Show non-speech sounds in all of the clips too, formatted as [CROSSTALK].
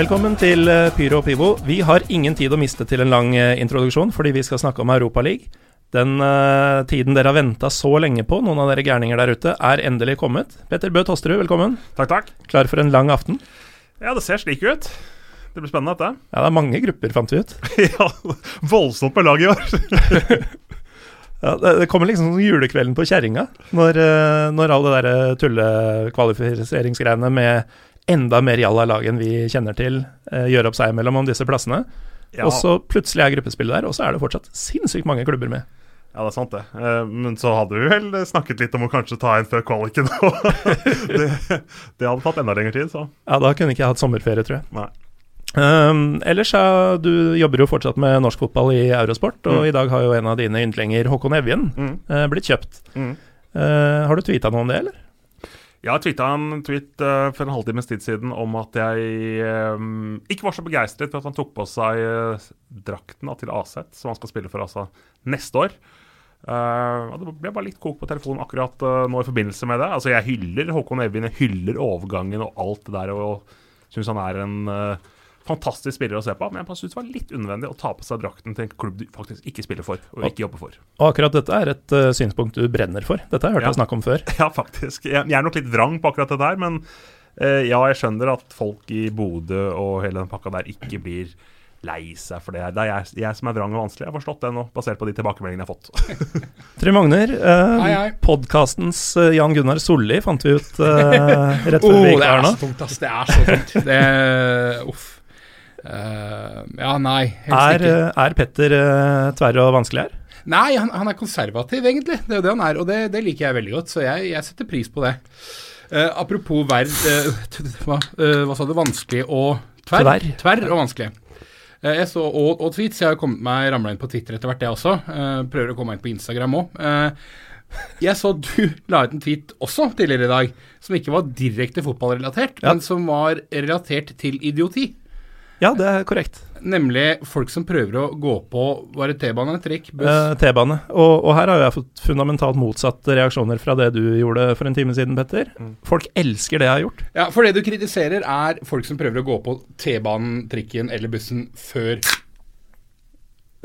Velkommen til eh, Pyro og Pivo. Vi har ingen tid å miste til en lang eh, introduksjon, fordi vi skal snakke om Europaligaen. Den uh, tiden dere har venta så lenge på, noen av dere gærninger der ute, er endelig kommet. Petter Bø Tosterud, velkommen. Takk, takk. Klar for en lang aften? Ja, det ser slik ut. Det blir spennende, dette. Ja, det er mange grupper, fant vi ut. [LAUGHS] ja, voldsomt med lag i år. [LAUGHS] ja, det, det, kommer liksom som julekvelden på kjerringa, når, når alle de tullekvalifiseringsgreiene med enda mer jalla lag enn vi kjenner til, uh, gjør opp seg imellom om disse plassene. Ja. Og så plutselig er gruppespillet der, og så er det fortsatt sinnssykt mange klubber med. Ja, det er sant, det. Uh, men så hadde vi vel snakket litt om å kanskje ta en før kvaliken. [LAUGHS] det, det, hadde tatt enda lengre tid, så. Ja, da kunne ikke jeg hatt sommerferie, tror jeg. Nei. Um, ellers, ja, du jobber jo fortsatt med norsk fotball i Eurosport, og mm. i dag har jo en av dine yndlinger, Håkon Evjen, mm. uh, blitt kjøpt. Mm. Uh, har du tvita noe om det, eller? Jeg har tweeta en tweet uh, for en halvtimes tid siden om at jeg um, ikke var så begeistret for at han tok på seg uh, drakten til Aset, som han skal spille for altså neste år. Uh, det ble bare litt kok på telefonen akkurat nå i forbindelse med det. Altså Jeg hyller Håkon Evjen, jeg hyller overgangen og alt det der, og syns han er en fantastisk spiller å se på, men jeg syns det var litt unødvendig å ta på seg drakten til en klubb du faktisk ikke spiller for, og ikke jobber for. Og akkurat dette er et uh, synspunkt du brenner for. Dette har jeg hørt ja. deg snakke om før. [LAUGHS] Ja, faktisk. Jeg, jeg, er nok litt vrang på akkurat dette her, men uh, ja, jeg skjønner at folk i Bodø og hele den pakka der ikke blir lei seg for det. Det er jeg, jeg, som er vrang og vanskelig. Jeg har forstått det nå, basert på de tilbakemeldingene jeg har fått. [LAUGHS] Trym Magner, eh, podkastens uh, Jan Gunnar Solli fant vi ut eh, [LAUGHS] rett før oh, vi gikk her nå. Det er så tungt, ass. Det er så tungt. Det, uff. Uh, ja, nei. Er, eh, er, Petter uh, tverr og vanskelig her? Nei, han, han, er konservativ, egentlig. Det er jo det han er, og det, det liker jeg veldig godt. Så jeg, jeg setter pris på det. Uh, apropos verd [LAUGHS] hva, hva, sa du? Vanskelig og tverr? Tverr, tverr og vanskelig. jeg så, og, og tweets. Jeg har kommet meg ramla inn på Twitter etter hvert, jeg også. prøver å komme meg inn på Instagram òg. Jeg så du [LAUGHS] la ut en tweet også tidligere i dag, som ikke var direkte fotballrelatert, ja. men som var relatert til idioti. Ja, det er korrekt. Nemlig folk som prøver å gå på Var det T-bane, trikk, buss? Eh, T-bane. Og, og, her har jeg fått fundamentalt motsatte reaksjoner fra det du gjorde for en time siden, Petter. Mm. Folk elsker det jeg har gjort. Ja, for det du kritiserer, er folk som prøver å gå på T-banen, trikken eller bussen før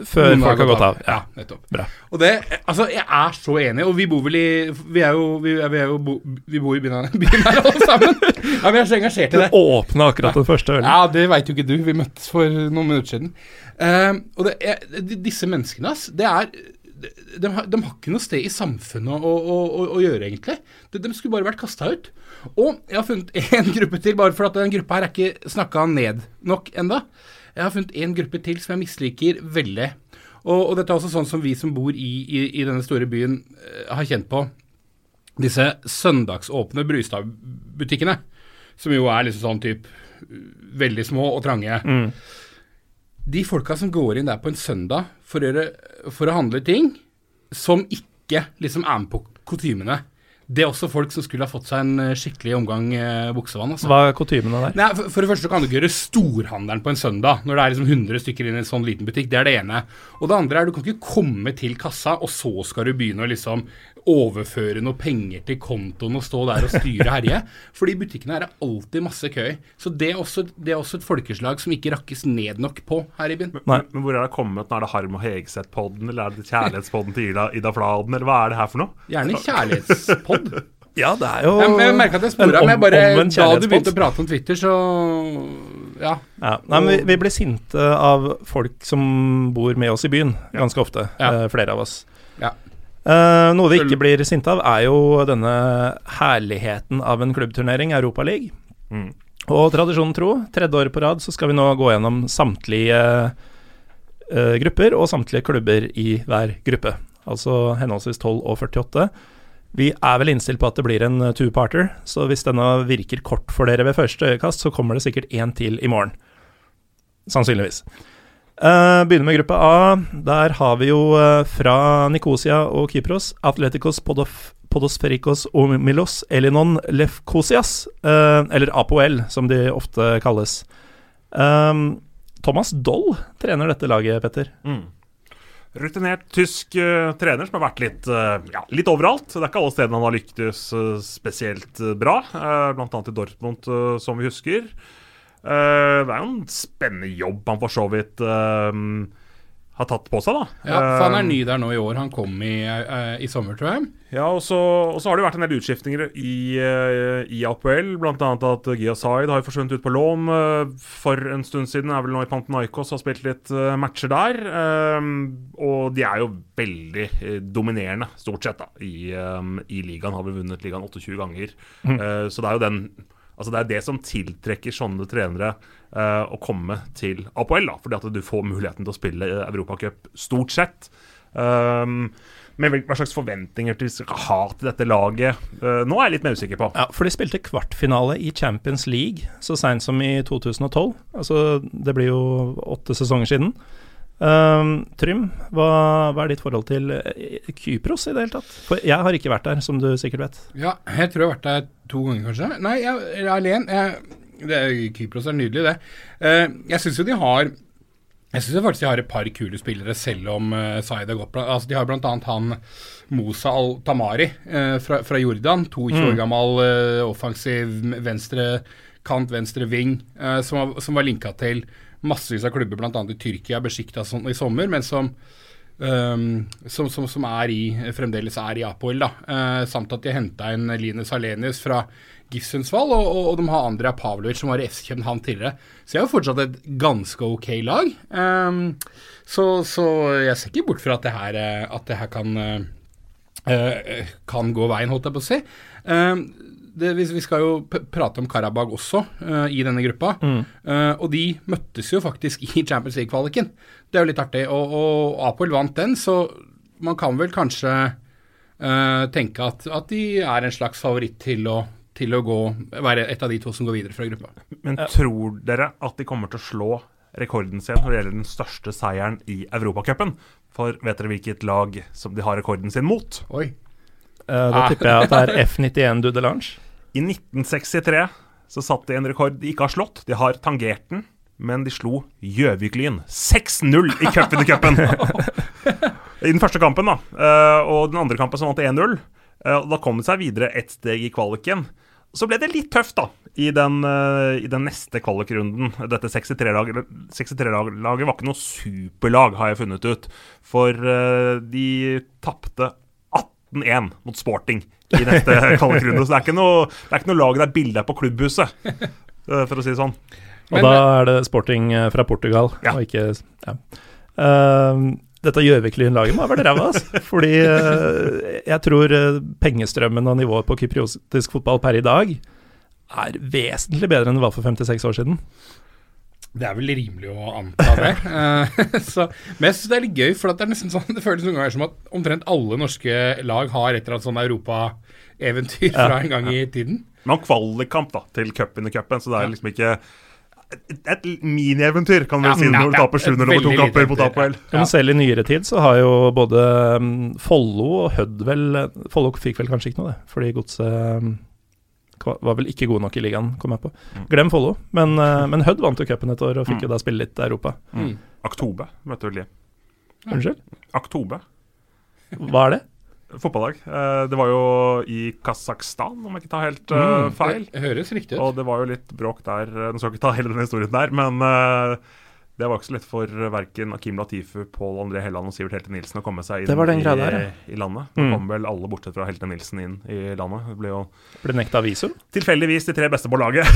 før folk har gått av. Ja, nettopp. Bra. Og det, altså, Jeg er så enig, og vi bor vel i Vi er jo, vi, er, vi, er jo bo, vi bor i byen, [LAUGHS] byen her alle sammen. [LAUGHS] Ja, Vi er så engasjert i det. Du åpna akkurat den første ølen. Ja, det veit jo ikke du. Vi møttes for noen minutter siden. Uh, og det jeg, disse menneskene, ass, det er de, de, har, de, har ikke noe sted i samfunnet å, å, å, å gjøre, egentlig. De, de, skulle bare vært kasta ut. Og jeg har funnet én gruppe til, bare for at den gruppa her er ikke snakka ned nok enda. Jeg har funnet en gruppe til som jeg misliker veldig. Og, og, dette er også sånn som vi som bor i, i, i denne store byen, uh, har kjent på. Disse søndagsåpne Brustad-butikkene, som jo er liksom sånn type veldig små og trange. Mm. De folka som går inn der på en søndag for å, for å handle ting som ikke liksom er med på kutymene det er også folk som skulle ha fått seg en eh, skikkelig omgang eh, buksevann. Altså. Hva er kutymene der? Nei, for, for, det første kan du ikke gjøre storhandelen på en søndag når det er liksom 100 stykker inn i en sånn liten butikk. Det er det ene. Og det andre er du kan ikke komme til kassa, og så skal du begynne å liksom overføre noe penger til kontoen og stå der og styre og herje. [LAUGHS] Fordi i butikkene er det alltid masse kø. Så det er, også, det er, også, et folkeslag som ikke rakkes ned nok på her i byen. Men, men hvor er det kommet? Nå er det Harm og Hegseth-podden, eller er det kjærlighetspodden til Ida, Ida Fladen, eller hva er det her for noe? Gjerne kjærlighetspodd. [LAUGHS] Ja, det er jo Jeg, jeg merka at jeg spora, men jeg bare, da du begynte å prate om Twitter, så ja. ja. Nei, men vi, vi, blir sinte av folk som bor med oss i byen, ganske ofte. Ja. Uh, flere av oss. Ja. Uh, noe vi ikke blir sinte av, er jo denne herligheten av en klubbturnering, Europaligaen. Mm. Og tradisjonen tro, tredje året på rad så skal vi nå gå gjennom samtlige uh, grupper og samtlige klubber i hver gruppe. Altså henholdsvis 12 og 48. Vi er vel innstilt på at det blir en eh, two-parter, så hvis denne virker kort for dere ved første øyekast, så kommer det sikkert én til i morgen. Sannsynligvis. Uh, begynner med gruppe A. Der har vi jo uh, fra Nikosia og Kypros Atleticos Podof Podosferikos Omilos Elinon Lefkosias, uh, eller APOL, som de ofte kalles. Um, Thomas Doll trener dette laget, Petter. Mm. Rutinert tysk trener som har vært litt, ja, litt overalt. Det er ikke alle stedene han har lyktes spesielt bra, uh, bl.a. i Dortmund, som vi husker. Det er jo en spennende jobb han for så vidt har tatt på seg, da. Ja, for Han er ny der nå i år. Han kom i, i sommer, tror jeg. Ja, og så, og så, har det vært en del utskiftninger i, i APL. Annet at Gia Zaid har forsvunnet ut på lån for en stund siden. Er vel nå i Pantenaikos, og har spilt litt matcher der. Og de er jo veldig dominerende, stort sett, da, i, i ligaen. Har vel vunnet ligaen 28 ganger. Mm. Så det er jo den Altså Det er det som tiltrekker sånne trenere uh, å komme til APL. da, Fordi at du får muligheten til å spille Europacup stort sett. Um, men hva slags forventninger skal ha til dette laget, uh, nå er jeg litt mer usikker på. Ja, For de spilte kvartfinale i Champions League så seint som i 2012. Altså, det blir jo åtte sesonger siden. Um, Trym, hva, hva, er ditt forhold til eh, Kypros i det hele tatt? For jeg har ikke vært der, som du sikkert vet. Ja, jeg tror jeg har vært der to ganger, kanskje. Nei, jeg er alene. Kypros er nydelig, det. Uh, jeg syns jo de har jeg syns faktisk de har et par kule spillere, selv om uh, Zaid har gått altså, De har bl.a. han Mosa Al-Tamari uh, fra, fra, Jordan. 22 mm. år gammel uh, offensiv venstre kant, venstre ving, som, som var linka til massevis av klubber, bl.a. i Tyrkia, Besjikta sånn, i sommer, men som, um, som, som, som, er i, fremdeles er i Apoel. uh, Samt at de henta inn Linus Alenius fra Gifsensvall, og, og, og, de har Andrea Pavlovic, som var i FC København tidligere. Så jeg har fortsatt et ganske ok lag. Um, så, så, jeg ser ikke bort fra at det her, eh, at det her kan, uh, kan gå veien, holdt jeg på å si. Um, det, vi skal jo prate om Karabag også uh, i denne gruppa. Mm. Uh, og de møttes jo faktisk i Champions League-kvaliken. Det er jo litt artig. Og, og Apol vant den, så man kan vel kanskje uh, tenke at, at, de er en slags favoritt til å, til å gå, være et av de to som går videre fra gruppa. Men tror dere at de kommer til å slå rekorden sin når det gjelder den største seieren i Europacupen? For vet dere hvilket lag som de har rekorden sin mot? Oi. Uh, da ah. tipper jeg at det er [LAUGHS] F91 Dudelange. I 1963 så satte de en rekord de ikke har slått. De har tangert den, men de slo Gjøvik-Lyn 6-0 i cupen i den første kampen, da. Eh, og den andre kampen som vant 1-0. Eh, da kom de seg videre ett steg i kvaliken. Så ble det litt tøft, da, i den, uh, i den neste kvalikrunden. Dette 63-laget 63 var ikke noe superlag, har jeg funnet ut. For de tapte 18-1 mot Sporting i neste [LAUGHS] kvalikkrunde. Så det er, ikke noe, det er ikke noe lag det er bilde på klubbhuset, eh, for å si det sånn. Og Men, da er det Sporting eh, fra Portugal, ja. og ikke ja. Uh, dette Gjøvik-Lyn-laget må ha vært ræva, altså. [LAUGHS] Fordi uh, jeg tror uh, pengestrømmen og nivået på kypriotisk fotball per i dag er vesentlig bedre enn det var for 56 år siden. Det er vel rimelig å anta det. uh, [LAUGHS] så, men jeg syns det er litt gøy, for det er sånn, det føles noen ganger som at omtrent alle norske lag har et eller annet sånn europaeventyr ja, fra en gang ja. i tiden. Man har kvalikkamp da, til cupen i cupen, så det er liksom ikke et, et minieventyr, kan vi ja, si, når du taper 7-0 over to kamper på Tapoel. Ja. Men selv i nyere tid så har jo både um, Follo og Hødd vel Follo fikk vel kanskje ikke noe, det, fordi godset um, var vel ikke god nok i ligaen, kom jeg på. Mm. Glem Follo, men, uh, [LAUGHS] men Hødd vant jo cupen et år og fikk mm. jo da spille litt Europa. Mm. Aktobe møtte vel de. Unnskyld? Aktobe. Hva er det? Fotballag. Uh, det var jo i Kasakhstan, om jeg ikke tar helt mm, feil. Det høres riktig ut. Og det var jo litt bråk der. Nå skal jeg ikke ta hele den historien der, men det var ikke så lett for verken Akim Latifu, Pål André Helland og Sivert Helte Nilsen å komme seg inn i, der, ja. i, landet. Nå mm. kom vel alle bortsett fra Helte Nilsen inn i landet. Det ble jo Ble nekta visum? Tilfeldigvis de tre beste på laget.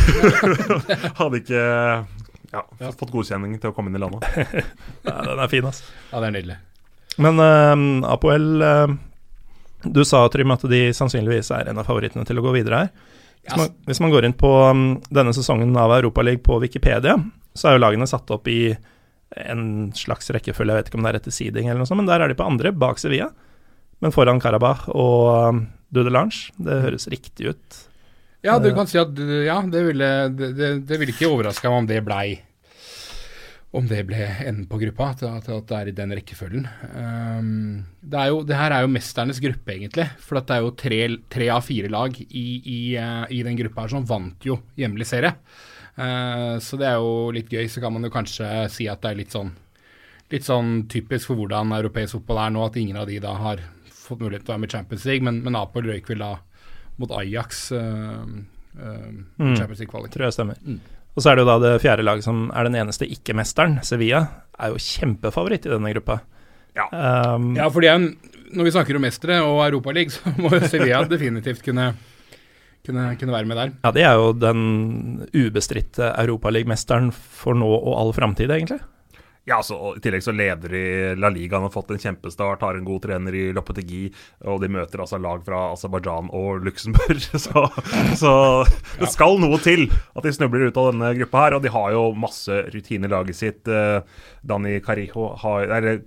[LAUGHS] Hadde ikke ja, ja. fått godkjenning til å komme inn i landet. [LAUGHS] ja, den er fin, altså. Ja, det er nydelig. Men uh, Apoel uh, Du sa, Trym, at de sannsynligvis er en av favorittene til å gå videre her. Hvis man, hvis man går inn på um, denne sesongen av Europaligaen på Wikipedia, så er jo lagene satt opp i en slags rekkefølge, jeg vet ikke om det er etter seeding eller noe sånt, men der er de på andre, bak Sevilla. Men foran Karabakh og um, Dudelange. Det høres riktig ut. Ja, du kan si at ja, det ville, det, det, det ville ikke overraska meg om det blei om det ble enden på gruppa, at, at, det er i den rekkefølgen. Um, det, jo, det, her er jo mesternes gruppe, egentlig. For det er jo tre, tre av fire lag i, i, uh, i, den gruppa her som vant jo hjemlig serie. Uh, så det er jo litt gøy. Så kan man jo kanskje si at det er litt sånn, litt sånn typisk for hvordan europeisk fotball er nå, at ingen av de da har fått mulighet til å være med i Champions League. Men, men Apel røyk vel da mot Ajax uh, mm, Champions League-kvalik. Tror jeg stemmer. Mm. Og så er det jo da det fjerde laget som er den eneste ikke-mesteren, Sevilla, er jo kjempefavoritt i denne gruppa. Ja, um, ja fordi når vi snakker om mestere og Europaliga, [LAUGHS] så må Sevilla definitivt kunne, kunne, kunne, være med der. Ja, det er jo den ubestridte Europaligamesteren for nå og all framtid, egentlig. Ja, altså, I tillegg så leder de La Liga, han har fått en kjempestart, har en god trener i Lopetegi, og de møter altså lag fra Aserbajdsjan og Luxembourg. [LAUGHS] Så, så, det skal noe til at de snubler ut av denne gruppa her. Og de har jo masse rutine i laget sitt. Eh, Dani Carijo har eller,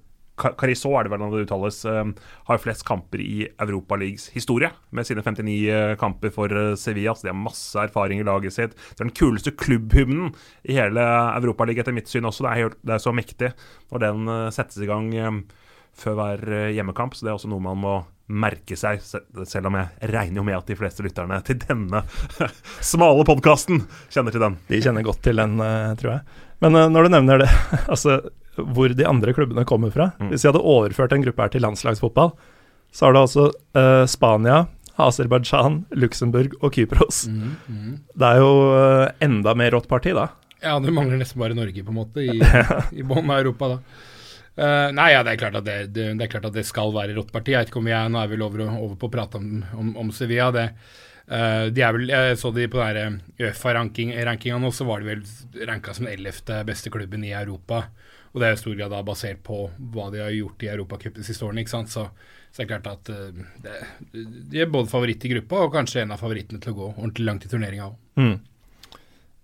Carizo er det vel når det uttales, uh, har flest kamper i Europaligas historie, med sine 59 uh, eh, kamper for uh, Sevilla. Så de har masse erfaring i laget sitt. Det er den kuleste klubbhymnen i hele Europaligaen, etter mitt syn også. Det er, helt, det er, så mektig når den settes i gang før hver hjemmekamp. Så det er også noe man må merke seg, selv om jeg regner jo med at de fleste lytterne til denne [LAUGHS] smale podkasten kjenner til den. De kjenner godt til den, tror jeg. Men når du nevner det, [LAUGHS] altså hvor de andre klubbene kommer fra. Mm. Hvis vi hadde overført en gruppe her til landslagsfotball, så har du altså uh, Spania, Aserbajdsjan, Luxembourg og Kypros. Mm, mm. Det er jo uh, enda mer rått parti, da. Ja, det mangler nesten bare Norge, på en måte, i, [LAUGHS] i bånn av Europa, da. Uh, nei, ja, det er, klart at det, det, det, er klart at det skal være rått parti. Jeg vet ikke om vi er, Nå er vi over, over på å prate om, om, om Sevilla. Det, uh, de er vel, Jeg så de på den Uefa-rankinga nå, så var de vel ranka som den ellevte beste klubben i Europa. Og det er i stor grad da basert på hva de har gjort i Europacup de siste årene. ikke sant? Så, så det er klart at uh, det, de er både favoritt i gruppa og kanskje en av favorittene til å gå ordentlig langt i turneringa òg. Mm.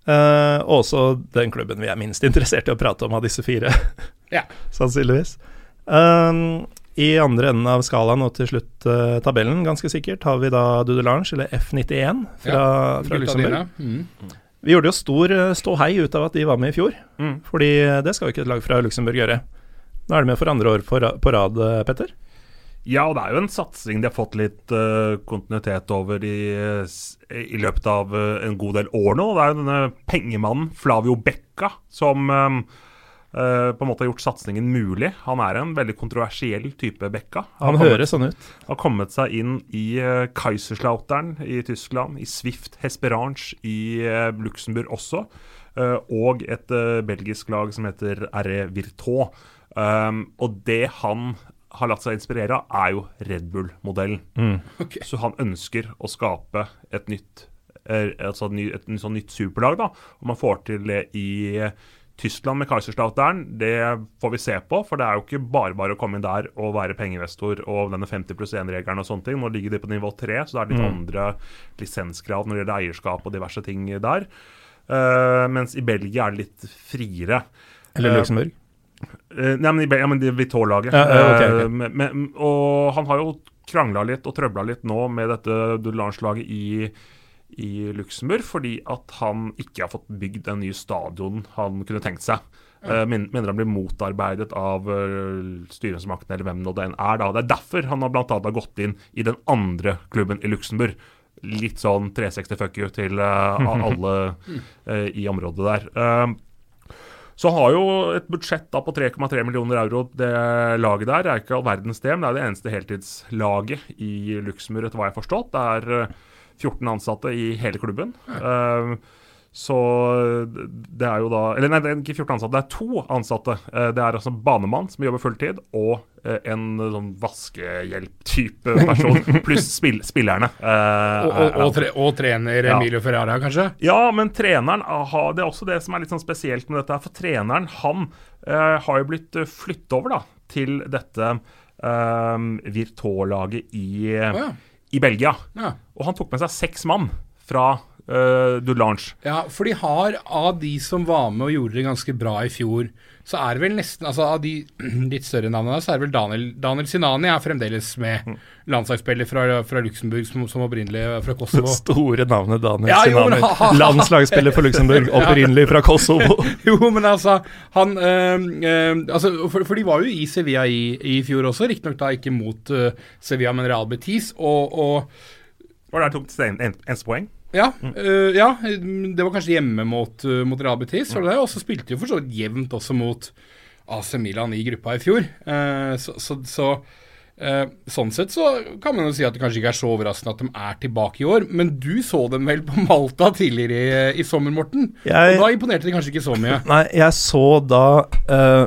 Uh, også den klubben vi er minst [LAUGHS] interessert i å prate om av disse fire, [LAUGHS] ja. sannsynligvis. Um, I andre enden av skalaen og til slutt uh, tabellen, ganske sikkert, har vi da Dudelange, eller F91 fra, ja, fra Luxembourg. Mm. Vi gjorde jo stor eh, ståhei ut av at de var med i fjor, mm. fordi eh, det skal jo ikke et lag fra Luxembourg gjøre. Nå er de med for andre år på rad, eh, Petter? Ja, og det er jo en satsing de har fått litt uh, kontinuitet over i, i, løpet av uh, en god del år nå. Det er jo denne pengemannen Flavio Becca som um, Uh, på en måte har gjort satsingen mulig. Han er en veldig kontroversiell type Bekka. Han, han høres sånn ut. Har kommet seg inn i uh, Kaiserslautern i Tyskland, i Swift Hesperange i uh, Luxembourg også, og et belgisk lag som heter RE Virtaux. Um, og det han har latt seg inspirere av, er jo Red Bull-modellen. Mm. Okay. Så han ønsker å skape et nytt altså et, et, et, sånn nytt superlag, da. Og man får til det i Tyskland med Kaiserslautern, det får vi se på. For det er jo ikke bare bare å komme inn der og være pengeinvestor og denne 50 pluss 1-regelen og sånne ting. Nå ligger de på nivå 3, så det er litt mm. andre lisenskrav når det gjelder eierskap og diverse ting der. Uh, mens i Belgia er det litt friere. Eller eh, Luxembourg? Uh, nei, men i Belgia, ja, men Vitor-laget. Ja, okay, okay. uh, og han har jo krangla litt og trøbla litt nå med dette Dulange-laget i i Luxembourg fordi at han ikke har fått bygd den nye stadion han kunne tenkt seg. Ja. Uh, mener han blir motarbeidet av uh, styresmakten eller hvem nå det enn er. da. Det er derfor han har blant annet har gått inn i den andre klubben i Luxembourg. Litt sånn 360 fuck you til uh, [LAUGHS] alle i området der. Så har jo et budsjett da på 3,3 millioner euro. Det laget der er ikke all verdens det, men det er det eneste heltidslaget i Luxembourg, etter hva jeg har forstått. Det er 14 ansatte i hele klubben. Uh, så det er jo da Eller nei, det er ikke 14 ansatte, det er to ansatte. Uh, det er altså banemann som jobber fulltid, og uh, en sånn vaskehjelp-type [LAUGHS] person, pluss spill, spillerne. og, og, og, tre, og, trener Emilio Ferrara, kanskje? Ja, men treneren aha, Det er også det som er litt sånn spesielt med dette. For treneren, han har jo blitt flyttet over da til dette uh, Virtual-laget i oh, ja i Belgia. Ja. Og han tok med seg seks mann fra uh, Dulange. Ja, for de har, av de som var med og gjorde det ganske bra i fjor, så er det vel nesten altså Av de [CLEARS THROAT] litt større navnene, så er det vel Daniel, Daniel Sinani er fremdeles med. Mm. Landslagsspiller fra, fra Luxembourg som, som, opprinnelig fra [LAUGHS] Kosovo. Store navnet Daniel ja, Sinani. Jo, Landslagsspiller for Luxembourg, [LAUGHS] opprinnelig fra Kosovo. [LAUGHS] jo, men altså Han øh, øh, altså, for, for, de var jo i Sevilla i, i fjor også, riktignok da ikke mot uh, Sevilla, men Real Betis. og, og Var det der tok en, eneste poeng? Ja, mm. uh, ja, det var kanskje hjemme mot, uh, mot Real Betis. Mm. Og så spilte de for så vidt jevnt også mot AC Milan i gruppa i fjor. Uh, så, så, så Uh, sånn sett så kan man jo si at det kanskje ikke er så overraskende at de er tilbake i år. Men du så dem vel på Malta tidligere i, i sommer, Morten? Jeg, og da imponerte de kanskje ikke så mye? Nei, jeg så da uh,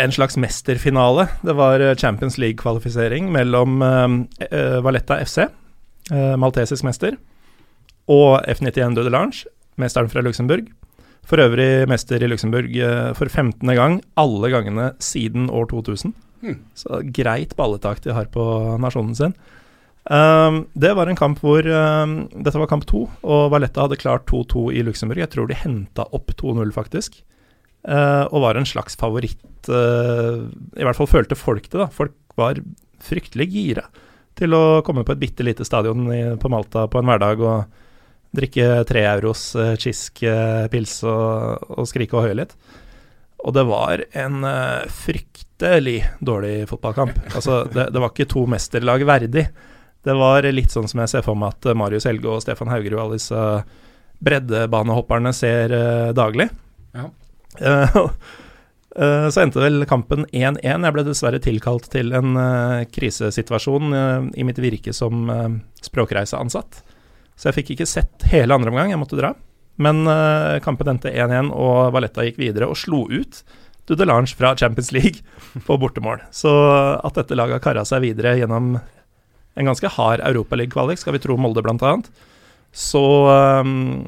en slags mesterfinale. Det var Champions League-kvalifisering mellom uh, Valletta FC, maltesisk mester, og F91 Døde Lange, mesteren fra Luxembourg. For øvrig mester i Luxembourg for 15. gang, alle gangene siden år 2000. Mm. Så greit balletak de har på nasjonen sin. Um, det var en kamp hvor um, Dette var kamp to, og Valletta hadde klart 2-2 i Luxembourg. Jeg tror de henta opp 2-0, faktisk. Uh, og var en slags favoritt. Uh, I hvert fall følte folk det, da. Folk var fryktelig gira til å komme på et bitte lite stadion i, på Malta på en hverdag og drikke tre euros chisk uh, pils og, og, skrike og høye litt. Og det var en uh, fryktelig dårlig fotballkamp. Altså, det, det, var ikke to mesterlag verdig. Det var litt sånn som jeg ser for meg at Marius Helge og Stefan Haugerud og alle disse breddebanehopperne ser uh, daglig. Ja. [LAUGHS] Uh, så endte vel kampen 1-1. Jeg ble dessverre tilkalt til en krisesituasjon i mitt virke som språkreiseansatt. Så jeg fikk ikke sett hele andre omgang, jeg måtte dra. Men uh, kampen endte 1-1, og Valletta gikk videre og slo ut Dudelange fra Champions League [LAUGHS] på bortemål. Så at dette laget har kara seg videre gjennom en ganske hard Europaliga-kvalik, skal vi tro Molde bl.a., så um,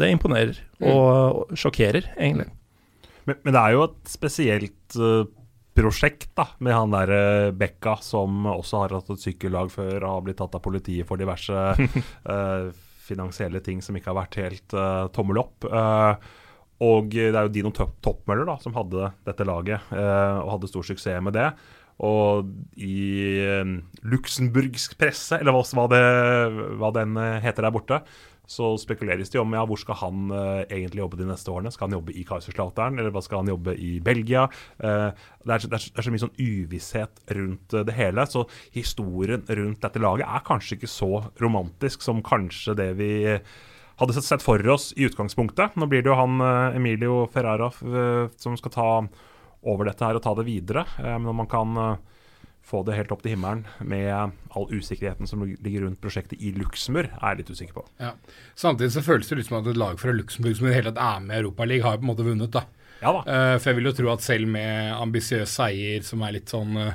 det imponerer og, og sjokkerer, egentlig. Men, men, det er jo et spesielt uh, prosjekt da, med han der uh, Bekka, som også har hatt et sykkellag før og har blitt tatt av politiet for diverse uh, [LAUGHS] finansielle ting som ikke har vært helt uh, tommel opp. Uh, og det er jo Dino Toppmøller da, som hadde dette laget og hadde stor suksess med det. Og i luxemburgsk presse, eller hva, det, hva den heter der borte, så spekuleres det om ja, hvor skal han uh, egentlig jobbe de neste årene. Skal han jobbe i Kaiserslateren, eller hva skal han jobbe i Belgia? Uh, det, er, det, er, det, er, så mye sånn uvisshet rundt uh, det hele. Så historien rundt dette laget er kanskje ikke så romantisk som kanskje det vi hadde sett for oss i utgangspunktet. Nå blir det jo han Emilio Ferrara som skal ta over dette her og ta det videre. men om man kan få det helt opp til himmelen med all usikkerheten som ligger rundt prosjektet i Luxembourg, er jeg litt usikker på. Ja. Samtidig så føles det litt som at et lag fra Luxembourg som i det hele tatt er med i Europaligaen, har på en måte vunnet. da. Ja da. Uh, for jeg vil jo tro at selv med ambisiøs seier som er litt sånn uh,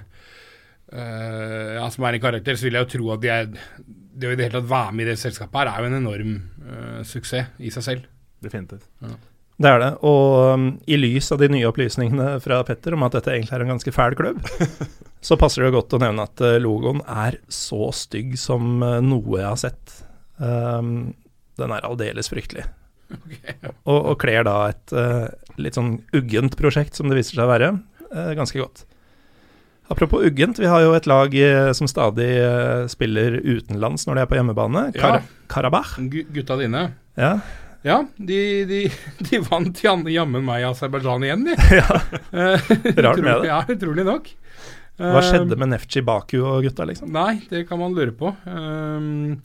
ja, som er en karakter, så vil jeg jo tro at de er, det å i det hele tatt være med i det selskapet her er jo en enorm uh, suksess i seg selv. Definitivt. Ja. Det er det. Og um, i lys av de nye opplysningene fra Petter om at dette egentlig er en ganske fæl klubb, [LAUGHS] så passer det godt å nevne at uh, logoen er så stygg som uh, noe jeg har sett. Um, den er aldeles fryktelig. Okay. Og, og kler da et uh, litt sånn uggent prosjekt, som det viser seg å være, uh, ganske godt. Apropos uggent, vi har jo et lag uh, som stadig spiller utenlands når de er på hjemmebane. Kar ja. Karabakh. Gutta dine. Ja, ja, de, de, [LAUGHS] de vant jammen meg Aserbajdsjan igjen, de. [LAUGHS] ja, Rart med det. Ja, utrolig nok. Hva skjedde med Nefci Baku og gutta, liksom? Nei, det kan man lure på. Um,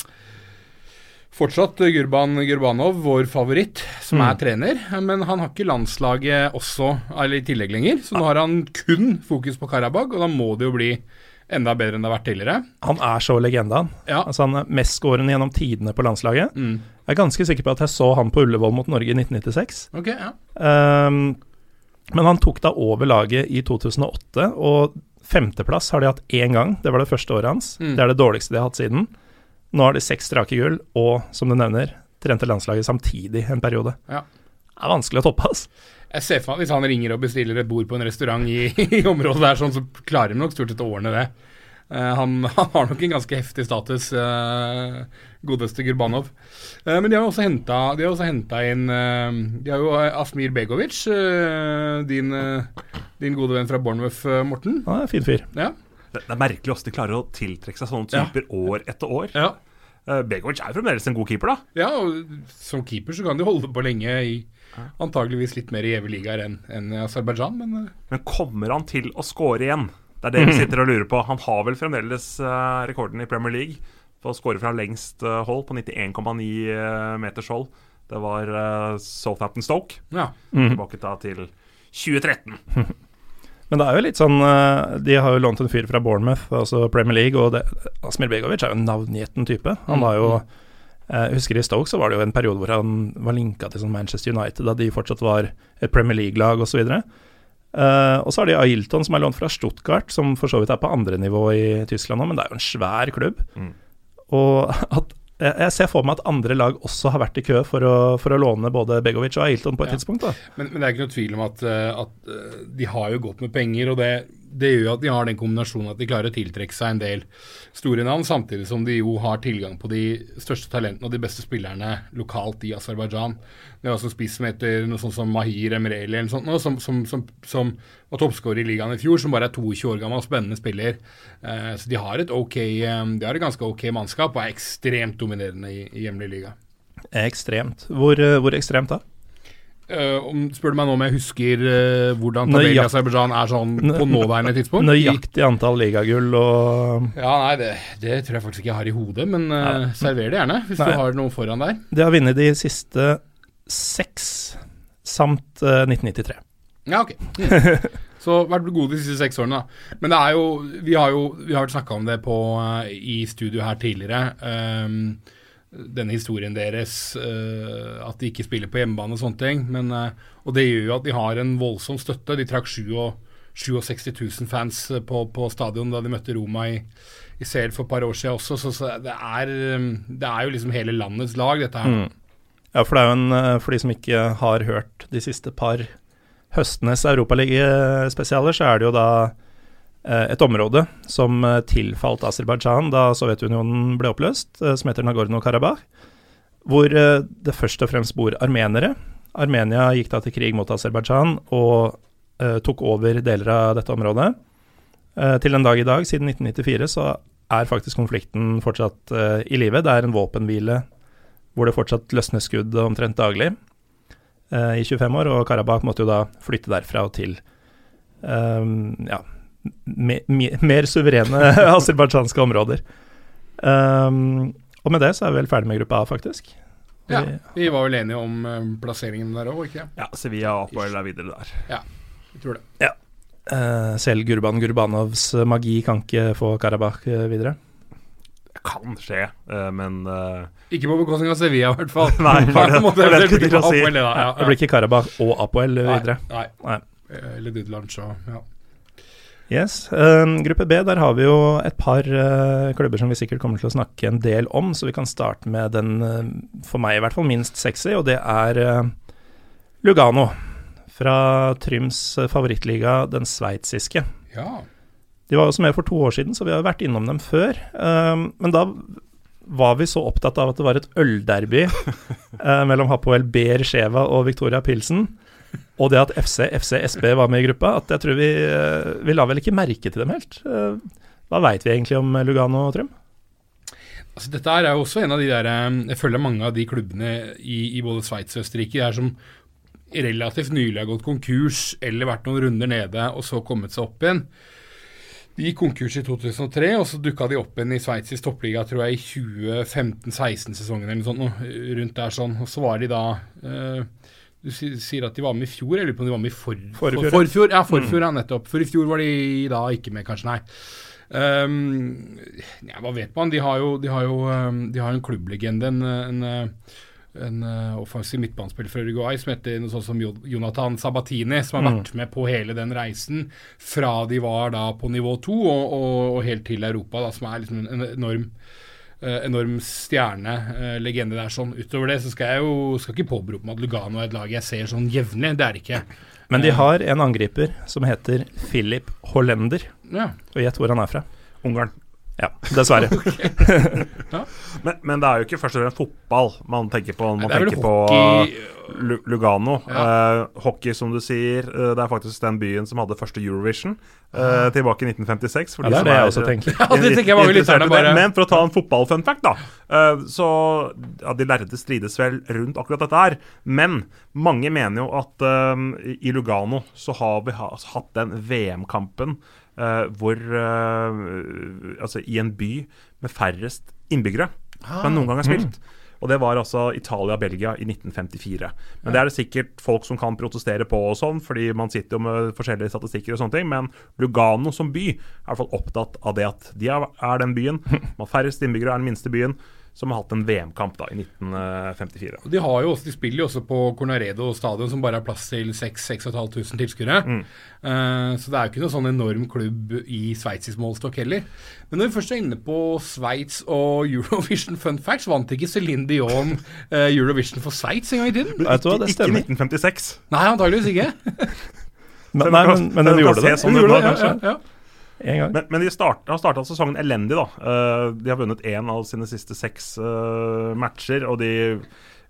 fortsatt Gurban Gurbanov, vår favoritt, som mm. er trener. Men han har ikke landslaget også, eller i tillegg lenger. Så nå har han kun fokus på Karabag, og da må det jo bli enda bedre enn det har vært tidligere. Han er så legende, han. Ja. Altså, han er mestskårende gjennom tidene på landslaget. Mm. Jeg er ganske sikker på at jeg så han på Ullevål mot Norge i 1996. Okay, ja. um, men han tok da over laget i 2008, og femteplass har de hatt én gang. Det var det første året hans. Mm. Det er det dårligste de har hatt siden. Nå har de seks strake gull, og som du nevner, trente landslaget samtidig en periode. Ja. Er vanskelig å toppe, ass. Jeg ser for meg Hvis han ringer og bestiller et bord på en restaurant i, [LAUGHS] i området der, sånn, så klarer de nok stort sett å ordne det. Uh, han, [LAUGHS] han, har nok en ganske heftig status, uh, godeste Gurbanov. Uh, men de har jo også henta, de har også henta inn De har jo Asmir Begovic, din, din, gode venn fra Bournemouth, Morten. Ja, fin fyr. Ja. Det, det, er merkelig hvordan de klarer å tiltrekke seg sånne typer ja. år etter år. Ja. Begovic er fremdeles en god keeper, da. Ja, og som keeper så kan de holde på lenge i Antageligvis litt mer i gjeve ligaer enn en Aserbajdsjan, men eh. Men kommer han til å score igjen? Det er det vi sitter og lurer på. Han har vel fremdeles uh, rekorden i Premier League for å score fra lengst uh, hold, på 91,9 uh, meters hold. Det var Southampton Stoke. Ja. Mm. Tilbake da til 2013. [LAUGHS] Men det er jo litt sånn eh, De har jo lånt en fyr fra Bournemouth, altså Premier League, og det, Asmir Begovic er jo en navngjetten type. Han var jo mm. Eh, Jeg husker i Stoke så var det jo en periode hvor han var linka til sånn Manchester United, da de fortsatt var et Premier League-lag osv. Uh, og så har de Ailton, som er lånt fra Stuttgart, som for så vidt er på andre nivå i Tyskland nå, men det er jo en svær klubb. Mm. Og at jeg ser for meg at andre lag også har vært i kø for å, for å låne både Begovic og Ailton på et ja. tidspunkt. Men, men, det er ikke noe tvil om at, eh, at, de har jo gått med penger, og det, det gjør jo at de har den kombinasjonen at de klarer å tiltrekke seg en del store navn, samtidig som de jo har tilgang på de største talentene og de beste spillerne lokalt i Aserbajdsjan. Det var en spiss som heter noe sånt som Mahir Emreli eller noe sånt, som, som, som, som, var toppskårer i ligaen i fjor, som bare er 22 år gammel og spennende spiller. Eh, så de har, et okay, eh, de har et ganske ok mannskap og er ekstremt dominerende i, i hjemlig liga. Ekstremt. Hvor, eh, hvor ekstremt da? Uh, om, spør du meg nå om jeg husker uh, hvordan tabellen i Aserbajdsjan er sånn på nåværende tidspunkt? Nøyaktig antall ligagull og Ja, nei, det, det, tror jeg faktisk ikke jeg har i hodet, men uh, server det gjerne hvis nei. du har noe foran der. De har vunnet de siste seks, samt 1993. Ja, ok. Mm. [LAUGHS] Så vært gode de siste seks årene, da. Men det er jo Vi har jo vi har snakka om det på, i studio her tidligere. Um, denne historien deres, uh, at de ikke spiller på hjemmebane og sånne ting. Men, uh, og det gjør jo at de har en voldsom støtte. De trakk 67 000 fans eh, på, på stadion da de møtte Roma i, i CL for et par år siden også, så, så det, er, det, er, jo liksom hele landets lag, dette her. Mm. Ja, for det er jo en For de som ikke har hørt de siste par høstenes europaligaspesialer, så er det jo da Eh, et område som eh, tilfalt Aserbajdsjan da Sovjetunionen ble oppløst, eh, som heter Nagorno-Karabakh, hvor det først og fremst bor armenere. Armenia gikk da til krig mot Aserbajdsjan og uh, tok over deler av dette området. Uh, til en dag i dag, siden 1994, så er faktisk konflikten fortsatt uh, i live. Det er en våpenhvile hvor det fortsatt løsner skudd omtrent daglig i 25 år, og Karabakh måtte jo da flytte derfra og til ja, me, me, mer suverene [LAUGHS] aserbajdsjanske områder. Um, og med det så er vi vel ferdig med gruppa A, faktisk. Ja, vi var vel enige om uh, plasseringen der òg, ikke Ja, Sevilla og Apoel er videre der. Ja, jeg tror det. Ja. Uh, selv Gurban Gurbanovs magi kan ikke få Karabakh uh, videre? Det kan skje, uh, men Ikke på bekostning av Sevilla, i hvert fall. [LAUGHS] nei, det, [LAUGHS] det, det, det, blir ikke Karabakh og Apoel videre. Nei. nei. Eller Dudland, så ja. Yes. Um, gruppe B, der har vi jo et par uh, klubber som vi sikkert kommer til å snakke en del om, så vi kan starte med den, uh, for meg i hvert fall, minst sexy, og det er uh, Lugano. Fra Tryms favorittliga, den sveitsiske. Ja. De var også med for to år siden, så vi har vært innom dem før. Um, men da var vi så opptatt av at det var et ølderby [LAUGHS] mellom Hapoel Ber Skjeva og Victoria Pilsen og det at FC, FC SB var med i gruppa, at jeg tror vi, eh, vi la vel ikke merke til dem helt. Eh, hva veit vi egentlig om Lugano Trym? Altså, dette er jo også en av de der eh, Jeg følger mange av de klubbene i, i både Sveits og Østerrike der som relativt nylig har gått konkurs eller vært noen runder nede og så kommet seg opp igjen. De gikk konkurs i 2003, og så dukka de opp igjen i Sveitsisk toppliga tror jeg, i 2015-16-sesongen eller noe sånt. rundt der sånn. Og så var de da eh, du sier at de var med i fjor, eller om de var med i for, forfjor. For, forfjor. Ja, forfjor, mm. ja, nettopp. For i fjor var de da ikke med, kanskje, nei. Um, ja, hva vet man? De har jo, de har jo um, de har en klubblegende, en, en, en uh, offensiv midtbanespiller fra Uruguay som heter noe sånt som Jonathan Sabatini, som har mm. vært med på hele den reisen fra de var da på nivå to og, og, og helt til Europa, da, som er liksom en enorm enorm stjernelegende Legende der. sånn. Utover det så skal jeg jo skal ikke påberope meg at Lugano er et lag jeg ser sånn jevnlig. Det er det ikke. Men de uh, har en angriper som heter Philip Hollender. Ja. Og gjett hvor han er fra. Ungarn. Ja, dessverre. [LAUGHS] [LAUGHS] ja. men, men, det er jo ikke først og fremst fotball man tenker på når man tenker på Lugano. Ja. Uh, hockey, som du sier, uh, det er faktisk den byen som hadde første Eurovision uh, tilbake i 1956. ja, det er det jeg også tenker. ja, det tenker jeg mange lytterne bare. Men for å ta en fotballfunfact, da. så ja, De lærde strides vel rundt akkurat dette her. Men mange mener jo at i Lugano så har vi hatt den VM-kampen hvor uh, Altså i en by med færrest innbyggere ah. som noen gang har spilt. Mm. Og det var altså Italia-Belgia i 1954. Men det er det sikkert folk som kan protestere på og sånn, fordi man sitter jo med forskjellige statistikker og sånne ting. Men Lugano som by er i hvert fall opptatt av det at de er den byen. [LAUGHS] Man har færrest innbyggere, er den minste byen som har hatt en VM-kamp da i 1954. De, har jo også, de spiller jo også på Cornaredo stadion, som bare har plass til 6500 tilskuere. Mm. Uh, så det er jo ikke noe sånn enorm klubb i sveitsisk målstokk heller. Men når vi først er inne på Sveits og Eurovision fun facts, vant ikke Céline Dion uh, Eurovision for Sveits en gang i tiden? Vet du hva, det stemmer. Ikke 1956. Nei, antageligvis ikke. [LAUGHS] Nei, men, men den gjorde det. Sånn gjorde det ja, ja, ja. Men, men, de start, har starta sesongen elendig, da. Uh, de har vunnet én av sine siste seks uh, matcher, og de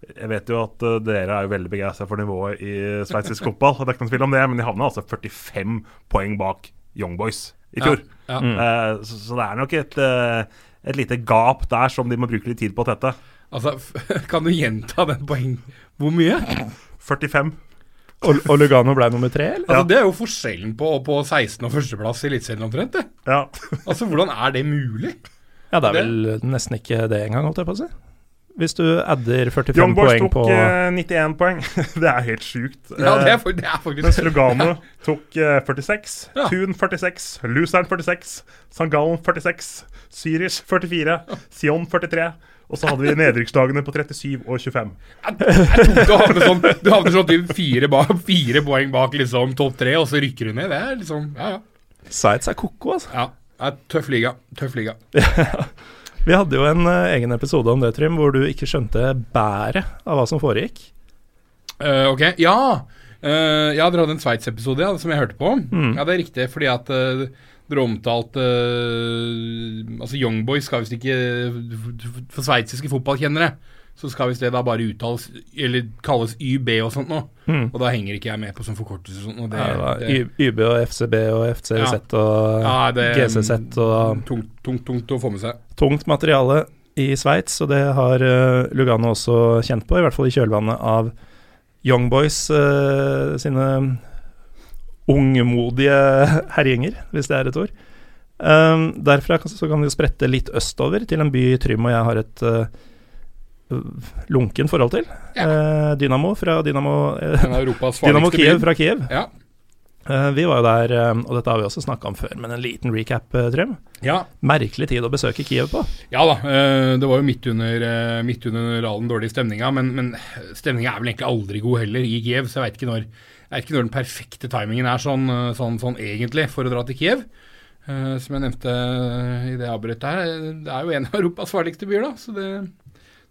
jeg vet jo at uh, dere er jo veldig begeistra for nivået i sveitsisk [LAUGHS] fotball, det er ikke noen tvil om det, men de havna altså 45 poeng bak Young Boys i fjor. Ja, ja. Mm. Så, så, det er nok et, et, lite gap der som de må bruke litt tid på å tette. Altså, [LAUGHS] kan du gjenta den poeng Hvor mye? 45. Og, og Lugano ble nummer tre, eller? Altså, det er jo forskjellen på, på 16. og førsteplass i Eliteserien omtrent. Ja. [LAUGHS] altså, hvordan er det mulig? Ja, det er vel nesten ikke det engang, holdt jeg på å si. Hvis du adder 45 Young poeng på Young tok 91 poeng. [LAUGHS] det er helt sjukt. Ja, det er, for, det er faktisk Mens Lugano [LAUGHS] tok 46, ja. Thun 46, Lusern 46, St. Gallen 46, Syrish 44, Sion 43. Og så hadde vi nedrykksdagene på 37 og 25. du havner sånn, du havner sånn fire, fire, poeng bak liksom topp tre, og så rykker du ned. Det er liksom Ja, ja. Sites er ko-ko, altså. Ja. Det er tøff liga. Tøff liga. [LAUGHS] vi hadde jo en uh, egen episode om det, Trym, hvor du ikke skjønte bæret av hva som foregikk. Uh, ok, ja. Uh, ja, dere hadde en Sveits-episode ja, som jeg hørte på. Mm. Ja, det er riktig, fordi at dere omtalte uh, Altså Young Boys skal visst ikke For sveitsiske fotballkjennere så skal visst det da bare uttales Eller kalles YB og sånt nå. Mm. Og da henger ikke jeg med på sånn forkortelse og sånt. Og det, ja, det, YB og FCB og FCZ ja. og ja, det, GCZ og tungt, tungt, tungt å få med seg. Tungt materiale i Sveits, og det har uh, Lugano også kjent på, i hvert fall i kjølvannet av Young Boys uh, sine ungmodige herjinger, hvis det er et ord. Um, derfra så kan vi sprette litt østover, til en by Trym og jeg har et uh, lunken forhold til. Ja. Uh, Dynamo fra Dynamo, uh, Dynamo Kiev fra Kiev. Ja. Uh, vi var jo der, um, og dette har vi også snakka om før, men en liten recap, Trym. Ja. Merkelig tid å besøke Kiev på. Ja da, det var jo midt under, midt under all den dårlige stemninga, men, men stemninga er vel egentlig aldri god heller i Kiev, så jeg veit ikke når vet ikke når den perfekte timingen er sånn, eh, sånn, sånn egentlig for å dra til Kiev. Uh, som jeg nevnte i det avbrytet her, det er jo en av Europas farligste byer, da. Så det,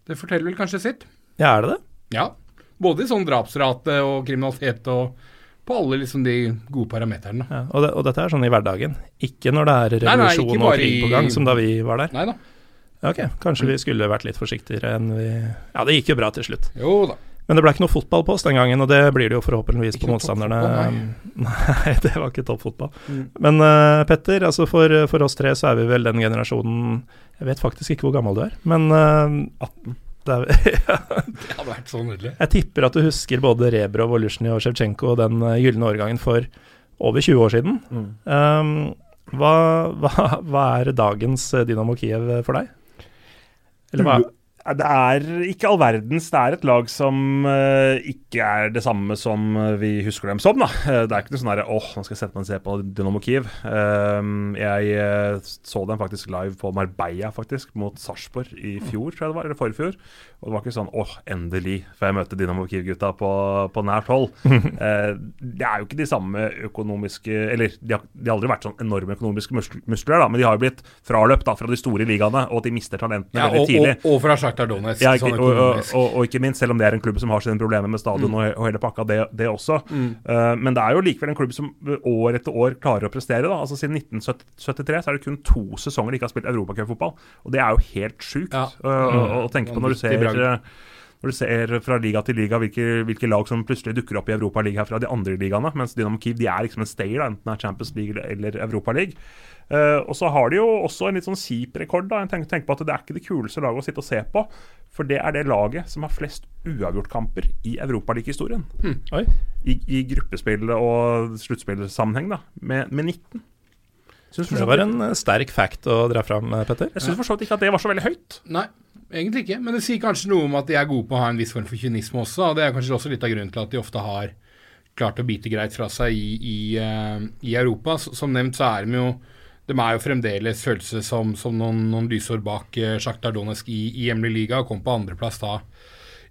det, forteller vel kanskje sitt. Ja, er det det? Ja. Både i sånn drapsrate og kriminalitet og på alle liksom de gode parameterne. Ja, og, det, og, dette er sånn i hverdagen, ikke når det er revolusjon nei, nei, og krig på gang, som da vi var der? Nei da. Ok, kanskje vi skulle vært litt forsiktigere enn vi Ja, det gikk jo bra til slutt. Jo da. Men det ble ikke noe fotball på oss den gangen, og det blir det jo forhåpentligvis på motstanderne. Nei. [LAUGHS] nei. det var ikke toppfotball. Mm. Men uh, Petter, altså for, for, oss tre så er vi vel den generasjonen Jeg vet faktisk ikke hvor gammel du er, men uh, 18. [LAUGHS] Det, er, ja. [LAUGHS] det, hadde vært så nydelig. Jeg tipper at du husker både Rebrov, Volusjny og Sjevtsjenko og den uh, gylne årgangen for over 20 år siden. Mm. Um, hva, hva, hva, er dagens Dynamo Kiev for deg? Eller hva? Det er ikke all verdens. Det er et lag som uh, ikke er det samme som eh, vi husker dem som. da. Eh, det er ikke noe sånn herre åh, nå skal jeg sette meg og se på Dynamo Kiev. Uh, jeg så dem faktisk live på Marbella faktisk, mot Sarpsborg i fjor, tror jeg det var, eller forrige fjor. Og det var ikke sånn åh, endelig får jeg møte Dynamo Kiev-gutta på, på, nært hold. [LAUGHS] det er jo ikke de samme økonomiske Eller de har, de har aldri vært sånn enorme økonomiske muskler, da, men de har jo blitt fraløpt da, fra de store ligaene, og at de mister talentene ja, veldig og, tidlig. Og, og fra Shakhtar Donetsk. Ja, ikke, sånn og, og, og, ikke minst, selv om det er en klubb som har sine problemer med stadion mm. og, hele pakka, det, det også. Mm. Uh, men det er jo likevel en klubb som år etter år klarer å prestere. da, altså Siden 1973 så er det kun to sesonger de ikke har spilt europacupfotball. Og det er jo helt sjukt ja. uh, å tenke på når du ser når du ser fra liga til liga hvilke, hvilke lag som plutselig dukker opp i Europaligaen fra de andre ligaene. Mens Dynamo Kiev de er liksom en stayer, enten det er Champions League eller Europaliga. Uh, og så har de jo også en litt sånn kjip rekord. da, Jeg tenker, tenker, på at Det er ikke det kuleste laget å sitte og se på. For det er det laget som har flest uavgjortkamper i europaligahistorien. Hmm. I, I gruppespill og sluttspillsammenheng, da, med, med 19. Synes det var en sterk fact å dra fram, Petter. Jeg syns for så vidt ikke at det var så veldig høyt. Nei, egentlig ikke. Men det sier kanskje noe om at de er gode på å ha en viss form for kynisme også. Og det er kanskje også litt av grunnen til at de ofte har klart å bite greit fra seg i, i, uh, i Europa. Som nevnt så er de jo de er jo fremdeles følelse som, som noen, noen lysår bak uh, Sjaktar Donetsk i, i hjemlig liga, og kom på andreplass da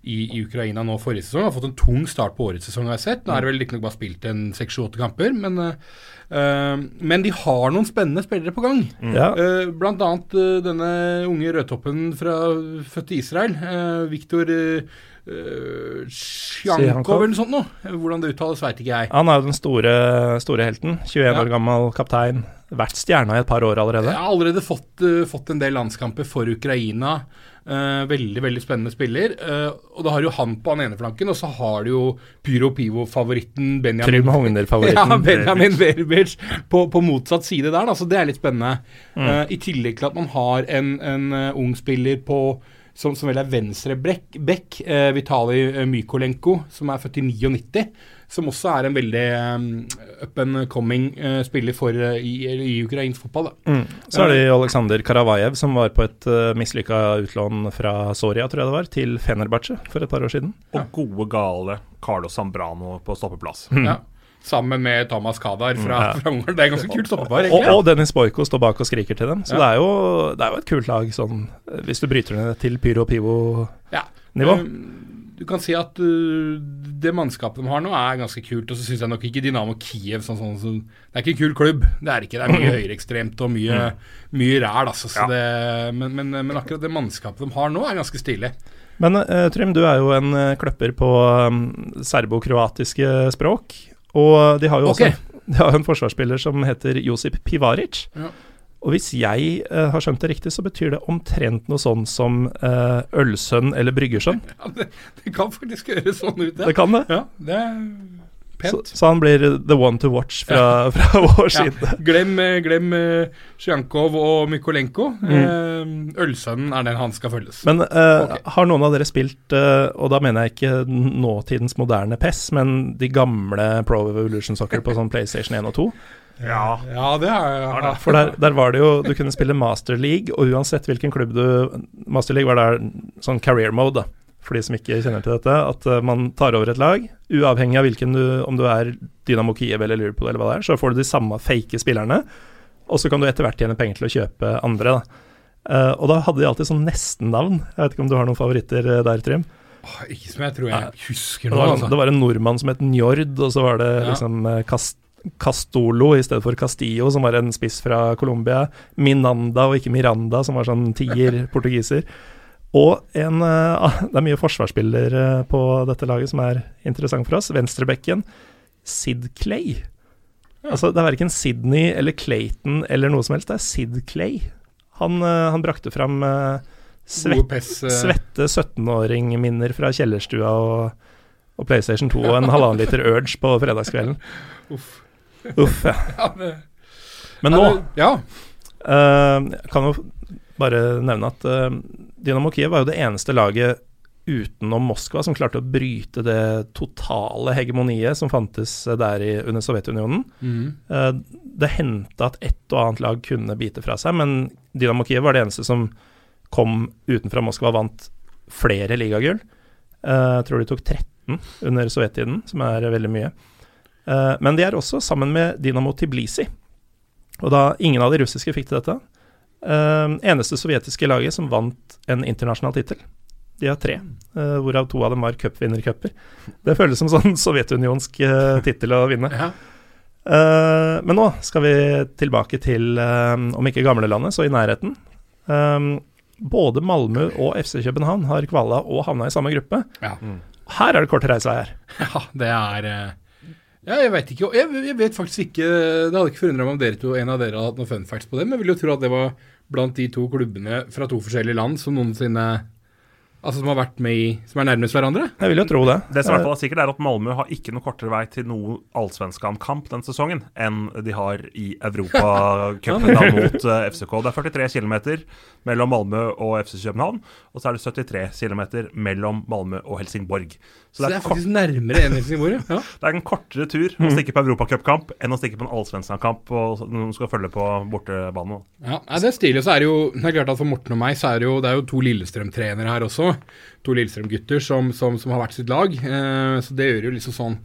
i, i, Ukraina nå forrige sesong. Har fått en tung start på årets sesong, har jeg sett. Nå er det vel riktignok bare spilt en seks-sju-åtte kamper, men, uh, men de har noen spennende spillere på gang. Mm. Ja. Uh, blant annet uh, denne unge rødtoppen fra født i Israel, Viktor uh, Sjankov eller noe sånt noe. Hvordan det uttales, veit ikke jeg. Han er jo den store, store helten. 21 ja. år gammel kaptein. Vært stjerna i et par år allerede. Jeg har allerede fått, uh, fått en del landskamper for Ukraina. Uh, veldig veldig spennende spiller. Uh, og da har jo han på den ene flanken, og så har du jo Pyro Pivo-favoritten Benjamin Hogner-favoritten. [LAUGHS] ja, Benjamin Verbic på, på, motsatt side der, da, så det er litt spennende. Mm. Uh, I tillegg til at man har en, en ung spiller på som, som vel er venstre bekk, eh, Vitali Mykolenko, som er født i 99. Som også er en veldig um, up and coming uh, spiller for, uh, i, i, ukrainsk fotball. Mm. Så er det Aleksandr Karavajev, som var på et uh, mislykka utlån fra Soria, tror jeg det var, til Fenerbahçe for et par år siden. Og gode, gale Carlo Zambrano på stoppeplass. Mm. Ja sammen med Thomas Kadar fra, ja. fra Ungarn. Det er ganske kult stoppepar. Og, og Dennis Boiko står bak og skriker til dem. Så ja. det, er jo, det, er jo, et kult lag, sånn, hvis du bryter ned til pyro pivo-nivå. Ja. Um, du kan si at uh, det mannskapet de har nå, er ganske kult. Og så syns jeg nok ikke Dynamo Kiev sånn, sånn, sånn, Det er ikke en kul klubb. Det er ikke. Det er mye høyreekstremt og mye, mm. mye ræl, altså. Ja. Det, men, men, men, akkurat det mannskapet de har nå, er ganske stilig. Men uh, Trym, du er jo en uh, kløpper på um, serbo-kroatiske språk. Og de har jo okay. også [LAUGHS] de har en forsvarsspiller som heter Josip Pivaric. Ja. Og hvis jeg uh, har skjønt det riktig, så betyr det omtrent noe sånn som uh, ølsønn eller bryggersønn. [LAUGHS] Ja, det, det, kan faktisk høres sånn ut, ja. Det kan det. Ja, det er pent. Så, så, han blir the one to watch fra, ja. [LAUGHS] fra vår side. Glem, eh, glem uh, Sjankov og Mykolenko. Mm. ølsønnen er den han skal følges. Men okay. har noen av dere spilt, og da mener jeg ikke nåtidens moderne PES, men de gamle Pro Evolution Soccer på sånn PlayStation 1 og 2? Ja, ja det er ja. For der, der, var det jo Du kunne spille Master League, og uansett hvilken klubb du Master League var der sånn career mode, da, for de som ikke kjenner til dette. At uh, man tar over et lag, uavhengig av hvilken du Om du er Dynamo Kiev eller Liverpool eller hva det er, så får du de samme fake spillerne, og så kan du etter hvert tjene penger til å kjøpe andre. da. Uh, og da hadde de alltid sånn nesten-navn. Jeg vet ikke om du har noen favoritter uh, der, Trym? Oh, ikke som jeg tror jeg husker nå. Det altså. det var en nordmann som het Njord, og så var det ja. liksom Kast Castolo i stedet for Castillo, som var en spiss fra Colombia. Minanda og ikke Miranda, som var sånn tier [LAUGHS] portugiser. Og en uh, [LAUGHS] Det er mye forsvarsspillere på dette laget som er interessant for oss. Venstrebekken Sid Clay. Altså, det er verken Sydney eller Clayton eller noe som helst, det er Sid Clay. Han, uh, han brakte fram svett, svette 17-åring-minner fra kjellerstua og, og PlayStation 2 og en halvannen liter Urge på fredagskvelden. [LAUGHS] Uff. Uff, ja. [LAUGHS] Men nå ja. Uh, kan jo bare nevne at uh, Dynamo Kiev var jo det eneste laget utenom Moskva som klarte å bryte det totale hegemoniet som fantes der i, under Sovjetunionen. Mm. Uh, det hendte at et og annet lag kunne bite fra seg, men Dynamo Kiev var det eneste som kom utenfra Moskva og vant flere ligagull. Jeg tror de tok 13 under sovjettiden, som er veldig mye. Uh, men de er også sammen med Dinamo Tiblisi. Og da ingen av de russiske fikk til dette uh, Eneste sovjetiske laget som vant en internasjonal tittel. De har tre, uh, hvorav to av dem var cupvinnercuper. Det føles som sånn sovjetunionsk tittel å vinne. Ja. men nå skal vi tilbake til, om ikke gamlelandet, så i nærheten. både Malmö og FC København har kvala og havna i samme gruppe. Ja. Her er det kort reisevei her. Ja, det er ja, jeg vet ikke. Jeg, jeg vet faktisk ikke Det hadde ikke forundra meg om dere to, en av dere hadde hatt noen fun facts på det, men jeg vil jo tro at det var blant de to klubbene fra to forskjellige land som noensinne Altså Som har vært med i Som er nærmest hverandre? Jeg vil jo tro det. Det som i hvert fall er sikkert, er at Malmö har ikke noe kortere vei til noe allsvenskan-kamp den sesongen enn de har i Europacupen mot eh, FCK. Det er 43 km mellom Malmö og FC København, og så er det 73 km mellom Malmö og Helsingborg. Så, så det, er, det er faktisk nærmere enn Helsingborg, [LAUGHS] ja. det er en kortere tur å stikke på europacupkamp enn å stikke på en allsvenskan-kamp når du skal følge på bortebane. Ja, det er stilig. Så er det jo det er klart at for Morten og meg så er det jo, det er jo to Lillestrøm-trenere her også to Lillestrøm-gutter som, som, som, har vært sitt lag. Eh, så det gjør jo liksom sånn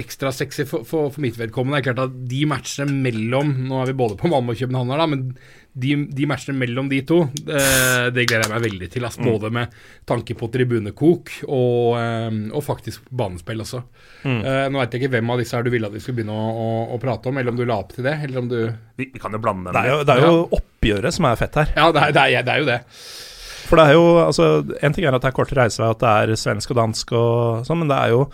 ekstra sexy for, for, for, mitt vedkommende. Det er klart at de matchene mellom Nå er vi både på Malmö og København her, da, men de, de matchene mellom de to, eh, det gleder jeg meg veldig til. Altså, mm. Både med tanke på tribunekok og, eh, og faktisk banespill også. Mm. Eh, nå vet jeg ikke hvem av disse her du ville at vi skulle begynne å, å, å, prate om, eller om du la opp til det, eller om du Vi, vi kan jo blande dem. Det er jo, det er jo oppgjøret som er fett her. Ja, det er, det er, det er jo det. For det er jo altså, En ting er at det er kort reisevei, at det er svensk og dansk og sånn, men det er jo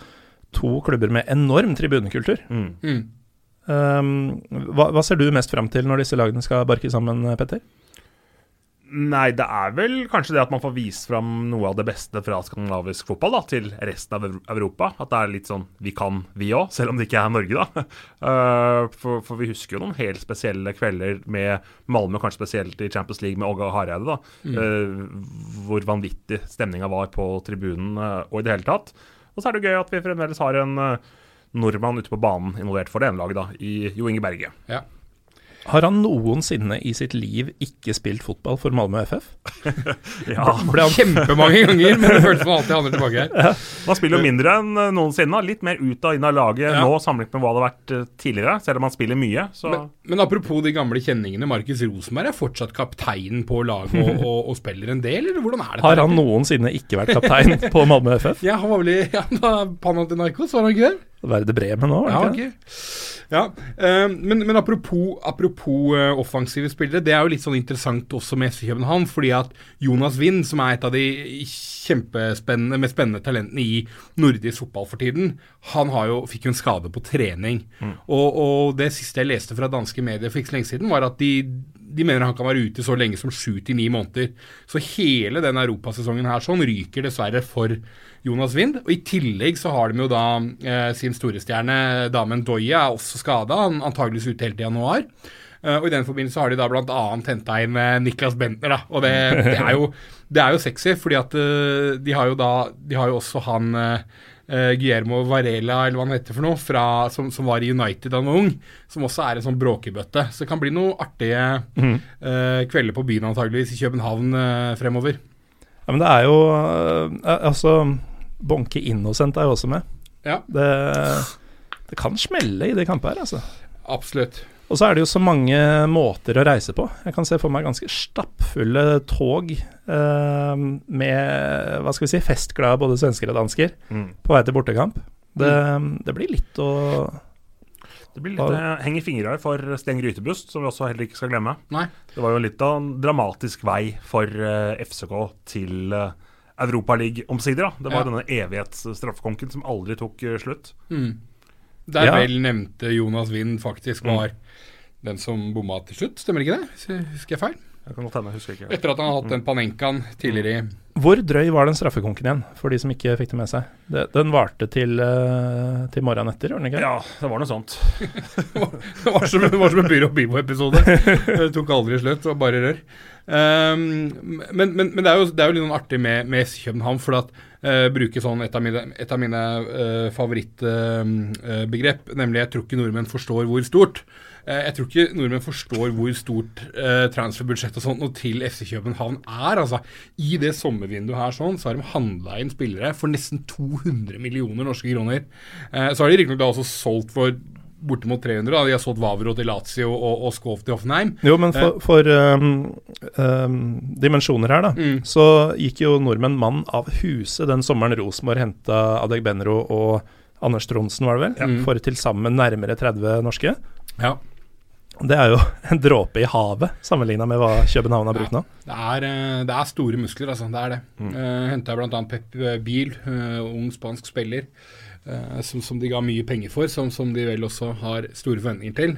to klubber med enorm tribunekultur. Mm. Mm. Um, hva, hva, ser du mest fram til når disse lagene skal barke sammen, Petter? Nei, det er vel kanskje det at man får vist fram noe av det beste fra skandinavisk fotball da, til resten av Europa. At det er litt sånn vi kan, vi òg, selv om det ikke er Norge, da. Uh, [LAUGHS] for, for, vi husker jo noen helt spesielle kvelder med Malmö, kanskje spesielt i Champions League med Åge Hareide, da. Mm. Uh, hvor vanvittig stemninga var på tribunen uh, og i det hele tatt. Og så er det gøy at vi fremdeles har en nordmann ute på banen involvert for det ene laget, da, i Jo Inge Berge. Ja. Har han noensinne i sitt liv ikke spilt fotball for Malmö FF? [LAUGHS] ja, ble han kjempemange ganger, men det føles som alltid handler tilbake her. Ja. Man spiller jo mindre enn eh, noensinne. Litt mer ut og inn av laget ja. nå sammenlignet med hva det har vært eh, tidligere, selv om han spiller mye. Men, men, apropos de gamle kjenningene, Markus Rosenberg er fortsatt kaptein på laget og, og, og, spiller en del, eller hvordan er det? Har han noensinne ikke vært kaptein på Malmö FF? [LAUGHS] Ja, han var vel i ja, Panathinaikos, var han ikke det? Bremen òg, var det ikke? Okay. Ja, uh, men, men, apropos, apropos uh, offensive spillere, det er jo litt sånn interessant også med FC København. Fordi at Jonas Wind, som er et av de kjempespennende, mest spennende talentene i nordisk fotball for tiden, han jo, fikk jo en skade på trening. Mm. Og, og, det siste jeg leste fra danske medier for ikke så lenge siden, var at de, de mener han kan være ute så lenge som sju til ni måneder. Så hele den europasesongen her sånn ryker dessverre for Jonas Wind. Og I tillegg så har de jo da eh, sin storestjerne Damen Doye er også skada, antageligvis ute helt til januar. Uh, og I den forbindelse har de da bl.a. henta inn uh, Niklas Bentner. da, og det, det, er jo, det, er jo, sexy, fordi at uh, de har jo da De har jo også han Guillermo Varela, eller hva han heter for noe, fra, som, som, var i United da han var ung, som også er en sånn bråkebøtte. Så det kan bli noen artige mm. kvelder på byen antageligvis i København fremover. Ja, men det er jo Altså Bonke Innocent er jo også med. Ja. Det, det kan smelle i de kampene her, altså. Absolutt. Og så er det jo så mange måter å reise på. Jeg kan se for meg ganske stappfulle tog eh, med hva skal vi si, festglade både svensker og dansker mm. på vei til bortekamp. Det, mm. det blir litt å det blir litt uh, heng i fingra for Sten Grytebust, som vi også heller ikke skal glemme. Nei. Det var jo litt av en dramatisk vei for uh, eh, FCK til uh, Europaliga-omsider. Det var ja. denne evighetsstraffekonken som aldri tok uh, slutt. Mm. Der ja. vel nevnte Jonas Wind faktisk var mm. den som bomma til slutt, stemmer ikke det? Husker jeg feil? Jeg kan godt hende, husker ikke. Etter at han har hatt den Panenkaen tidligere i Hvor drøy var den straffekonken igjen, for de som ikke fikk det med seg? Det, den varte til, uh, til morgenen etter, gjorde den ikke? Ja, det var noe sånt. [LAUGHS] det, var som, det var som en Byro Bibo-episode. Det tok aldri slutt, det var bare rør. Um, men, men, men det, er jo, det, er jo, litt noen artig med, med København, for at uh, bruke sånn et av mine, et av mine uh, favorittbegrep, uh, nemlig 'jeg tror ikke nordmenn forstår hvor stort'. Uh, jeg tror ikke nordmenn forstår hvor stort eh, transferbudsjett og sånt noe til FC København er. altså I det sommervinduet her sånn, så har de handla inn spillere for nesten 200 millioner norske kroner. Eh, så har de riktignok også solgt for bortimot 300. Da. De har solgt Vavro til Lazio og, og Skov til Hoffenheim. Jo, men for, eh. for um, um, dimensjoner her, da, mm. så gikk jo nordmenn mann av huset den sommeren Rosenborg henta Adegbenro og Anders Tronsen, var det vel, ja. for til sammen nærmere 30 norske. Ja. Det er jo en dråpe i havet sammenligna med hva København har brukt nå. det, er, eh, det, er, store muskler, altså. Det er det. Mm. Uh, eh, Henta bl.a. Pep Biel, uh, ung spansk spiller. Uh, som, som, de ga mye penger for, som, som, de vel også har store forventninger til.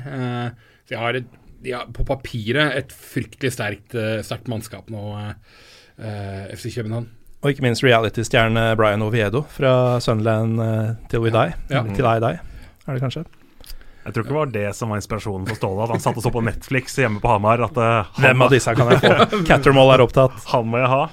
Så jeg har, et, de har, på papiret et fryktelig sterkt, uh, sterkt mannskap nå, FC København. Og ikke minst reality-stjerne Brian Oviedo fra Sunland Til Till We Die. Ja. Til I Die, er det kanskje. Jeg tror ikke det var det som var inspirasjonen for Ståle. At han satt og så på Netflix hjemme på Hamar. At, uh, Hvem av disse kan jeg få? [LAUGHS] Cattermall er opptatt. Han må jeg ha.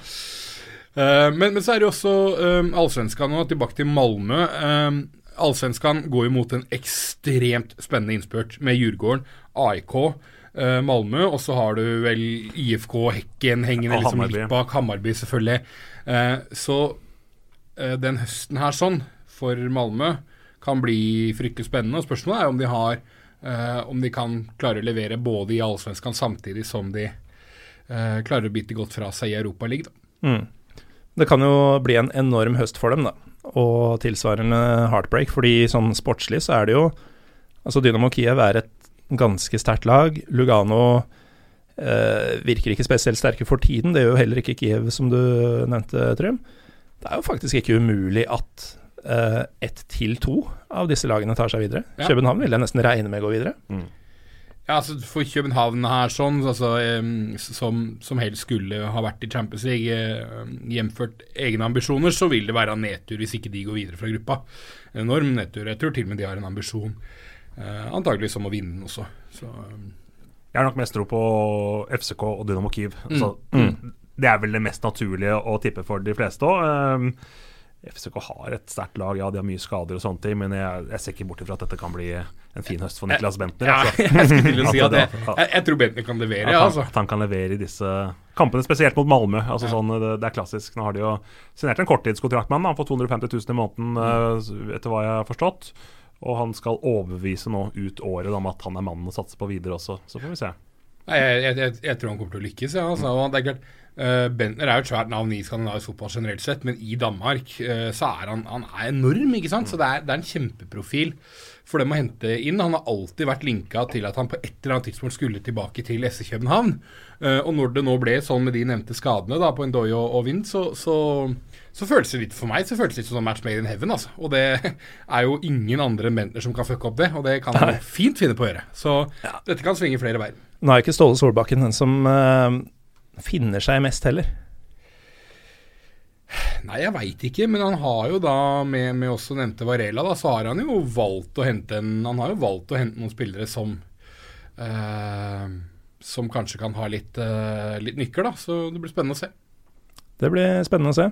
Uh, men, men, så er det jo også um, Allsvenskan nå, tilbake til Malmö. Um, Allsvenskan går jo mot en ekstremt spennende innspurt med Djurgården, AIK, uh, Malmö, og så har du vel IFK Hekken hengende liksom litt bak. Hammarby, selvfølgelig. Uh, så uh, den høsten her sånn, for Malmö, kan bli fryktelig spennende. Og spørsmålet er om de har eh, om de kan klare å levere både i Allsvenskan samtidig som de klarer å bite godt fra seg i Europaligaen. Mm. Det kan jo bli en enorm høst for dem, da. Og tilsvarende heartbreak. fordi sånn sportslig så er det jo Altså Dynamo Kiev er et ganske sterkt lag. Lugano eh, virker ikke spesielt sterke for tiden. Det gjør jo heller ikke Kiev, som du nevnte, Trym. Det er jo faktisk ikke umulig at eh, ett til to av disse lagene tar seg videre. Ja. København vil jeg nesten regne med å gå videre. Mm. Ja, altså For København her, sånn, altså, som, som, helst skulle ha vært i Champions League, hjemført egne ambisjoner, så vil det være nedtur hvis ikke de går videre fra gruppa. Enorm nedtur. Jeg tror til og med de har en ambisjon, uh, antageligvis om å vinne den også. Så um, jeg har nok mest tro på FCK og Dynamo Kiev. Mm. Så, mm. Det er vel det mest naturlige å tippe for de fleste òg. FCK har et sterkt lag, ja, de har mye skader og sånne ting, men jeg, jeg ser ikke bort ifra at dette kan bli en fin høst for Niklas Bentner. Ja, altså. [LAUGHS] jeg skulle til å si at, jeg, jeg, tror Bentner kan levere, at han, altså. At han kan levere i disse kampene, spesielt mot Malmö. Altså, ja. sånn, det, det, er klassisk. Nå har de jo signert en korttidskontrakt med han, han får 250 000 i måneden, mm. etter hva jeg har forstått. Og han skal overbevise nå ut året om at han er mannen å satse på videre også. Så får vi se. Jeg, jeg, tror han kommer til å lykkes. Ja, altså. det er klart, Bentner er jo et svært navn i skandinavisk fotball generelt sett, men i Danmark uh, så er han, han er enorm. ikke sant? Så det er, det er en kjempeprofil for dem å hente inn. Han har alltid vært linka til at han på et eller annet tidspunkt skulle tilbake til SC København. Uh, og når det nå ble sånn med de nevnte skadene da, på Ndoye og, og Vind, så, så så føles det litt for meg så føles det litt som match made in heaven. altså. Og det [LAUGHS] er jo ingen andre enn Bentner som kan fucke opp det, og det kan han fint finne på å gjøre. Så ja. dette kan svinge flere veier. Nå er ikke Ståle Solbakken den som uh, finner seg mest heller. Nei, jeg veit ikke, men han har jo da, med, med også nevnte Varela, da, så har han jo valgt å hente en Han har jo valgt å hente noen spillere som uh, Som kanskje kan ha litt, uh, litt nykker, da. Så det blir spennende å se. Det blir spennende å se.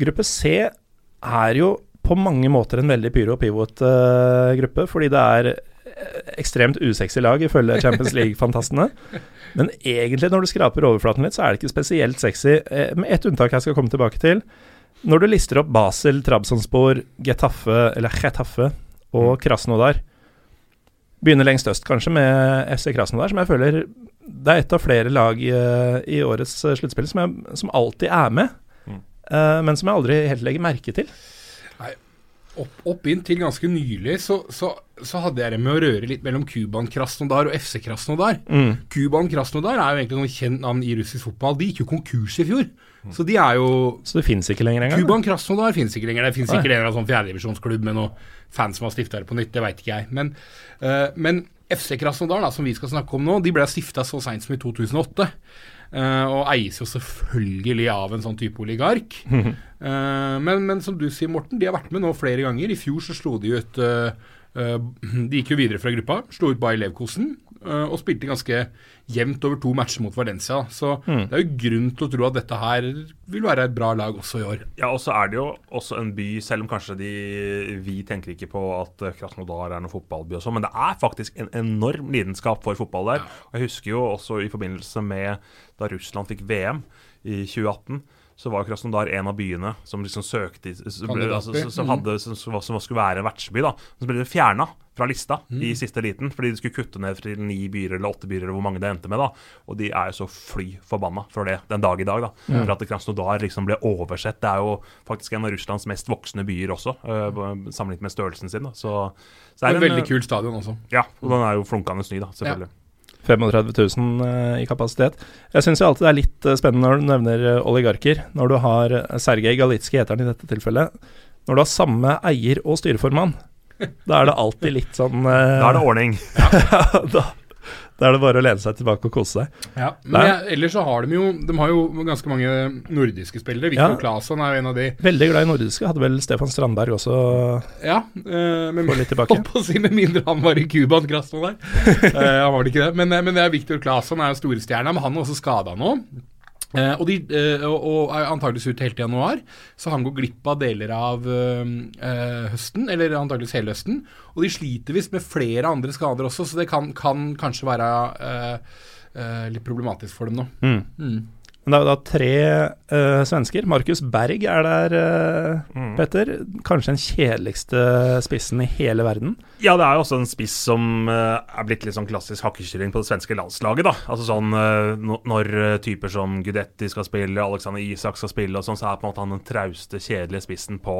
Gruppe C er jo på mange måter en veldig pyro pivot-gruppe, fordi det er ekstremt usexy lag, ifølge Champions League-fantastene. Men egentlig, når du skraper overflaten litt, så er det ikke spesielt sexy, eh, med ett unntak jeg skal komme tilbake til. Når du lister opp Basel, Trabzonspor, Getafe, eller Getafe og mm. Krasnodar Begynner lengst øst, kanskje, med FC Krasnodar, som jeg føler det er et av flere lag i, i årets sluttspill som, som alltid er med uh, men som jeg aldri helt legger merke til. Opp, opp inntil ganske nylig så, så, så, hadde jeg det med å røre litt mellom Kuban Krasnodar og FC Krasnodar. Mm. Kuban Krasnodar er jo egentlig noe kjent navn i russisk fotball. De gikk jo konkurs i fjor. Mm. Så de er jo Så det fins ikke lenger engang? Kuban Krasnodar fins ikke lenger. Det fins ikke lenger en sånn fjerdedivisjonsklubb med noen fans som har stifta det på nytt, det veit ikke jeg. Men, uh, men FC Krasnodar, da, som vi skal snakke om nå, de ble stifta så seint som i 2008. Uh, og eies jo selvfølgelig av en sånn type oligark. uh, [LAUGHS] men, men, som du sier, Morten, de har vært med nå flere ganger. I fjor så slo de ut uh, De gikk jo videre fra gruppa, slo ut Bayer Leverkosen. Og spilte ganske jevnt over to matcher mot Valencia. Så mm. det er jo grunn til å tro at dette her vil være et bra lag også i år. Ja, og så er det jo også en by, selv om kanskje de, vi tenker ikke på at Krasnodar er noen fotballby og sånn, men det er faktisk en enorm lidenskap for fotball der. Ja. Og jeg husker jo også i forbindelse med da Russland fikk VM i 2018 så var Krasnodar en av byene som liksom søkte som, altså, som, mm. hadde, som, som, skulle være vertsby. da, Så ble det fjerna fra lista mm. i siste liten, fordi de skulle kutte ned til ni byer eller åtte byer, eller hvor mange det endte med. da, Og de er jo så fly forbanna for det den dag i dag. da, mm. For at Krasnodar liksom ble oversett. Det er jo faktisk en av Russlands mest voksne byer også, øh, sammenlignet med størrelsen sin. da, så, så er det er en veldig kul stadion også. Ja, og den er jo flunkende ny, da, selvfølgelig. Ja. 35 000 uh, i kapasitet. Jeg syns alltid det er litt uh, spennende når du nevner uh, oligarker. Når du har Sergej Galitskij, heter han i dette tilfellet. Når du har samme eier og styreformann, da er det alltid litt sånn Da er det ordning. [LAUGHS] da, Da er det bare å lene seg tilbake og kose seg. Ja, men jeg, ellers så har de jo De har jo ganske mange nordiske spillere. Viktor ja. Claesson er jo en av de Veldig glad i nordiske. Hadde vel Stefan Strandberg også Ja, eh, men litt [LAUGHS] tilbake. På å si Med mindre han var i Cuba, Krasno der. [LAUGHS] eh, han var det ikke det. Men, eh, men det er Viktor Claesson er jo storstjerna, men han er også skada nå. Eh, og, de, eh, og, antakeligvis ut helt til januar, så han går glipp av deler av eh, eh, høsten, eller antakeligvis hele høsten. Og de sliter visst med flere andre skader også, så det kan, kan kanskje være litt problematisk for dem nå. Mm. Mm. Men det er jo da tre uh, svensker. Markus Berg er der, uh, mm. Petter. Kanskje den kjedeligste spissen i hele verden? Ja, det er jo også en spiss som uh, er blitt litt sånn klassisk hakkekylling på det svenske landslaget. da. Altså sånn Når typer som Gudetti skal spille, Alexander Isak skal spille, og sånn, så er på en måte han den trauste, kjedelige spissen på,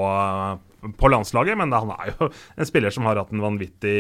på landslaget. Men han er jo en spiller som har hatt en vanvittig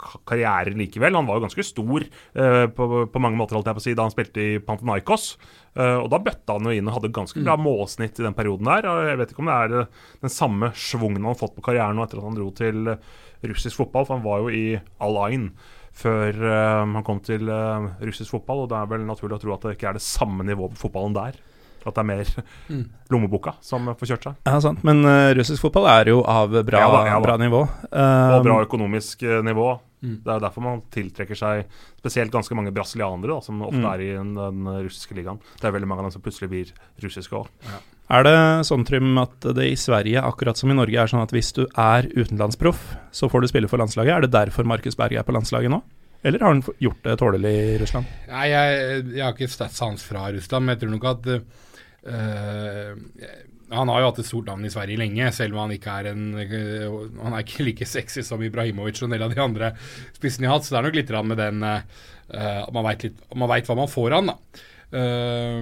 karriere likevel. Han var jo ganske stor på, på, mange måter, holdt jeg på å si, da han spilte i Pantanaikos. Uh, og Da bøtta han jo inn og hadde ganske bra mm. målsnitt i den perioden der. Jeg vet ikke om det er eh, den samme schwungen han har fått på karrieren nå etter at han dro til eh, russisk fotball, for han var jo i Al-Ain før uh, han kom til uh, russisk fotball, og det er vel naturlig å tro at det ikke er det samme nivået på fotballen der. At det er mer mm. [LAUGHS] lommeboka som får kjørt seg. Ja, sant. Men russisk fotball er jo av bra, ja, da, ja, da. bra nivå. og bra økonomisk nivå. Mm. Det er jo derfor man tiltrekker seg spesielt ganske mange brasilianere, da, som ofte mm. er i den, den, russiske ligaen. Det er veldig mange av dem som plutselig blir russiske òg. Ja. Er det sånn, Trym, at det i Sverige, akkurat som i Norge, er sånn at hvis du er utenlandsproff, så får du spille for landslaget? Er det derfor Markus Berg er på landslaget nå? Eller har han gjort det tålelig i Russland? Nei, jeg, jeg har ikke statssans fra Russland, men jeg tror nok at uh, han har jo hatt et stort navn i Sverige lenge, selv om han ikke er en Han er ikke like sexy som Ibrahimovic og en del av de andre spissene de har hatt. Så det er nok litt med den uh, Man veit hva man får han, da. Uh,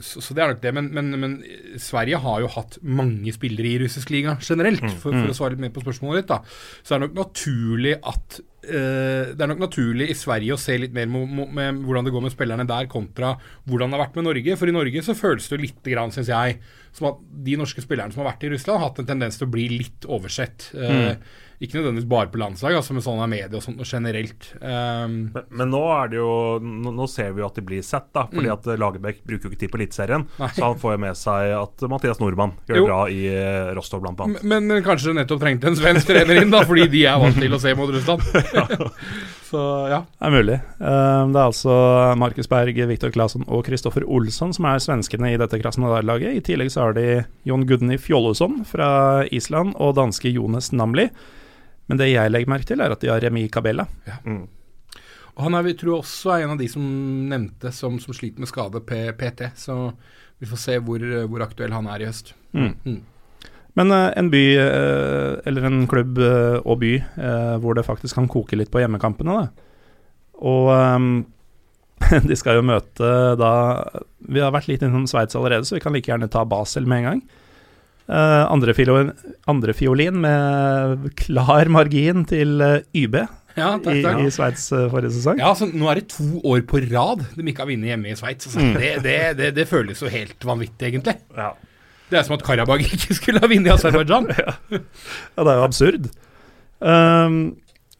så, så, det er nok det. Men, men, men, Sverige har jo hatt mange spillere i russisk liga generelt, mm, for, for, å mm. svare litt mer på spørsmålet ditt. da. Så det er nok naturlig at Det er nok naturlig i Sverige å se litt mer med, hvordan det går med spillerne der, kontra hvordan det har vært med Norge. For i Norge så føles det litt, syns jeg, som at de norske spillerne som har vært i Russland, har hatt en tendens til å bli litt oversett. Uh, mm. Ikke nødvendigvis bare på landslag, altså med sånne medier og sånt og generelt. Um, men, men, nå er det jo nå, nå, ser vi jo at de blir sett, da. Fordi mm. at Lagerbäck bruker jo ikke tid på Eliteserien. Så han får jo med seg at Mathias Nordmann gjør det bra i uh, Rostov, blant annet. Men, men, kanskje nettopp trengte en svensk trener inn, da, fordi de er vant til å se mot Russland. [LAUGHS] [LAUGHS] så ja. Det er mulig. Um, det er altså Markus Berg, Viktor Claesson og Kristoffer Olsson som er svenskene i dette Krasnodar-laget. I tillegg så har de Jon Gudny Fjolleson fra Island og danske Jones Namli. Men det jeg legger merke til, er at de har Remi Cabella. Ja. Mm. Og han er, vi tror også er en av de som nevnte som, som sliter med skade P PT. Så vi får se hvor, hvor aktuell han er i høst. Mm. Mm. Men uh, en by, uh, eller en klubb uh, og by, hvor det faktisk kan koke litt på hjemmekampene, da. Og um, [LAUGHS] de skal jo møte da Vi har vært litt innom Sveits allerede, så vi kan like gjerne ta Basel med en gang. Uh, andre, fiolin, andre, med klar margin til uh, YB ja, takk, takk. i, i Sveits uh, forrige sesong. Ja, så Nå er det to år på rad de ikke har vunnet hjemme i Sveits. Altså. Mm. Det, det, det, det, føles jo helt vanvittig, egentlig. Ja. Det er som at Karabag ikke skulle ha vunnet i Aserbajdsjan. [LAUGHS] ja. ja, det er jo absurd. Um,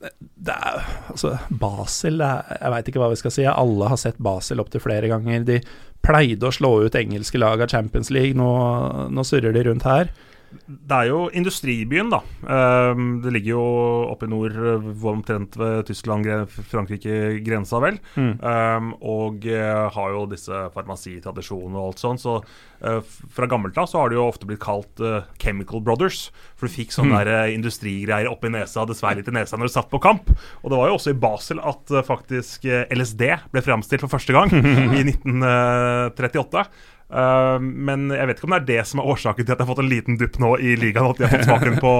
det er, altså, Basel Jeg veit ikke hva vi skal si. Alle har sett Basel opptil flere ganger. De pleide å slå ut engelske lag av Champions League. Nå, nå surrer de rundt her. Det er jo industribyen, da. Ehm, det ligger jo oppe i nord, omtrent ved Tyskland, Frankrike grensa, vel. Mm. Um, og uh, har jo disse farmasitradisjonene og alt sånt. Så uh, fra gammelt av så har det jo ofte blitt kalt Chemical Brothers. For du fikk sånne mm. industrigreier oppi nesa, dessverre litt i nesa når du satt på kamp. Og det var jo også i Basel at faktisk LSD ble framstilt for første gang, [LAUGHS] i 1938. Uh, men jeg vet ikke om det er det som er årsaken til at jeg har fått en liten dupp nå i ligaen. At de har fått smaken på,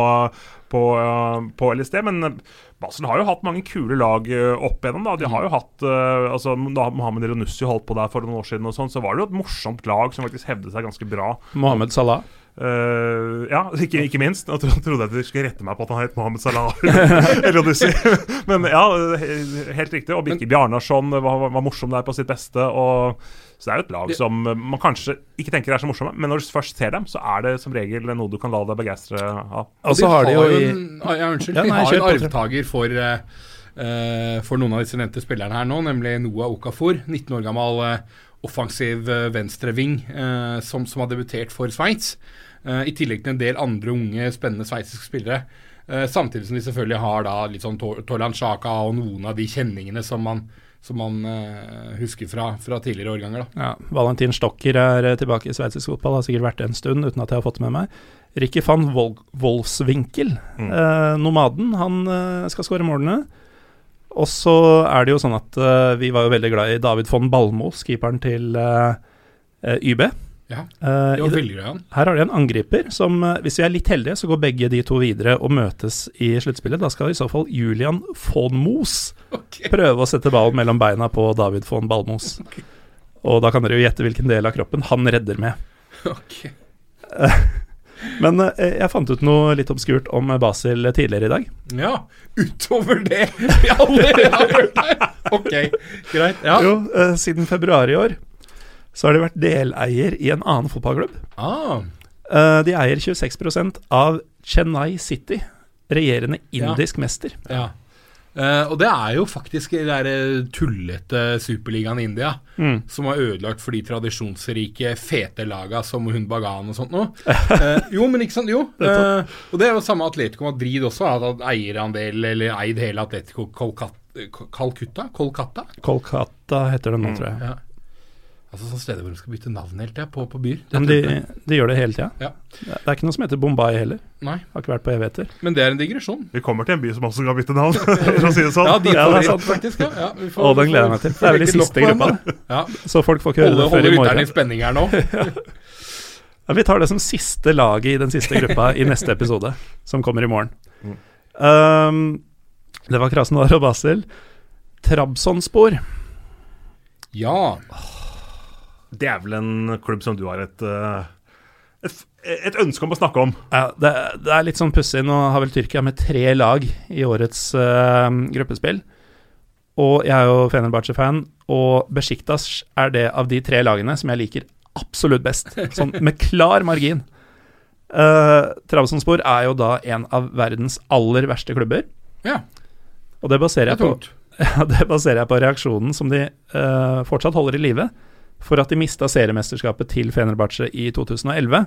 på, uh, på, LSD. Men Basel har jo hatt mange kule lag uh, opp igjennom. Da. De har jo hatt altså, Da Mohammed Ronussi holdt på der for noen år siden, og sånn, så var det jo et morsomt lag som faktisk hevde seg ganske bra. Mohammed Salah? Uh, ja, ikke, ikke, minst. Jeg trodde at de skulle rette meg på at han het Mohammed Salah. [LAUGHS] Men ja, helt riktig. Og Birke Bjarnarsson var, var, morsom der på sitt beste. Og, så det er jo et lag som man kanskje ikke tenker er så morsomme, men når du først ser dem, så er det som regel noe du kan la deg begeistre av. Og så har de jo en, ja, Unnskyld. Ja, nei, de har en arvtaker for uh, uh, for noen av disse nevnte spillerne her nå, nemlig Noah Okafor, 19 år gammel uh, offensiv uh, venstreving som, som, har debutert for Sveits. I tillegg til en del andre unge, spennende sveitsiske spillere. samtidig som de selvfølgelig har da litt sånn Torland Sjaka og noen av de kjenningene som man som man uh, husker fra, fra, tidligere årganger. Da. Ja, Valentin Stokker er tilbake i sveitsisk fotball, har sikkert vært det en stund uten at jeg har fått det med meg. Ricky van Vol Wolfswinkel, mm. uh, nomaden, han uh, skal skåre målene. Og så er det jo sånn at vi var jo veldig glad i David von Balmo, keeperen til YB. Ja, uh, det var veldig gøy, Her har de en angriper som, uh, hvis vi er litt heldige, så går begge de to videre og møtes i sluttspillet. Da skal i så fall Julian von Moos okay. prøve å sette ballen mellom beina på David von Balmos. Okay. Og da kan dere jo gjette hvilken del av kroppen han redder med. Okay. [LAUGHS] Men jeg fant ut noe litt obskurt om Basil tidligere i dag. Ja, utover det [LAUGHS] vi allerede har hørt her. Ok, greit. Ja. Jo, siden februar i år så har de vært deleier i en annen fotballklubb. Ah. Uh, de eier 26% av Chennai City, regjerende indisk ja. mester. Ja. Uh, og det er jo faktisk den eh, tullete superligaen i India mm. som har ødelagt for de tradisjonsrike, fete laga som Hun Bagan og sånt noe. Uh, [LAUGHS] jo, men ikke sant? Jo. Uh, og det er jo samme Atletico Madrid også, har hatt eierandel, eller eid hele Atletico Kolkata. Kolkata? Kolkata heter det nå, mm. tror jeg. Ja. Altså sånn steder hvor de skal bytte navn hele tida, på, på byer. Men de, de, gjør det hele tida. Ja. Det er ikke noe som heter Bombay heller. Nei. Har ikke vært på evigheter. Men det er en digresjon. Vi kommer til en by som også skal bytte navn, [LAUGHS] for å si det sånn. Ja, de ja, det er sant, faktisk. Ja. ja får, Å, den gleder jeg meg til. Det er vel i siste gruppa. Ja. Så folk får ikke høre det før i morgen. Holder Holde i spenning her nå. [LAUGHS] ja, vi tar det som siste laget i den siste gruppa i neste episode, som kommer i morgen. Mm. Um, det var Krasnodar og Basel. Trabzonspor. Ja. Det er vel en klubb som du har et, eh, et, et ønske om å snakke om? Ja, det, det er litt sånn pussig. Nå har vel Tyrkia med tre lag i årets uh, gruppespill. Og jeg er jo Fenerbahçe-fan, og Besjiktas er det av de tre lagene som jeg liker absolutt best. Sånn med klar margin. Uh, Trabzonspor er jo da en av verdens aller verste klubber. Ja. Og det baserer, det jeg, på, [LAUGHS] ja, det baserer jeg på reaksjonen som de uh, fortsatt holder i live for at de mista seriemesterskapet til Fenerbahçe i 2011.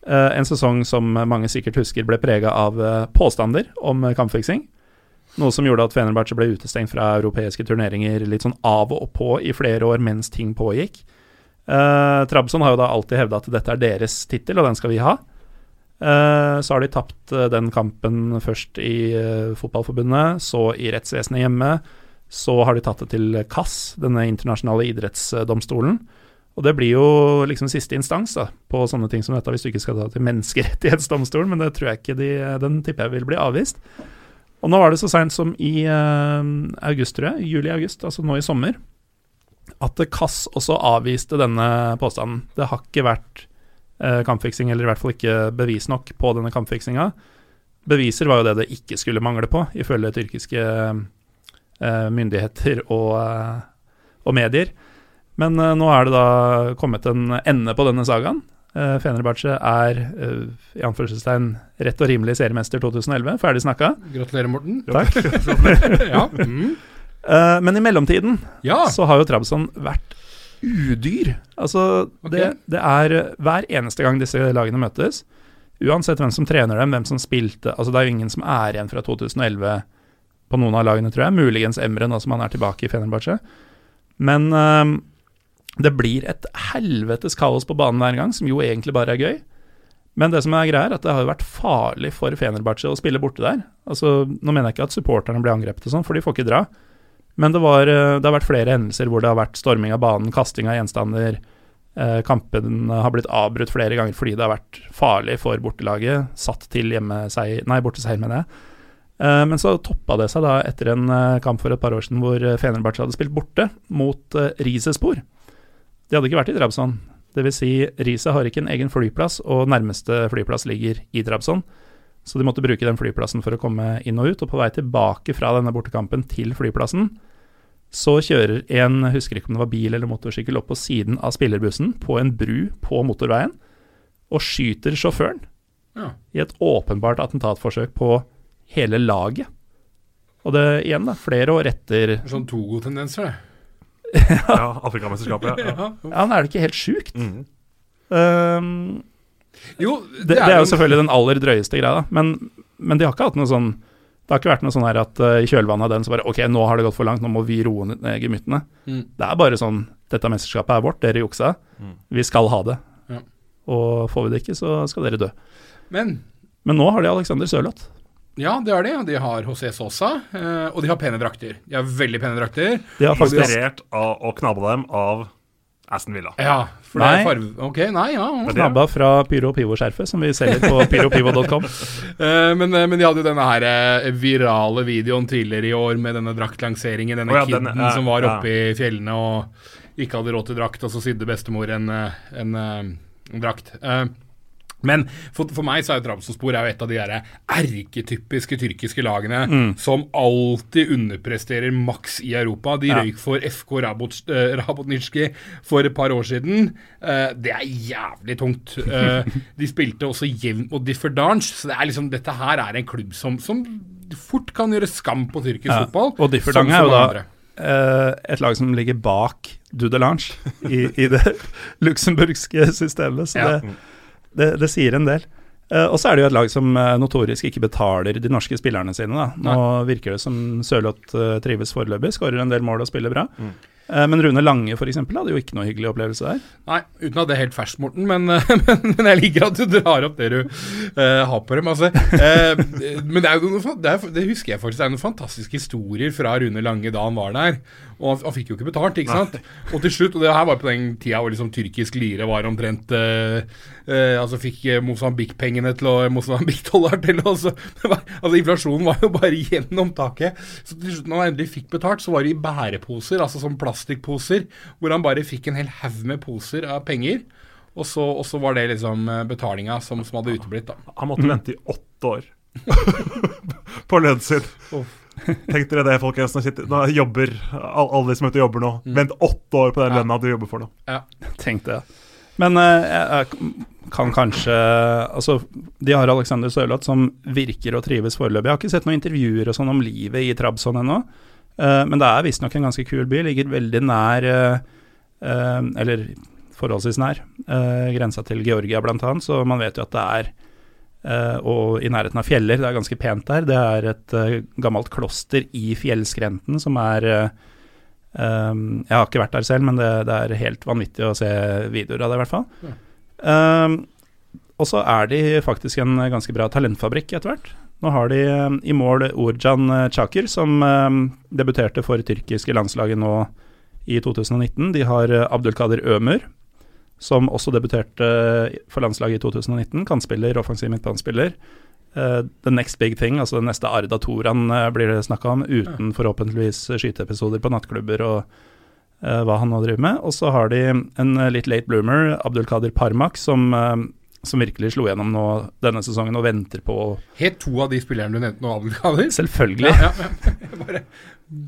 Uh, eh, en sesong som mange sikkert husker ble prega av uh, påstander om uh, kampfiksing. Noe som gjorde at Fenerbahçe ble utestengt fra europeiske turneringer litt sånn av og på i flere år mens ting pågikk. Uh, Trabzon har jo da alltid hevda at dette er deres tittel, og den skal vi ha. så har de tapt den kampen først i Fotballforbundet, så i rettsvesenet hjemme så har de tatt det til CAS, denne internasjonale idrettsdomstolen. Og det blir jo liksom siste instans da, på sånne ting som dette, hvis du ikke skal ta til menneskerettighetsdomstolen, men det tror jeg ikke de, den tipper jeg vil bli avvist. Og nå var det så seint som i uh, august, tror jeg, juli-august, altså nå i sommer, at CAS også avviste denne påstanden. Det har ikke vært uh, kampfiksing, eller i hvert fall ikke bevis nok på denne kampfiksinga. Beviser var jo det det ikke skulle mangle på, ifølge tyrkiske uh, myndigheter [LAUGHS] og, eh, og, medier. Men eh, nå er det da kommet en ende på denne sagaen. Uh, Fenerbahçe er uh, i anførselstegn rett og rimelig seriemester 2011. Ferdig snakka. Gratulerer, Morten. Takk. [LAUGHS] ja. mm. uh, men i mellomtiden ja. så har jo Trabzon vært udyr. Altså, okay. det, det, er hver eneste gang disse lagene møtes, uansett hvem som trener dem, hvem som spilte Altså, det er jo ingen som er igjen fra 2011 på noen av lagene, tror jeg. Muligens Emre, nå som han er tilbake i Fenerbahçe. Men uh, det blir et helvetes kaos på banen hver gang, som jo egentlig bare er gøy. Men det som er greia, er at det har vært farlig for Fenerbahçe å spille borte der. Altså, Nå mener jeg ikke at supporterne blir angrepet og sånn, for de får ikke dra. Men det, var, eh, det, har vært flere hendelser hvor det har vært storming av banen, kasting av gjenstander. Eh, kampen har blitt avbrutt flere ganger fordi det har vært farlig for bortelaget. Satt til hjemmeseier Nei, borteseier, mener jeg. Eh, men så toppa det seg da etter en eh, kamp for et par år siden hvor eh, Fenerbahçe hadde spilt borte mot Risespor. De hadde ikke vært i Trabzon. Dvs. Si, Riise har ikke en egen flyplass, og nærmeste flyplass ligger i Trabzon. Så de måtte bruke den flyplassen for å komme inn og ut. Og på vei tilbake fra denne bortekampen til flyplassen, så kjører en, husker ikke om det var bil eller motorsykkel, opp på siden av spillerbussen på en bru på motorveien, og skyter sjåføren ja. i et åpenbart attentatforsøk på hele laget. Og det igjen, da, flere år etter Sånn Togo-tendenser, det. [LAUGHS] ja, Afrikamesterskapet. Ja. ja. ja, men er det ikke helt sjukt? Mm. Um, jo, det, det, er, det er jo selvfølgelig den aller drøyeste greia, men, men, de har ikke hatt noe sånn Det har ikke vært noe sånn her at uh, i kjølvannet av den så bare Ok, nå har det gått for langt, nå må vi roe ned gemyttene. Mm. Det er bare sånn Dette mesterskapet er vårt, dere juksa. Mm. Vi skal ha det. Ja. Og får vi det ikke, så skal dere dø. Men Men nå har de Alexander Sørloth. Ja, det har de. De har José Sosa, eh, og de har pene drakter. De har veldig pene drakter. De har faktisk Inspirert av å knabbe dem av Aston Villa. Ja, for nei. det er farve... Ok, nei, ja. Knabba fra Pyro Pivo-skjerfet, som vi selger på [LAUGHS] pyropivo.com. eh, men, eh, men, de hadde jo denne her virale videoen tidligere i år med denne draktlanseringen. Denne oh, ja, kiden den, uh, som var oppe ja. i fjellene og ikke hadde råd til drakt, og så sydde bestemor en, en, en drakt. Uh, men for, for, meg så er jo Trabzonspor et av de der erketypiske tyrkiske lagene mm. som alltid underpresterer maks i Europa. De ja. røyk for FK Rabot, uh, Rabotnitsjki for et par år siden. Uh, det er jævlig tungt. Uh, [LAUGHS] de spilte også jevnt mot Differdange, så det er liksom, dette her er en klubb som, som fort kan gjøre skam på tyrkisk ja. fotball. Og Differdange er jo da uh, et lag som ligger bak Dudelange i, i det [LAUGHS] luxemburgske systemet. Så ja. det det, det sier en del. Uh, og så er det jo et lag som uh, notorisk ikke betaler de norske spillerne sine. Da. Nå Nei. virker det som Sørloth uh, trives foreløpig, skårer en del mål og spiller bra. Mm. men Rune Lange for eksempel, hadde jo ikke noe hyggelig opplevelse der. Nei, uten at det er helt ferskt, Morten, men, [LAUGHS] men, men, jeg liker at du drar opp det du har på dem. Altså, men det, er noe, det, er, det, husker jeg faktisk, det er noen fantastiske historier fra Rune Lange da han var der. Og han, han, fikk jo ikke betalt, ikke sant. Nei. Og til slutt, og det her var på den tida hvor liksom tyrkisk lire var omtrent uh, uh, Altså fikk uh, Mosambik-pengene til å Mosambik-dollar til å altså, altså inflasjonen var jo bare gjennom taket. Så til slutt, når han endelig fikk betalt, så var det i bæreposer, altså som plastikkposer, hvor han bare fikk en hel haug med poser av penger. Og så, og så, var det liksom betalinga som, som hadde uteblitt. da. Han måtte vente i åtte år [LAUGHS] på lønnen sin. Oh. Tenk dere det, folkens. Nå, sitter, nå jobber alle de som er ute og jobber nå. Mm. Vent åtte år på den ja. lønna du jobber for nå. Ja, tenk det. Men uh, jeg, kan kanskje Altså, de har Alexander Sørloth som virker å trives foreløpig. Jeg har ikke sett noen intervjuer og sånn om livet i Trabzon ennå, uh, men det er visstnok en ganske kul by. Ligger veldig nær uh, Eller forholdsvis nær grensa til Georgia, blant annet, så man vet jo at det er Uh, og i nærheten av fjeller. Det er ganske pent der. Det er et uh, gammelt kloster i fjellskrenten som er uh, Jeg har ikke vært der selv, men det, det, er helt vanvittig å se videoer av det, i hvert fall. Ja. Um, og så er de faktisk en ganske bra talentfabrikk etter hvert. Nå har de um, i mål Urjan Chaker, som debuterte for tyrkiske landslaget nå i 2019. De har Abdulkader Ömer som også debuterte for landslaget i 2019. Kantspiller, offensiv midtbanespiller. Uh, the next big thing, altså den neste Arda Toran blir det snakka om, uten forhåpentligvis skyteepisoder på nattklubber og hva han nå driver med. Og så har de en litt late bloomer, Abdulkadir Parmak, som, som virkelig slo gjennom nå denne sesongen og venter på Helt to av de spillerne du nevnte nå, Abdulkadir? Selvfølgelig. Ja, ja, [LAUGHS] Bare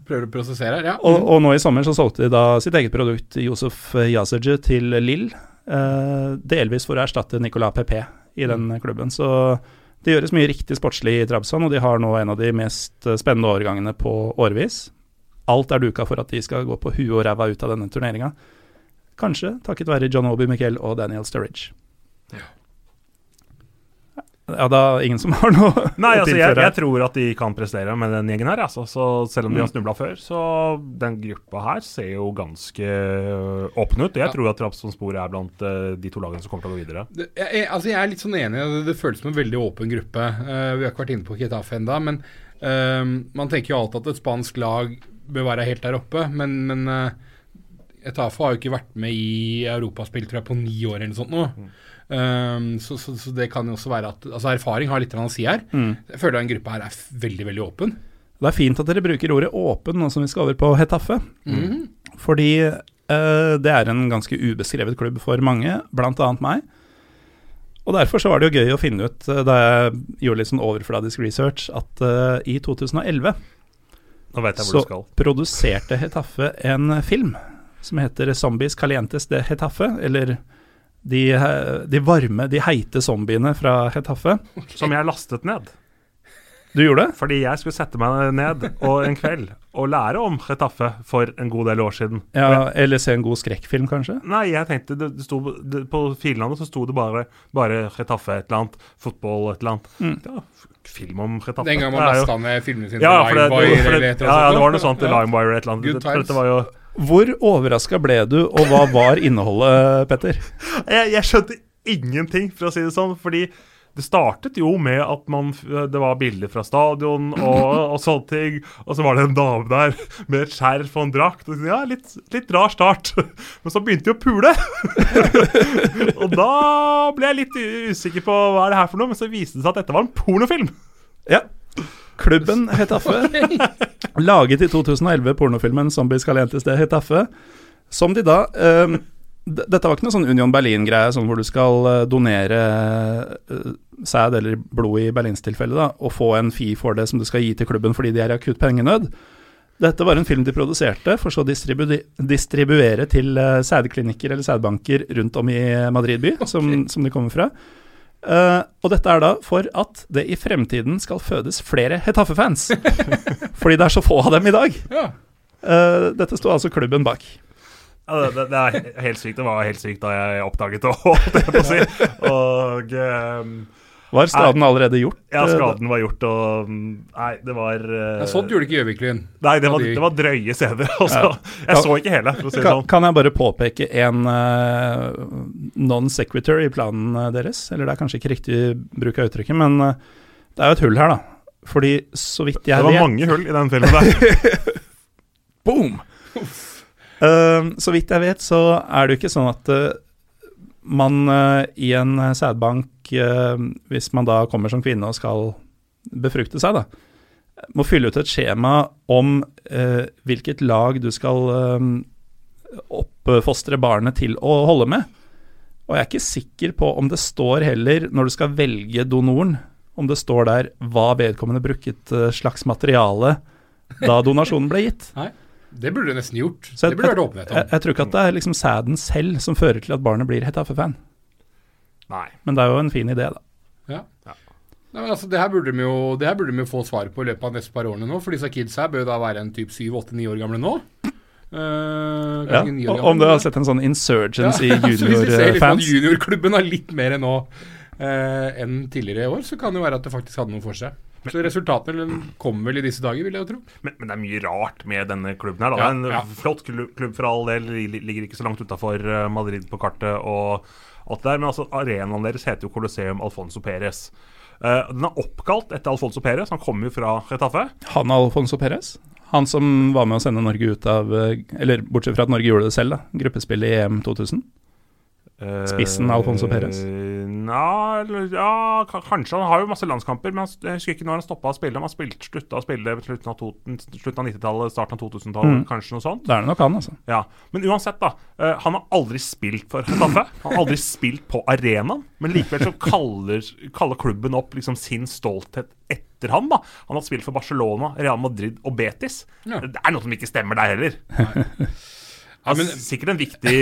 prøver å prosessere her, ja. Og, og, nå i sommer så solgte de da sitt eget produkt, Josef Yazerje, til Lill. Eh, delvis for å erstatte Nicolas Pepe i den mm. klubben. Så det gjøres mye riktig sportslig i Trabzon, og de har nå en av de mest spennende årgangene på årevis. Alt er duka for at de skal gå på huet og ræva ut av denne turneringa. Kanskje takket være John Obi Miquel og Daniel Sturridge. Ja. Ja, er ingen som har noe Nei, altså, jeg, jeg, tror at de kan prestere med den gjengen her. Altså. Så selv om de har mm. snubla før, så den gruppa her ser jo ganske øh, åpen ut. Jeg ja. tror at Trabzonspor er blant uh, de to lagene som kommer til å gå videre. Det, jeg, altså, jeg er litt sånn enig. Det, det føles som en veldig åpen gruppe. Uh, vi har ikke vært inne på Kitafe ennå, men uh, man tenker jo alltid at et spansk lag bør være helt der oppe. Men, men Etafe har jo ikke vært med i europaspill tror jeg, på ni år eller noe sånt nå. Mm. Um, så, så, så, det kan jo også være at Altså Erfaring har litt å si her. Mm. Jeg føler den gruppa her er veldig veldig åpen. Det er fint at dere bruker ordet åpen nå som vi skal over på Hetaffe. Mm. Fordi uh, det er en ganske ubeskrevet klubb for mange, bl.a. meg. Og derfor så var det jo gøy å finne ut, uh, da jeg gjorde litt sånn overfladisk research, at uh, i 2011 så produserte Hetaffe en film som heter 'Zombies Calientes de Hetaffe', eller de, de, varme, de heite zombiene fra Hetaffe. Som jeg lastet ned. Du gjorde det? Fordi jeg skulle sette meg ned og en kveld og lære om Hetaffe for en god del år siden. Ja, Eller se en god skrekkfilm, kanskje? Nei, jeg tenkte det, det sto, det, På filene så sto det bare, bare Retaffe et eller annet. Fotball et eller annet. Mm. Ja, film om Retaffe. Den gang man lasta ned filmene sine ja, på Limewire eller et eller annet. Ja, ja, det var noe sånt. Ja. Limewire et eller annet. Good times. Dette var jo hvor overraska ble du, og hva var innholdet, Petter? Jeg, jeg skjønte ingenting, for å si det sånn. Fordi det startet jo med at man, det var bilder fra stadion og, og sånne ting. Og så var det en dame der med et skjerf og en drakt. Og ja, litt, litt rar start. [LAUGHS] Men så begynte de å pule. [LAUGHS] og da ble jeg litt usikker på hva er det her for noe. Men så viste det seg at dette var en pornofilm. Ja. Klubben Hetaffe. [LAUGHS] Laget i 2011 pornofilmen 'Zombies Calientes het Hetaffe'. Som de da um, dette var ikke noe sånn Union Berlin-greie sånn hvor du skal eh, donere uh, sæd eller blod i Berlins tilfelle, da, og få en fi for det som du skal gi til klubben fordi de er i akutt pengenød. Dette var en film de produserte, for så å distribu distribuere til uh, sædklinikker eller sædbanker rundt om i Madrid by, okay. som, som, de kommer fra. Uh, og dette er da for at det i fremtiden skal fødes flere Hetaffe-fans. [LAUGHS] fordi det er så få av dem i dag. Ja. Uh, dette sto altså klubben bak. Ja, det, det, er helt sykt. Det var helt sykt da jeg oppdaget det, [LAUGHS] holdt jeg på å si. Og um, Var skaden allerede gjort? Ja, skaden var gjort, og Nei, det var uh, Sånt gjorde ikke Gjøvik-Lyn. Nei, det var, det var drøye scener. [LAUGHS] Altså. Ja. Jeg så ikke hele, for å si kan, sånn. Kan jeg bare påpeke en uh, non sequitur i planen deres? Eller det er kanskje ikke riktig bruk av uttrykket, men uh, det er jo et hull her, da. Fordi så vidt jeg vet Det var vet, mange hull i den filmen der. [LAUGHS] Boom! Uh, så vidt jeg vet, så er det jo ikke sånn at uh, man uh, i en sædbank, hvis man da kommer som kvinne og skal befrukte seg, da, må fylle ut et skjema om hvilket lag du skal oppfostre barnet til å holde med. Og jeg er ikke sikker på om det står heller, når du skal velge donoren, om det står der hva vedkommende brukket slags materiale da donasjonen ble gitt. Nei. Det burde du nesten gjort. Så det burde vært åpenhet om. Jeg, jeg, tror ikke at det er liksom sæden selv som fører til at barnet blir Hetafe-fan. Nei. Men det er jo en fin idé, da. Ja. ja. Nei, men altså, det her, burde vi jo, det her burde de jo få svar på i løpet av neste par årene nå. For disse kids her bør jo da være en type 7-8-9 år gamle nå. Uh, ja, gamle, om du har sett en sånn insurgence ja. i juniorfans? [LAUGHS] Hvis vi ser litt at juniorklubben har litt mer enn nå enn tidligere i år, så kan det jo være at det faktisk hadde noe for seg. Men, så resultatene kommer vel i disse dager, vil jeg jo tro. Men, men, det er mye rart med denne klubben her. Da. Ja, det er en ja. flott klubb for all del, ligger ikke så langt utafor eh, Madrid på kartet og alt det der. Men altså, arenaen deres heter jo Colosseum Alfonso Perez. Uh, den er oppkalt etter Alfonso Perez, han kommer jo fra Retafe. Han Alfonso Perez? Han som var med å sende Norge ut av eh, Eller bortsett fra at Norge gjorde det selv, da. Gruppespill i EM 2000. Spissen Alfonso Perez? Uh, ja, ja, kanskje. Han har jo masse landskamper, men jeg husker ikke når han stoppa å spille. Han har slutta å spille på slutten av, av 90-tallet, starten av 2000-tallet, mm. kanskje noe sånt. Det er det nok han, altså. Ja, Men uansett, da. Uh, han har aldri spilt for Hetafe. Han har aldri spilt på arenaen, men likevel så kaller, kaller klubben opp liksom sin stolthet etter han da. Han har spilt for Barcelona, Real Madrid og Betis. Ja. Det er noe som ikke stemmer der heller. [LAUGHS] Ja, men, sikkert en viktig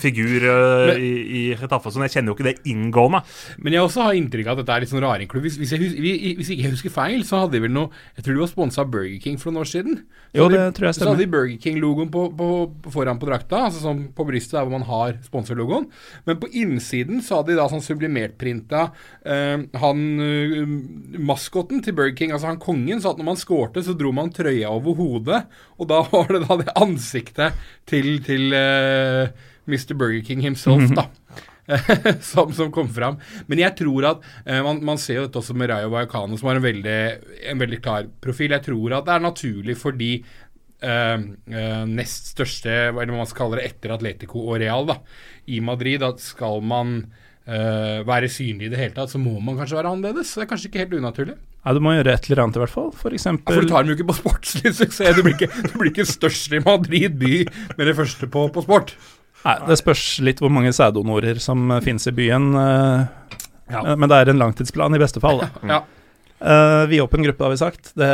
figur [LAUGHS] men, i, i sånn. Jeg kjenner jo ikke det inngående. Men jeg også har inntrykk av at dette er litt sånn raringklubb. Hvis, hvis, jeg, hvis ikke jeg husker feil, så hadde de vel noe Jeg tror de var sponsa av Burger King for noen år siden. Så jo, det tror jeg stemmer. Så hadde de Burger King-logoen på, på, på, foran på drakta, altså sånn på brystet der hvor man har sponsorlogoen. Men på innsiden så hadde de da sånn sublimertprinta uh, han uh, maskoten til Burger King, altså han kongen, så at når man skårte, så dro man trøya over hodet, og da [LAUGHS] var det da det ansiktet til, til til uh, eh, Mr. Burger King himself, -hmm. da. [LAUGHS] som, som, kom fram. Men jeg tror at uh, man, man, ser jo dette også med Rayo Vallecano, som har en veldig, en veldig klar profil. Jeg tror at det er naturlig fordi uh, uh, nest største, eller hva man skal kalle det, etter Atletico og Real da, i Madrid, at skal man være synlig i det hele tatt, så må man kanskje være annerledes. Det er kanskje ikke helt unaturlig. Ja, Du må gjøre et eller annet, i hvert fall. For eksempel ja, For du tar dem jo ikke på sportslig suksess. Du blir ikke, du blir ikke størst i Madrid by med det første på, på sport. Nei, Det spørs litt hvor mange sæddonorer som uh, finnes i byen. Uh, ja. men det er en langtidsplan i beste fall. [LAUGHS] Ja. Uh, en gruppe, har vi sagt. Det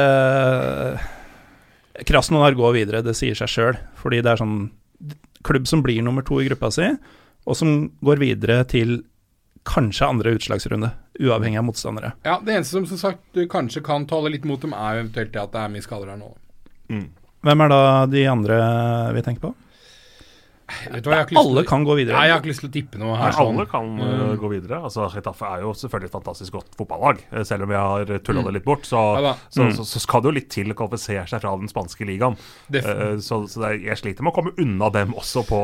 Krasnodar går videre, det sier seg sjøl. Fordi det er sånn klubb som blir nummer to i gruppa si, og som går videre til kanskje andre utslagsrunde. Uavhengig av motstandere. Ja, Det eneste som som sagt du kanskje kan tale litt mot dem, er eventuelt det at det er mye skader her nå. Mm. Hvem er da de andre vi tenker på? Alle kan gå videre. Nei, jeg har ikke lyst til å tippe noe her. Nei, sånn. Alle kan mm. gå videre. Altså, Getafe er jo selvfølgelig et fantastisk godt fotballag. Eh, selv om vi har tulla det mm. litt bort, så, ja, så, mm. så, så, skal det jo litt til å kvalifisere seg fra den spanske ligaen. Uh, så, er, jeg sliter med å komme unna dem også på,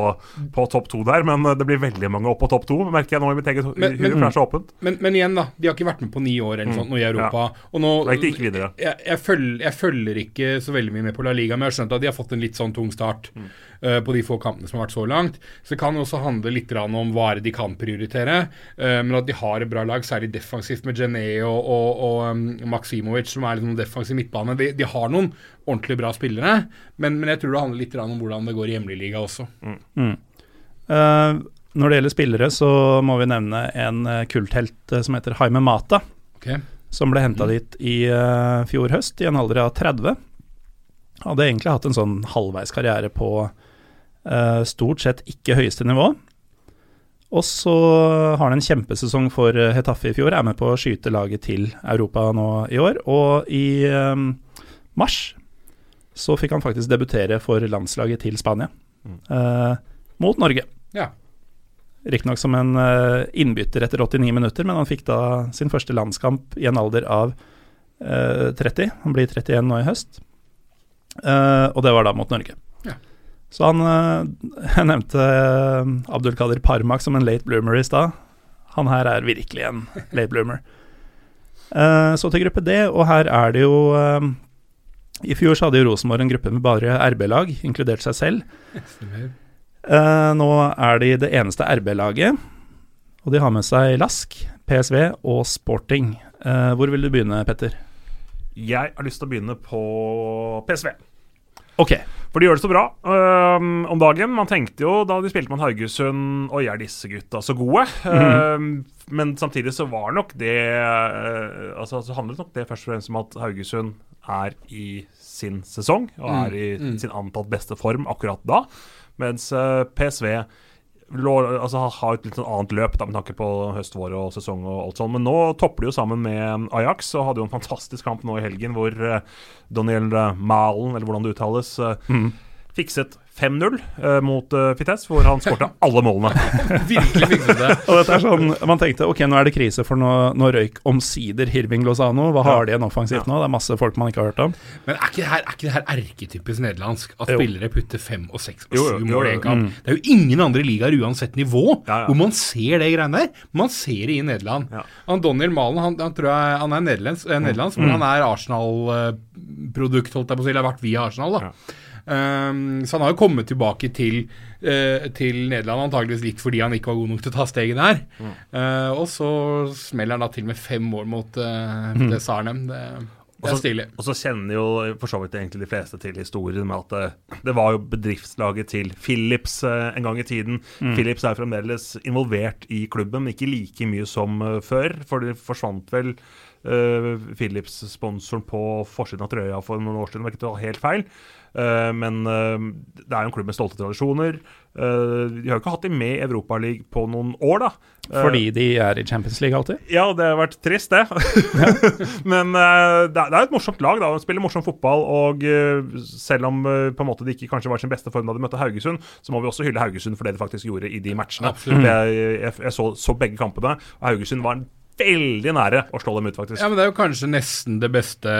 på topp to der, men det blir veldig mange opp på topp to, merker jeg nå i mitt eget men, det er så åpent. Men, men, igjen, da. De har ikke vært med på ni år eller mm. sånt nå i Europa. Ja. Og nå, ikke videre. Jeg, jeg, følger, jeg, følger, ikke så veldig mye med på La Liga, men jeg har skjønt at de har fått en litt sånn tung start. Mm. Uh, på de få kampene som har vært så langt. Så det kan også handle litt om hva de kan prioritere. Uh, men at de har et bra lag, særlig defensivt med Gené og, og, og um, Maksimovic, som er liksom defensiv midtbane. De, de, har noen ordentlig bra spillere, men, men, jeg tror det handler litt om hvordan det går i hjemligliga også. Mm. Mm. Uh, når det gjelder spillere, så må vi nevne en kulthelt som heter Jaime Mata. Okay. Som ble henta mm. dit i fjor høst, i en alder av 30. Hadde egentlig hatt en sånn halvveis karriere på Uh, stort sett ikke høyeste nivå. Og så har han en kjempesesong for Hetaffe i fjor, er med på å skyte laget til Europa nå i år. Og i um, mars så fikk han faktisk debutere for landslaget til Spania. eh, mot Norge. Ja. Riktignok som en innbytter etter 89 minutter, men han fikk da sin første landskamp i en alder av 30. Han blir 31 nå i høst. og det var da mot Norge. Så han eh, [LAUGHS] Jeg nevnte Abdul Kadir Parmak som en late bloomer i stad. Han her er virkelig en late bloomer. Eh, så til gruppe D, og her er det jo I fjor så hadde jo Rosenborg en gruppe med bare RB-lag, inkludert seg selv. Nå er de det eneste RB-laget, og de har med seg Lask, PSV og Sporting. Hvor vil du begynne, Petter? Jeg har lyst til å begynne på PSV. Ok for de gjør det så bra um, om dagen. Man tenkte jo da de spilte mot Haugesund Oi, er disse gutta så gode? Mm. Um, men samtidig så var nok det uh, Altså så handlet nok det først og fremst om at Haugesund er i sin sesong og mm. er i mm. sin antatt beste form akkurat da. Mens uh, PSV lå, altså, ha et litt sånn annet løp da, med tanke på høst, vår og sesong og alt sånt. Men nå topper de jo sammen med Ajax og hadde jo en fantastisk kamp nå i helgen hvor uh, Daniel Malen, eller hvordan det uttales, uh, mm. fikset 5-0 uh, mot uh, Fites, hvor han skårte alle målene. [LAUGHS] Virkelig virkelig det. og dette er sånn, Man tenkte ok, nå er det krise, for nå, nå røyk omsider Hirving Lozano. Hva har de igjen offensivt ja. nå? Det er masse folk man ikke har hørt om. Men er ikke det her, er ikke det her erketypisk nederlandsk? At jo. spillere putter fem og seks og sju mål i en kamp? Mm. Det er jo ingen andre ligaer uansett nivå ja, ja. hvor man ser det greiene der. Man ser det i Nederland. Han Daniel Malen han, han, tror jeg, han er nederlands, eh, nederlands mm. men han er Arsenal-produkt, holdt jeg på å si. Eller har vært via Arsenal. da Um, så han har jo kommet tilbake til, uh, til Nederland, antageligvis litt fordi han ikke var god nok til å ta steget der. Mm. Uh, og så smeller han da til med fem mål mot uh, mm. Sarnem. Det, det er stilig. Og så kjenner jo for så vidt egentlig de fleste til historien med at det, det var jo bedriftslaget til Philips en gang i tiden. Mm. Philips er fremdeles involvert i klubben, ikke like mye som før, for det forsvant vel uh, Philips-sponsoren på forsiden av trøya for noen år siden, om jeg ikke tar helt feil. Uh, men uh, det er jo en klubb med stolte tradisjoner. Uh, de har jo ikke hatt dem med i Europaligaen på noen år, da. Fordi de er i Champions League alltid? Ja, det har vært trist, det. [LAUGHS] men det er, jo et morsomt lag. da, De spiller morsom fotball. Og selv om på en måte de ikke kanskje var sin beste form da de møtte Haugesund, så må vi også hylle Haugesund for det de faktisk gjorde i de matchene. Jeg, jeg, jeg så, så, begge kampene, og Haugesund var en veldig nære å slå dem ut, faktisk. Ja, men Det er jo kanskje nesten det beste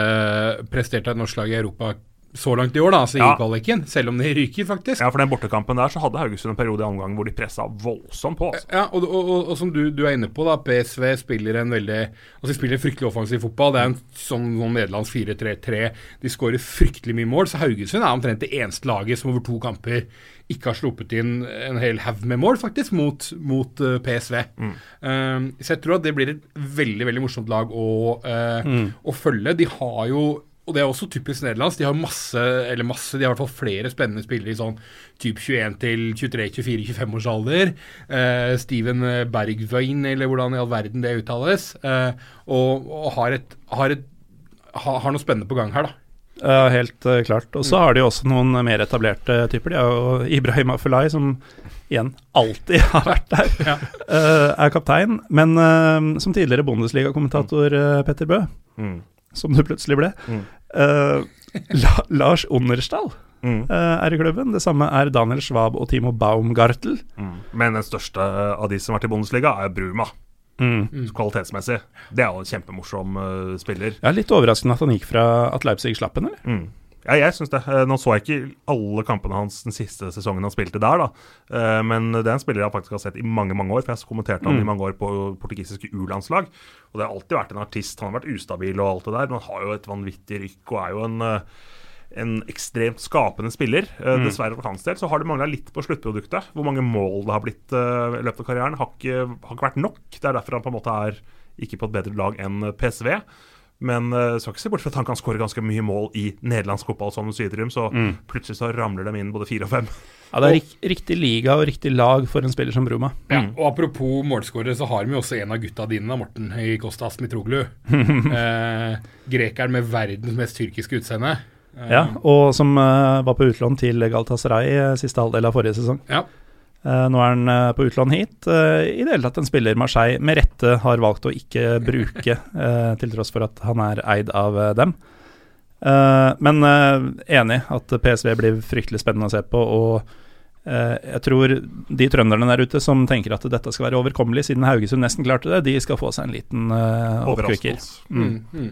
presterte av et norsk lag i Europa så langt i år, da, altså ja. i kvaliken. Selv om de ryker, faktisk. Ja, for den bortekampen der så hadde Haugesund en periode i omgangen omgang hvor de pressa voldsomt på. Altså. Ja, og, og, og, og som du, du, er inne på, da, PSV spiller en veldig Altså de spiller en fryktelig offensiv fotball. Det er en sånn, sånn Nederlands 4-3-3. De skårer fryktelig mye mål. Så Haugesund er omtrent det eneste laget som over to kamper ikke har sluppet inn en hel haug med mål, faktisk, mot, mot uh, PSV. Mm. Uh, så jeg tror at det blir et veldig veldig morsomt lag å, uh, mm. å følge. De har jo og det er også typisk nederlandsk. De har masse, eller masse, de har i hvert fall flere spennende spillere i sånn type 21 til 23-24-25 års alder. Uh, Steven Bergwijn, eller hvordan i all verden det uttales. Uh, og, og har, et, har, et, har, har, noe spennende på gang her, da. Ja, helt uh, klart. Og så har de også noen mer etablerte typer. De har jo Ibrahim Afelai, som igjen alltid [LAUGHS] har vært der, ja. uh, er kaptein. Men uh, som tidligere Bundesliga-kommentator Petter Bø, mm. Som du plutselig ble, mm. La Lars Onderstall mm. er i klubben. Det samme er Daniel Schwab og Timo Baumgartel. Mm. Men den største av de som har vært i Bundesliga, er Bruma. Mm. mm. Kvalitetsmessig. Det er jo en kjempemorsom uh, spiller. Ja, Litt overraskende at han gikk fra at Leipzig slapp henne, eller? Ja, jeg syns det. Uh, nå så jeg ikke alle kampene hans den siste sesongen han spilte der, da. Uh, men det er en spiller jeg faktisk har sett i mange mange år, for jeg kommenterte han mm. i mange år på portugisiske U-landslag. Og det har alltid vært en artist. Han har vært ustabil og alt det der, men han har jo et vanvittig rykk og er jo en en ekstremt skapende spiller. Mm. Dessverre for hans del så har det mangla litt på sluttproduktet. Hvor mange mål det har blitt i løpet av karrieren, har ikke, har ikke, vært nok. Det er derfor han på en måte er ikke på et bedre lag enn PSV. Men uh, skal ikke se bort fra at han kan skåre ganske mye mål i nederlandsk fotball, som sydrym så mm. plutselig så ramler de inn både fire og fem. Ja, Det er rik riktig liga og riktig lag for en spiller som Bruma. Ja, mm. og Apropos målskårere, så har vi også en av gutta dine, Morten i Kostas Mitroglu. [LAUGHS] eh, grekeren med verdens mest tyrkiske utseende. Ja, og som uh, var på utlån til Galatasaray uh, siste halvdel av forrige sesong. Ja. Uh, nå er han på utlandet hit. I det hele tatt en spiller Marseille med rette har valgt å ikke bruke, til tross for at han er eid av dem. men enig at PSV blir fryktelig spennende å se på. og jeg tror de trønderne der ute som tenker at dette skal være overkommelig, siden Haugesund nesten klarte det, de skal få seg en liten uh, oppkvikker. Mm. Mm.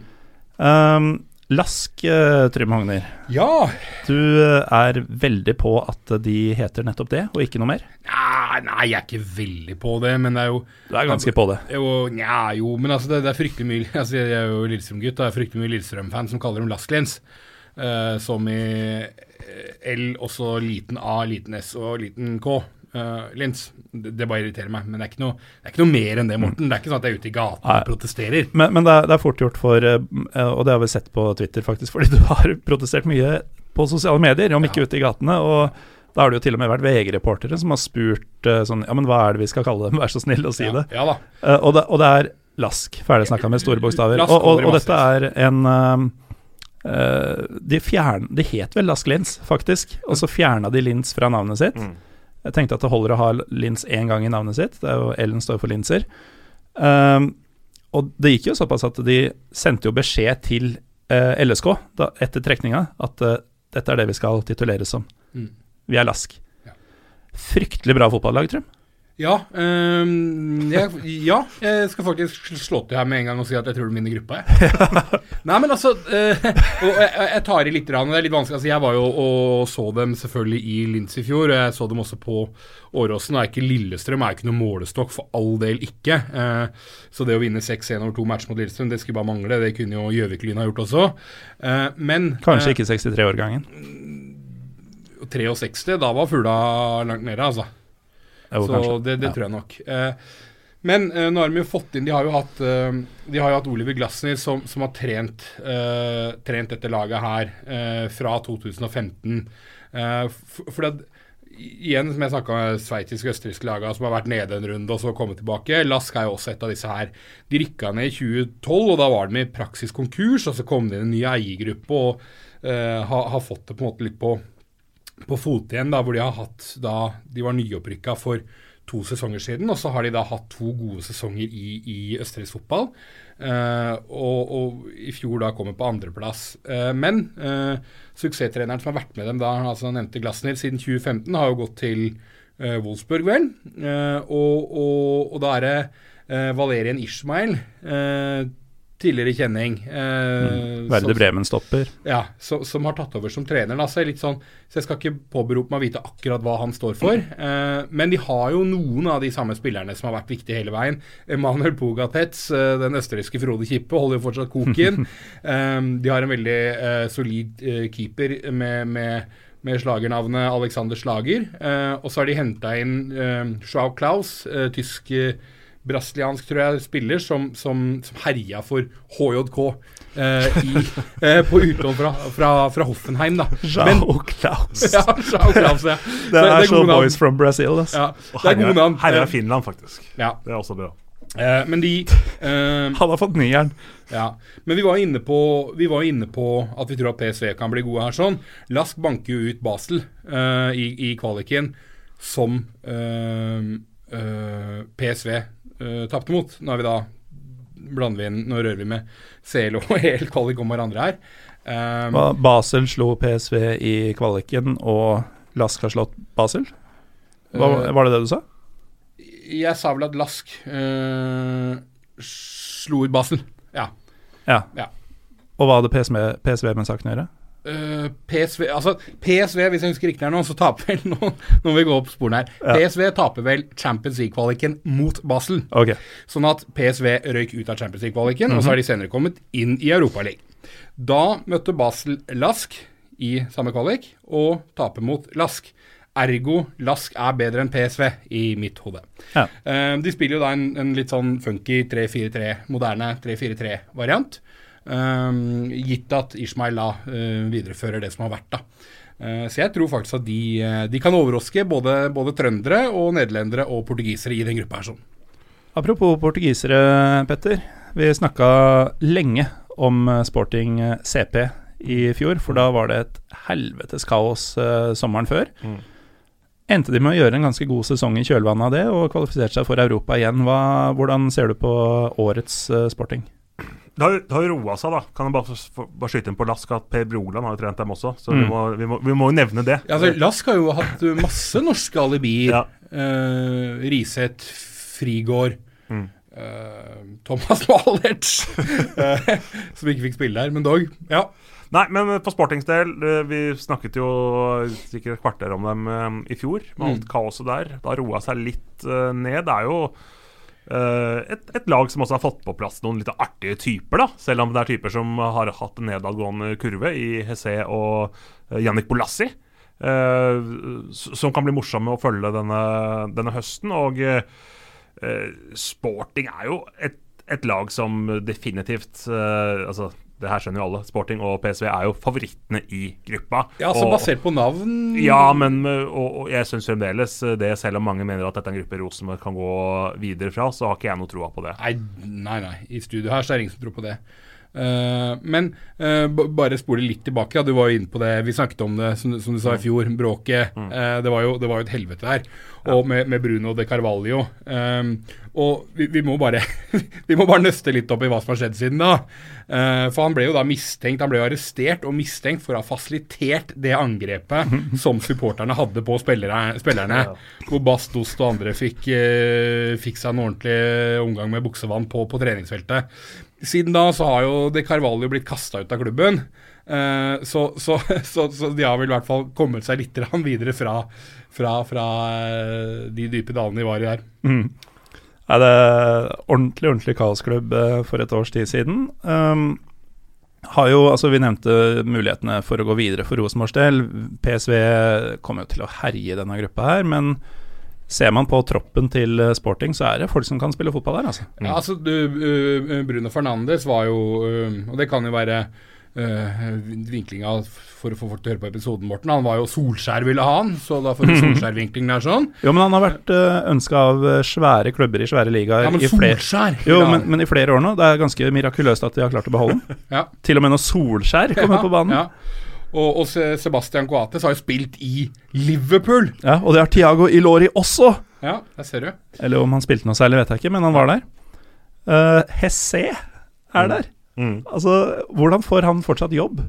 Um, Lask, uh, Trym Hogner. Ja. Du uh, er veldig på at de heter nettopp det, og ikke noe mer? Nei, nei, jeg er ikke veldig på det, men det er jo Du er ganske på det? Jo, nja, jo men altså, det, det, er fryktelig mye [LAUGHS] altså, Jeg er jo Lillestrøm-gutt, jeg er fryktelig mye Lillestrøm-fan som kaller dem Lasklens. Uh, som i L, også liten A, liten S og liten K uh, lins. Det, bare irriterer meg. Men det er, ikke noe, det er ikke noe mer enn det, Morten. Det er ikke sånn at jeg er ute i gaten og protesterer. Men, men det, er, det, er, fort gjort for, uh, og det har vi sett på Twitter faktisk, [LAUGHS] fordi du har protestert mye på sosiale medier, om ikke ja. ute i gatene. og da har det jo til og med vært VG-reportere som har spurt uh, sånn Ja, men hva er det vi skal kalle dem? [LAUGHS] Vær så snill å si ja, det. Ja da. Uh, og, det. og, det. er lask. Ferdig snakka med store bokstaver. Og, og, og, dette er en uh, de, fjern, de het vel Lask Lins, faktisk. Og så fjerna de Lins fra navnet sitt. Mm. Jeg tenkte at det holder å ha Lins én gang i navnet sitt. Det er jo Ellen står for linser. Um, og det gikk jo såpass at de sendte jo beskjed til uh, eh, LSK da, etter trekninga at uh, dette er det vi skal tituleres som. Mm. Vi er Lask. Ja. Fryktelig bra fotballag, Trym. Ja, um, jeg, ja, jeg skal faktisk slå til her med en gang og si at jeg tror du vinner gruppa. [LAUGHS] Nei, men altså [LAUGHS] uh, jeg, jeg, tar i litt, rann, det er litt vanskelig. Altså, jeg var jo og så dem selvfølgelig i Linz i fjor. Jeg så dem også på Åråsen. Er ikke Lillestrøm er ikke noe målestokk, for all del ikke. Uh, så det å vinne 6-1 over to matcher mot Lillestrøm, det skulle bare mangle. Det kunne jo Gjøvik-Lyn ha gjort også. Uh, men Kanskje ikke 63-årgangen? 63, da var fugla langt nede, altså. Jo, så det, det ja. tror jeg nok. Eh, men eh, nå har de jo fått inn De har jo hatt, eh, de har jo hatt Oliver Glasner som, som har trent, eh, trent, dette laget her eh, fra 2015. Eh, for, for det, igjen, som jeg snakka med sveitsiske og østerrikske lagene som har vært nede en runde og så kommet tilbake. Lask er jo også et av disse her. De rykka ned i 2012, og da var de i praksis konkurs. Og så kom det inn en ny eiergruppe og uh, har, har, fått det på en måte litt på på fote igjen, da, hvor de har hatt da De var nyopprykka for to sesonger siden, og så har de da hatt to gode sesonger i, i østerriksk fotball. Uh, og, og, i fjor da kommer på andreplass. Uh, men uh, suksesstreneren som har vært med dem da, altså nevnte Glasner, siden 2015, har jo gått til uh, Wolfsburg, vel. Og, og, og, da er det Valerien Ishmael tidligere kjenning. Eh, mm. Verde Bremen-stopper. Ja, så, som har tatt over som trener. Altså, sånn, så Jeg skal ikke påberope meg å vite akkurat hva han står for. Eh, men de har jo noen av de samme spillerne som har vært viktige hele veien. Emanuel Pogatets, eh, den østerrikske Frode Kippe, holder jo fortsatt koken. [LAUGHS] Eh, de har en veldig eh, solid keeper med, med med slagernavnet Alexander Slager. Eh, og så har de henta inn eh, Schau Klaus, tysk eh, brasiliansk tror jeg, spiller som, som, som herja for HJK eh, i, [LAUGHS] eh, på utlån fra, fra, fra, Hoffenheim. da. Jao Klaus. [LAUGHS] ja, Jao Klaus, ja. Det, det er, så boys from Brazil. Altså. Ja, det er gode navn. Her er Finland, faktisk. Ja. Det er også bra. Eh, men de [LAUGHS] eh, Han har fått nyjern. Ja. Men vi var, inne på, vi var inne på at vi tror at PSV kan bli gode her sånn. Lask banker jo ut Basel uh, i, i, kvaliken, som uh, PSV uh, tapte mot. Nå er vi da blander vi inn, nå rører vi med CL og EL kvalik om hverandre her. Um, Basel slo PSV i kvaliken, og Lask har slått Basel? Hva, var det det du sa? Jeg sa vel at Lask slo ut Basel. Ja. Ja. ja. Og hva hadde PSV, PSV med saken å gjøre? Uh, eh, PSV, altså PSV, hvis jeg husker riktig her nå, så taper vel nå, Nå vil vi gå opp sporene her. Ja. PSV taper vel Champions League-kvaliken mot Basel. Okay. Sånn at PSV røyk ut av Champions League-kvaliken, mm -hmm. og så har de senere kommet inn i Europaligaen. Da møtte Basel Lask i samme kvalik, og taper mot Lask. Ergo Lask er bedre enn PSV, i mitt hode. Ja. Uh, de spiller jo da en, en litt sånn funky 3-4-3, moderne 3-4-3-variant. Um, gitt at Ishmael da uh, viderefører det som har vært. da. Uh, så jeg tror faktisk at de, uh, de kan overraske både, både, trøndere og nederlendere og portugisere i den gruppa her. sånn. Apropos portugisere, Petter. Vi snakka lenge om Sporting CP i fjor, for da var det et helvetes kaos sommeren før. Mm. Endte de med å gjøre en ganske god sesong i kjølvannet av det, og kvalifiserte seg for Europa igjen. Hva, hvordan ser du på årets Sporting? Det har, det har roa seg, da. Kan jeg bare, bare skyte inn på Lask at Per Broland har jo trent dem også. Så mm. vi, må, vi, må, vi, må, jo nevne det. Ja, altså, Lask har jo hatt masse norske alibier. Ja. Uh, Riseth, Frigård mm. uh, Thomas [LAUGHS] Malert, uh, som ikke fikk spille der, men dog. Ja. Nei, men på Sportings del, vi snakket jo sikkert et kvarter om dem i fjor, med alt mm. kaoset der. Da roa seg litt ned. Det er jo Eh, et, et, lag som også har fått på plass noen litt artige typer, da. Selv om det er typer som har hatt en nedadgående kurve i Hesse og Jannik eh, Bolassi. Uh, som kan bli morsomme å følge denne, denne høsten. Og uh, Sporting er jo et, et lag som definitivt uh, Altså det her skjønner jo alle. Sporting og PSV er jo favorittene i gruppa. Ja, altså og, Basert på navn? Ja, men og, og jeg syns fremdeles det, selv om mange mener at dette er en gruppe Rosenborg kan gå videre fra, så har ikke jeg noe troa på det. Nei, nei, nei. I studio her så er det ingen som tror på det. Uh, men uh, bare spole litt tilbake. Ja, du var jo inne på det. Vi snakket om det som, som du sa i mm. fjor. Bråket. Mm. Uh, det, var jo, det, var jo, et helvete der. Og med, med, Bruno de Carvalho. Um, og vi, vi, må bare [LAUGHS] Vi må bare nøste litt opp i hva som har skjedd siden da. for han ble jo da mistenkt, han ble jo arrestert og mistenkt for å ha fasilitert det angrepet [LAUGHS] som supporterne hadde på spillere, spillerne. Hvor Bastost og andre fikk, fikk seg en ordentlig omgang med buksevann på, på treningsfeltet. Siden da så har jo De Carvalho blitt kasta ut av klubben. Uh, så, så, [LAUGHS] så, så, de har vel i hvert fall kommet seg litt videre fra, fra, fra uh, de dype dalene de var i her. Mm. Er det ordentlig, ordentlig kaosklubb uh, for et års tid siden? Um, har jo, altså Vi nevnte mulighetene for å gå videre for Rosenborgs del. PSV kommer jo til å herje denne gruppa her, men Ser man på troppen til eh, Sporting, så er det folk som kan spille fotball der, altså. Ja, altså du, Bruno Fernandes var jo Og det kan jo være vinklinga for å få folk til å høre på episoden, Morten. Han var jo Solskjær ville ha han, så da får du [LAUGHS] Solskjær-vinkling der sånn. Jo, men han har vært uh, ønska av svære klubber i svære ligaer ja, men i Solskjær! Jo, men, men, i flere år nå. Det er ganske mirakuløst at de har klart å beholde [LAUGHS] den. ja. Til og med når Solskjær kommer ja, på banen. Ja. Og, og Sebastian Coates har jo spilt i Liverpool. Ja, Og det har Tiago Ilori også. Ja, der ser du. Eller om han spilte noe særlig, vet jeg ikke, men han var der. Uh, Hesse er der. Mm. Mm. Altså, hvordan får han fortsatt jobb?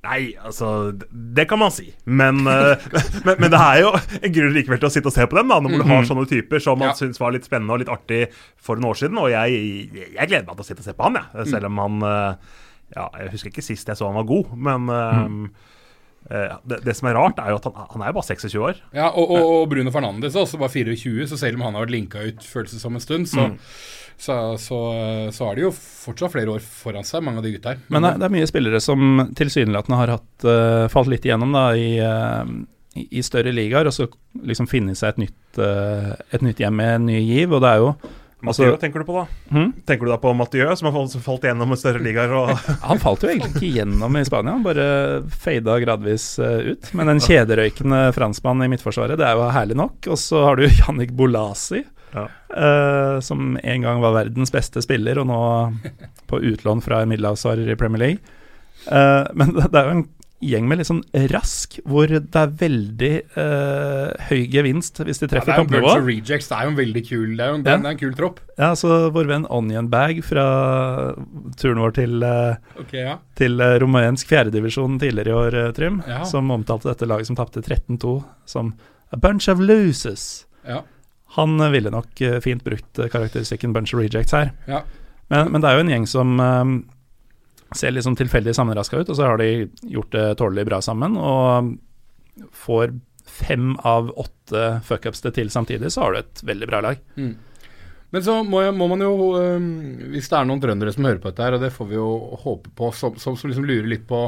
Nei, altså Det kan man si. Men, uh, [LAUGHS] men, men, det er jo en grunn likevel til å sitte og se på dem, da, når du har mm-hmm. sånne typer som man ja. syns var litt spennende og litt artig for en år siden. Og jeg, jeg gleder meg til å sitte og se på han, jeg. Selv om han uh, ja, Jeg husker ikke sist jeg så han var god, men mm. uh, det, det, som er rart, er jo at han, han er jo bare 26 år. Ja, Og, og, og Bruno Fernandes også bare 24, så selv om han har vært linka ut føles som en stund, så, mm. Så, så, så, er det jo fortsatt flere år foran seg, mange av de gutta her. Men, men det, er mye spillere som tilsynelatende har hatt, uh, falt litt igjennom da, i, uh, i, i større ligaer, og så liksom finne seg et nytt, et nytt hjem med en ny giv. og det er jo Mathieu altså, tenker du på, da? Hmm? Tenker du da på Mathieu, som har falt, falt gjennom større ligaer? [LAUGHS] han falt jo egentlig ikke gjennom i Spania, han bare fada gradvis uh, ut. Men en kjederøykende franskmann i midtforsvaret, det er jo herlig nok. Og så har du Jannik Bolasi. Ja. uh, som en gang var verdens beste spiller, og nå på utlån fra en middelhavsvarer i Premier League. Uh, men det, er jo en gjeng med litt sånn rask, hvor det er veldig uh, høy gevinst hvis de treffer ja, toppnivå. Det er jo en veldig kul Det er jo en, ja. det er en kul tropp. Ja, så vår venn Onion Bag fra turen vår til, uh, okay, ja. til uh, rumensk fjerdedivisjon tidligere i år, Trym, ja. som omtalte dette laget som tapte 13-2 som a bunch of losers. Ja. Han ville nok fint brukt karakteristikken bunch of rejects her. Ja. Men, men, det er jo en gjeng som ser litt sånn tilfeldig sammenraska ut, og så har de gjort det tålelig bra sammen. Og får fem av åtte fuckups det til samtidig, så har du et veldig bra lag. Mm. Men så må, må, man jo, um, hvis det er noen trøndere som hører på dette her, og det får vi jo håpe på, som, som, som liksom lurer litt på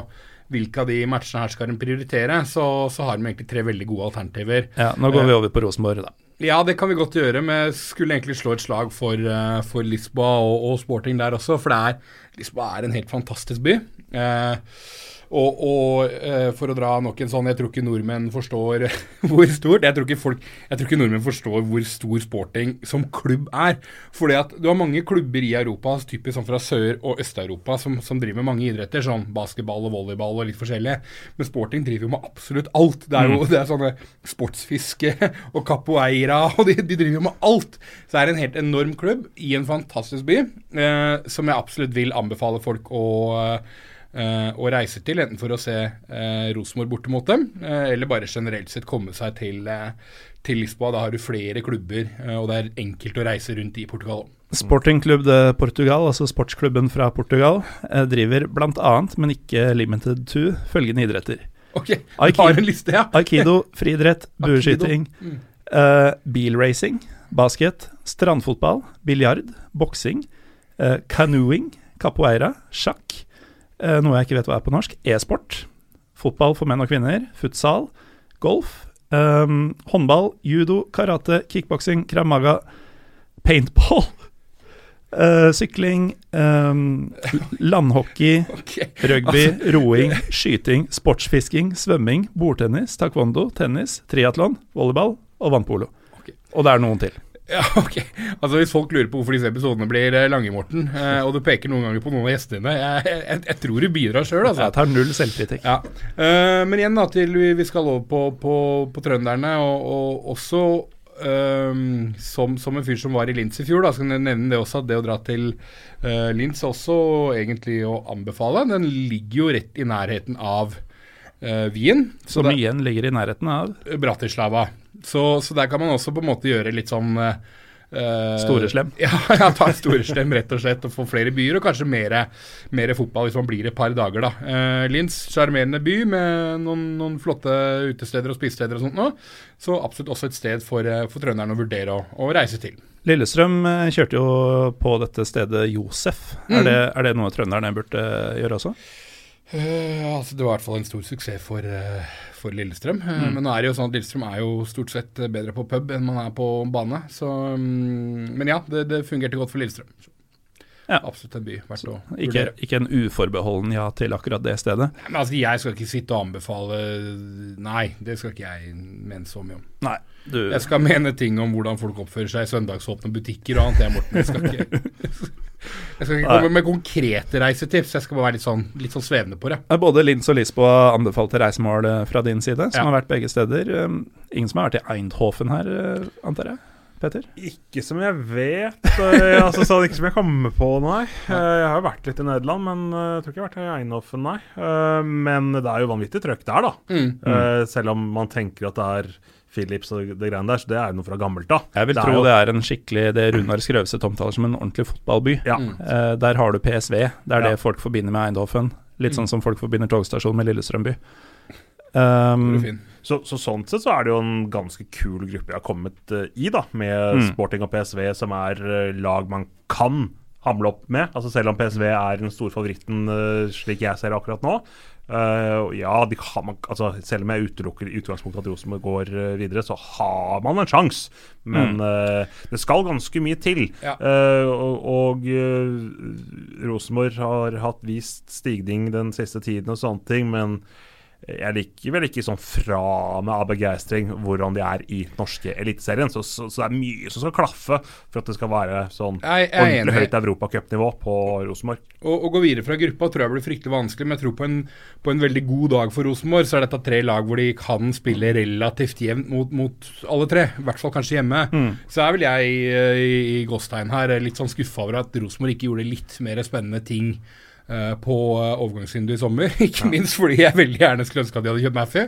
hvilke av de matchene her skal en prioritere, så, så har de egentlig tre veldig gode alternativer. Ja, Nå går vi over på Rosenborg, da. Ja, det kan vi godt gjøre. Men jeg skulle egentlig slå et slag for, uh, for Lisboa og, og, sporting der også. For er, Lisboa er en helt fantastisk by. Uh, og, og uh, for å dra nok en sånn Jeg tror ikke nordmenn forstår [LAUGHS] hvor stort jeg tror, ikke folk, jeg tror ikke nordmenn forstår hvor stor sporting som klubb er. Fordi at du har mange klubber i Europa, typisk sånn fra Sør- og Øst-Europa, som, som, driver med mange idretter, sånn basketball og volleyball og litt forskjellig. Men sporting driver jo med absolutt alt. Det er jo mm. det er sånne sportsfiske og capoeira, [LAUGHS] og de, de driver jo med alt. Så det er en helt enorm klubb i en fantastisk by, eh, som jeg absolutt vil anbefale folk å eh, Uh, å reise til, enten for å se eh, Rosenborg borte mot dem, uh, eller bare generelt sett komme seg til, til Lisboa. Da har du flere klubber, og det er enkelt å reise rundt i Portugal. Sporting Club de Portugal, altså sportsklubben fra Portugal, driver bl.a., men ikke limited to, følgende idretter. Ok, Aikido, har en liste, ja. [LAUGHS] Aikido, friidrett, bueskyting, mm. bilracing, basket, strandfotball, biljard, boksing, canoeing, capoeira, sjakk Eh, noe jeg ikke vet hva er på norsk, e-sport. Fotball for menn og kvinner, futsal, golf, um, håndball, judo, karate, kickboksing, kramaga, paintball. Uh, [LAUGHS] sykling, um, landhockey, [LAUGHS] okay. rugby, altså. roing, skyting, sportsfisking, svømming, bordtennis, taekwondo, tennis, triatlon, volleyball og vannpolo. Okay. Og det er noen til. Ja, [LAUGHS] ok. Altså Hvis folk lurer på hvorfor disse episodene blir eh, lange, Morten, eh, og du peker noen ganger på noen av gjestene jeg, jeg, jeg tror du bidrar sjøl, altså. Jeg tar null selvkritikk. Ja. Uh, men igjen da, til vi, vi skal over på, på, på trønderne, og, og også um, som, som, en fyr som var i Linz i fjor, da, skal jeg nevne det også, at det å dra til uh, Linz også egentlig å anbefale. Den ligger jo rett i nærheten av uh, Wien. Som igjen ligger i nærheten av Bratislava. Så, så, der kan man også på en måte gjøre litt sånn uh, Storeslem? [LAUGHS] Ja, ja, ta storeslem rett og slett, og få flere byer, og kanskje mer fotball hvis man blir et par dager, da. Uh, Lins, sjarmerende by med noen, noen, flotte utesteder og spisesteder og sånt nå. Så absolutt også et sted for, for trønderne å vurdere å, å, reise til. Lillestrøm kjørte jo på dette stedet Josef. Mm. Er, det, er det noe trønderne burde gjøre også? Uh, altså det var i hvert fall en stor suksess for, uh, for Lillestrøm. Uh, mm. Men nå er det jo sånn at Lillestrøm er jo stort sett bedre på pub enn man er på bane. Så, um, men ja, det, det, fungerte godt for Lillestrøm. Ja. Absolutt en by verdt å ikke, ikke, en uforbeholden ja til akkurat det stedet? Men altså, Jeg skal ikke sitte og anbefale Nei, det skal ikke jeg mene så mye om. Nei, du... Jeg skal mene ting om hvordan folk oppfører seg i søndagsåpne butikker og annet. Jeg, Morten, jeg skal ikke [LAUGHS] Jeg skal ikke komme med konkrete reisetips, jeg skal bare være litt sånn, litt sånn svevende på det. Både Linz og Lisboa anbefalte reisemål eh, fra din side, som ja. har vært begge steder. Um, ingen som har vært i Eindhoven her, eh, antar jeg? Peter? Ikke som jeg vet. Eh, [LAUGHS] altså, så ikke som jeg kommer på, nei. Jeg har jo vært litt i Nederland, men jeg tror ikke jeg har vært i Eindhoven, nei. Men det er jo vanvittig trøkk der, da. Mm. Selv om man tenker at det er Philips og det greiene der, så det er jo noe fra gammelt av. Jeg vil det tro jo... det er en skikkelig det Runar Skrøvseth omtaler som en ordentlig fotballby. Ja. Mm. Eh, der har du PSV. Det er ja. det folk forbinder med Eindhoven. Litt sånn mm. som folk forbinder togstasjonen med Lillestrømby. Um, så, så, sånn sett så er det jo en ganske kul gruppe jeg har kommet uh, i, da, med mm. Sporting og PSV, som er uh, lag man kan hamle opp med. Altså Selv om PSV er den store favoritten, uh, slik jeg ser det akkurat nå, Uh, ja, man, altså, selv om jeg utelukker i utgangspunktet at Rosenborg går uh, videre, så har man en sjanse. Men mm. uh, det skal ganske mye til. Ja. og, og Rosenborg har hatt vist stigning den siste tiden og sånne ting, men jeg liker vel ikke sånn fra med av begeistring hvordan de er i norske Eliteserien. Så, så, så, det er mye som skal klaffe for at det skal være sånn ordentlig høyt europacupnivå på Rosenborg. Å, gå videre fra gruppa tror jeg blir fryktelig vanskelig, men jeg tror på en, på en veldig god dag for Rosenborg, så er dette tre lag hvor de kan spille relativt jevnt mot, mot alle tre. I hvert fall kanskje hjemme. Mm. Så er vel jeg i, i Gåstein her litt sånn skuffa over at Rosenborg ikke gjorde litt mer spennende ting på uh, overgangsvinduet i sommer. [LAUGHS] Ikke minst fordi jeg veldig gjerne skulle ønske at de hadde kjøpt Maffey.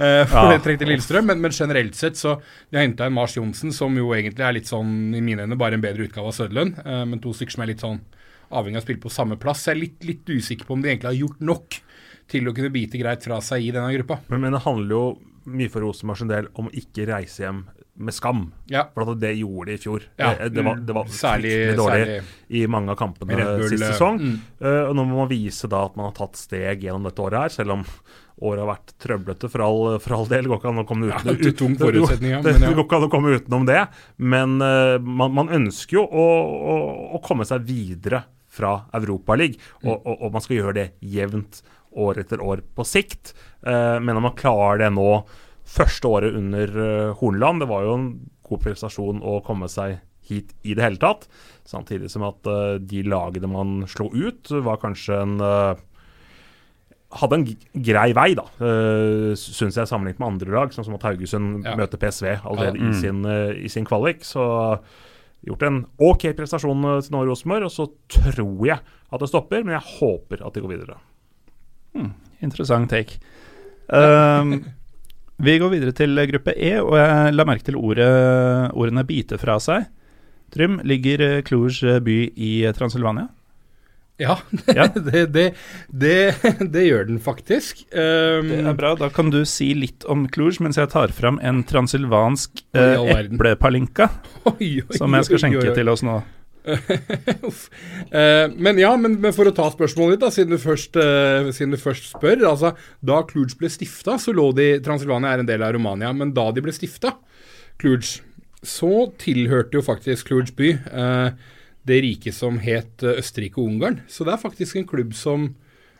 Uh, for det trengte Lillestrøm. Men, men, generelt sett så De har henta en Mars Johnsen, som jo egentlig er litt sånn, i mine øyne, bare en bedre utgave av Søderlund. men to stykker som er litt sånn avhengig av å spille på samme plass. Jeg er litt, litt usikker på om de egentlig har gjort nok til å kunne bite greit fra seg i denne gruppa. Men, men det handler jo mye for Rosenborg sin del om å ikke reise hjem med skam. Ja. For det gjorde de i fjor. Ja. Det, det, var, det var særlig, dårlig særlig. i mange av kampene sist sesong. Mm. Uh, og nå må man vise da at man har tatt steg gjennom dette året her, selv om året har vært trøblete for all, for all del. Det går ikke an å komme utenom ja, [LAUGHS] ja, det. Det går ikke an å komme utenom det. Men uh, man, man, ønsker jo å, å, å, komme seg videre fra Europaligaen, mm. og, og, og man skal gjøre det jevnt år etter år på sikt. Uh, men om man klarer det nå første året under uh, Hornland. Det var jo en god prestasjon å komme seg hit i det hele tatt. Samtidig som at uh, de lagene man slo ut, var kanskje en uh, hadde en grei vei, da, uh, syns jeg, sammenlignet med andre lag. Sånn som at Haugesund ja. møter PSV allerede ja, mm. i, sin, uh, i, sin, kvalik. Så gjort en OK prestasjon til nå Rosenborg. Og så tror jeg at det stopper, men jeg håper at de går videre. Hmm, interessant take. Um, Vi går videre til gruppe E, og jeg la merke til ordet, ordene 'bite fra seg'. Trym, ligger Cluj by i Transylvania? Ja, [LAUGHS] ja. det, det, det, det, gjør den faktisk. Um, det er bra. Da kan du si litt om Cluj mens jeg tar fram en transylvansk uh, eplepalinka [LAUGHS] som jeg skal skjenke til oss nå. [LAUGHS] uh, men ja, men, men, for å ta spørsmålet ditt, da, siden du først, uh, siden du først spør. altså, Da Cluj ble stifta, så lå de Transylvania er en del av Romania. Men da de ble stifta, Cluj, så tilhørte jo faktisk Cluj by uh, det riket som het Østerrike og Ungarn. Så det er faktisk en klubb som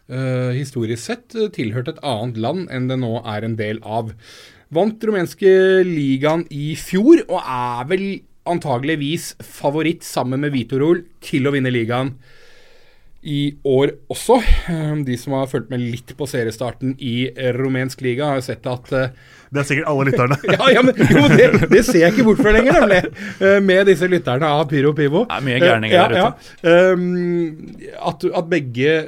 historisk sett tilhørte et annet land enn det nå er en del av. Vant rumenske ligaen i fjor, og er vel antageligvis favoritt sammen med Vitorol til å vinne ligaen i år også. Ehm, de som har fulgt med litt på seriestarten i rumensk liga, har jo sett at uh, Det er sikkert alle lytterne. [LAUGHS] ja, ja, men jo, det, det, ser jeg ikke bort fra lenger, nemlig. Uh, med disse lytterne av Pyro Pivo. Det er mye gærninger uh, ja, der ute. Ja. Um, at, at, begge,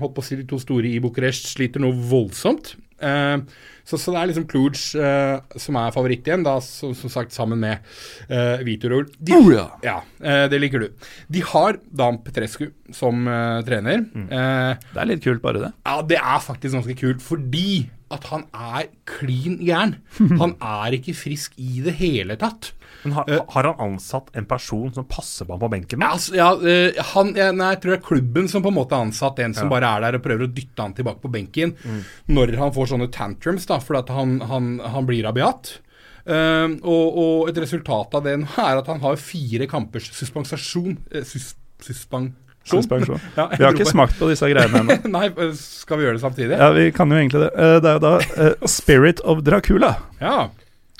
holdt på å si de to store i Bucuresti, sliter noe voldsomt. Uh, så, så, det er liksom Kluge uh, som er favoritt igjen, da, som, som sagt sammen med uh, Vitorol. De, oh, ja. ja uh, det liker du. De har Dan Petrescu som trener. Mm. det er litt kult, bare det. Ja, det er faktisk ganske kult, fordi at han er klin gæren. [LAUGHS] Han er ikke frisk i det hele tatt. Men har, uh, har, han ansatt en person som passer på ham på benken? Altså, ja, uh, han, jeg, nei, jeg tror det er klubben som på en måte har ansatt en som ja. bare er der og prøver å dytte han tilbake på benken mm. når han får sånne tantrums, da, fordi at han, han, han blir rabiat. Uh, og, og, et resultat av det nå er at han har fire kampers suspensasjon sus, suspensjon Suspensjon. [LAUGHS] Ja, vi har ikke smakt på disse greiene ennå. [LAUGHS] Nei, skal vi gjøre det samtidig? Ja, vi kan jo egentlig det. Det er jo da uh, Spirit of Dracula. Ja.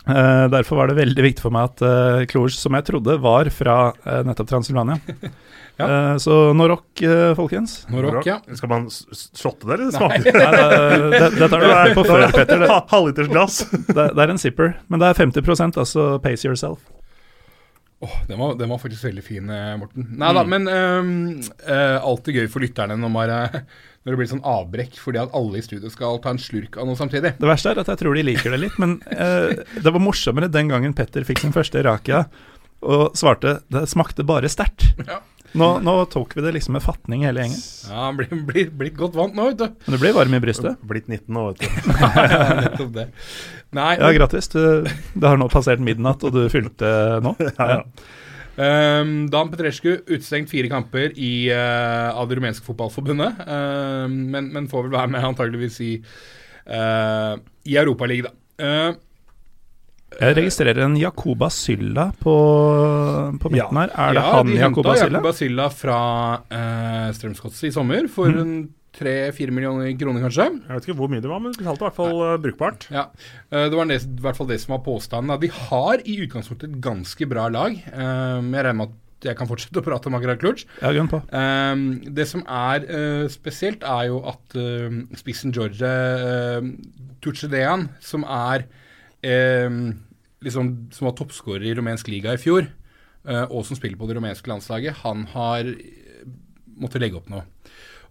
Uh, derfor var det veldig viktig for meg at uh, eh, som jeg trodde, var fra uh, nettopp Transylvania. [LAUGHS] ja. uh, så Norok, uh, folkens. Norok, ja. Skal man shotte det, eller smake det? det, dette er du på før, Petter. Halvliters glass. det, det, er en zipper, men det er 50% altså pace yourself. Oh, den, var, den var faktisk veldig fin, Morten. Nei da, mm. men um, alltid gøy for lytterne når man når det blir sånn avbrekk fordi at alle i studio skal ta en slurk av noe samtidig. Det verste er at jeg tror de liker det litt, men uh, det var morsommere den gangen Petter fikk sin første rakia og svarte det smakte bare sterkt. Ja. Nå, nå, tok vi det liksom med fatning hele gjengen. Ja, han blir, blir, blitt godt vant nå, vet du. Men du blir varm i brystet. Blitt 19 nå, vet du. [LAUGHS] ja, nettopp det. Nei, ja, grattis. Du, det har nå passert midnatt, og du fylte nå. [LAUGHS] ja, ja. Um, Dan Petrescu utestengt fire kamper i, uh, av det rumenske fotballforbundet. Uh, men, men, får vel være med antageligvis i, uh, i Europaligaen, da. Uh, jeg registrerer en Jakoba Sylla på, på midten ja. her. Er det ja, han Jakoba Sylla? Jakoba Sylla fra uh, Strømsgodset i sommer for mm. en tre-fire millioner kroner, kanskje. Jeg vet ikke hvor mye det var, men de betalte i hvert fall uh, brukbart. Ja, uh, Det var det, i hvert fall det som var påstanden. De har i utgangspunktet et ganske bra lag. Jeg regner med at jeg kan fortsette å prate om. Ja, på. Um, det som er uh, spesielt, er jo at uh, spissen George uh, Tuchedean, som er liksom, som var toppskårer i rumensk liga i fjor, og som spiller på det rumenske landslaget, han har måttet legge opp nå.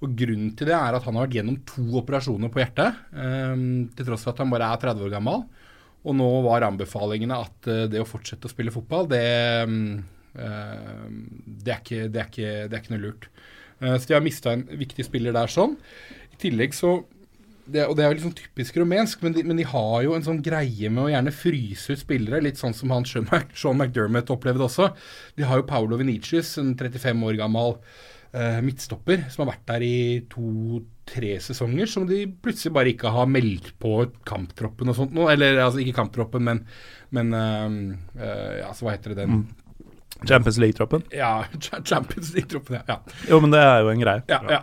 Og Grunnen til det er at han har vært gjennom to operasjoner på hjertet, til tross for at han bare er 30 år gammel. Og nå var anbefalingene at det å fortsette å spille fotball, det um, Eh, det er, ikke, det, er ikke, det er ikke noe lurt. Eh, så de har mista en viktig spiller der sånn. I tillegg så det, og det er jo liksom typisk rumensk, men de, men de, har jo en sånn greie med å gjerne fryse ut spillere, litt sånn som han Sean McDermott opplevde også. De har jo Paolo Venicius, en 35 år gammel uh, midtstopper, som har vært der i to-tre sesonger, som de plutselig bare ikke har meldt på kamptroppen og sånt noe. Eller altså ikke kamptroppen, men, men uh, uh, ja, så hva heter det den mm. Champions League-troppen? Ja, [LAUGHS] Champions League-troppen, ja. Jo, men det er jo en greie. Ja, ja.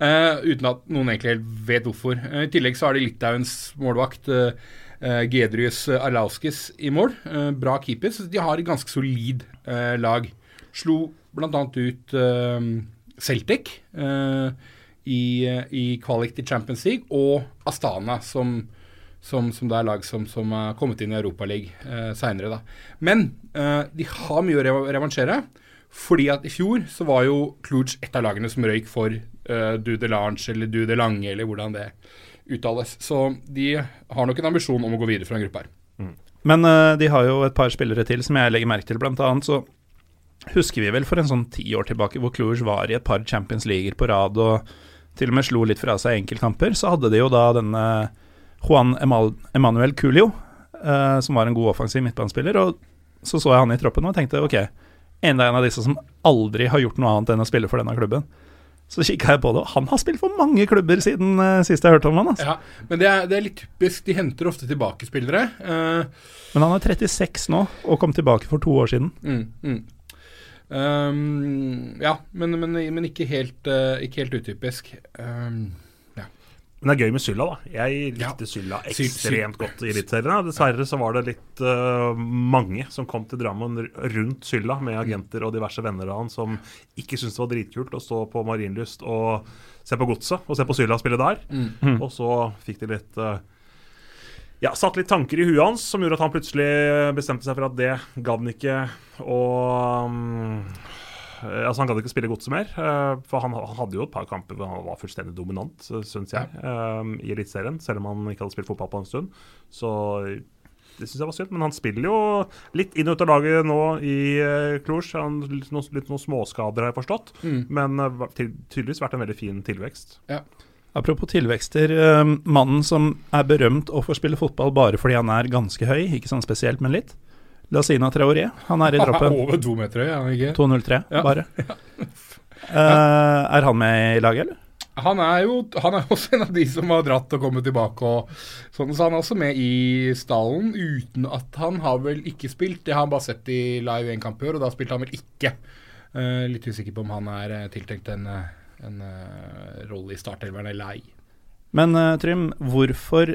uh, [LAUGHS] uten at noen egentlig helt vet hvorfor. Uh, I tillegg så har de Litauens målvakt uh, Gedrius Arlauskis i mål. bra keeper, så de har et ganske solid lag. Slo bl.a. ut Celtic i, i kvalik til Champions League, og Astana, som som, som, det er lag som, som er kommet inn i Europaligaen eh, seinere. Men eh, de har mye å revansjere. Fordi at i fjor så var jo Cluj et av lagene som røyk for eh, Du de Lange eller Du de Lange, eller hvordan det uttales. Så de har nok en ambisjon om å gå videre fra en gruppe her. Mm. Men eh, de har jo et par spillere til som jeg legger merke til. Blant annet så husker vi vel for en sånn ti år tilbake hvor Cluj var i et par Champions Leaguer på rad og til og med slo litt fra seg enkeltkamper. Så hadde de jo da denne Juan Emanuel Culio, uh, som var en god offensiv midtbanespiller. Og så så jeg han i troppen og tenkte ok, enda en av disse som aldri har gjort noe annet enn å spille for denne klubben. Så kikka jeg på det, og han har spilt for mange klubber siden uh, sist jeg hørte om han. Altså. Ja, men det er, det er, litt typisk. De henter ofte tilbake spillere. Uh, men han er 36 nå, og kom tilbake for to år siden. Mm, mm. Um, ja, men, men, men, ikke helt, uh, ikke helt utypisk. Um, men det er gøy med Sylla, da. Jeg likte ja. Sylla ekstremt godt i Eliteserien. Dessverre så var det litt uh, mange som kom til Drammen rundt Sylla, med agenter og diverse venner av han som ikke syntes det var dritkult å stå på Marienlyst og se på Godset og se på Sylla spille der. Mm. Og så fikk de litt uh, ja, satt litt tanker i huet hans som gjorde at han plutselig bestemte seg for at det gadd han ikke. Og um, altså Han kan ikke spille godset mer. Eh, for han, hadde jo et par kamper hvor han var fullstendig dominant, eh, syns jeg, ja. i Eliteserien. Selv om han ikke hadde spilt fotball på en stund. Så det syns jeg var synd. Men han spiller jo litt inn og ut av laget nå i uh, Cluj. Litt, noen, litt noen småskader, har jeg forstått. Mm. Men uh, tydeligvis vært en veldig fin tilvekst. Ja. Apropos tilvekster. mannen som er berømt og får spille fotball bare fordi han er ganske høy, ikke sånn spesielt, men litt. Lasina Traoré, han er i [LAUGHS] droppen. Over to meter høy, er han ikke? 2,03, ja. bare. [LAUGHS] Uh, er han med i laget, eller? Han er jo han er [LAUGHS] også en av de som har dratt og kommet tilbake. og sånn, Så han er også med i stallen, uten at han har vel ikke spilt. Det har han bare sett i live én kamp i år, og da spilte han vel ikke. Uh, litt usikker på om han er uh, tiltenkt en, en uh, rolle i startelveren eller ei. Men Trym, hvorfor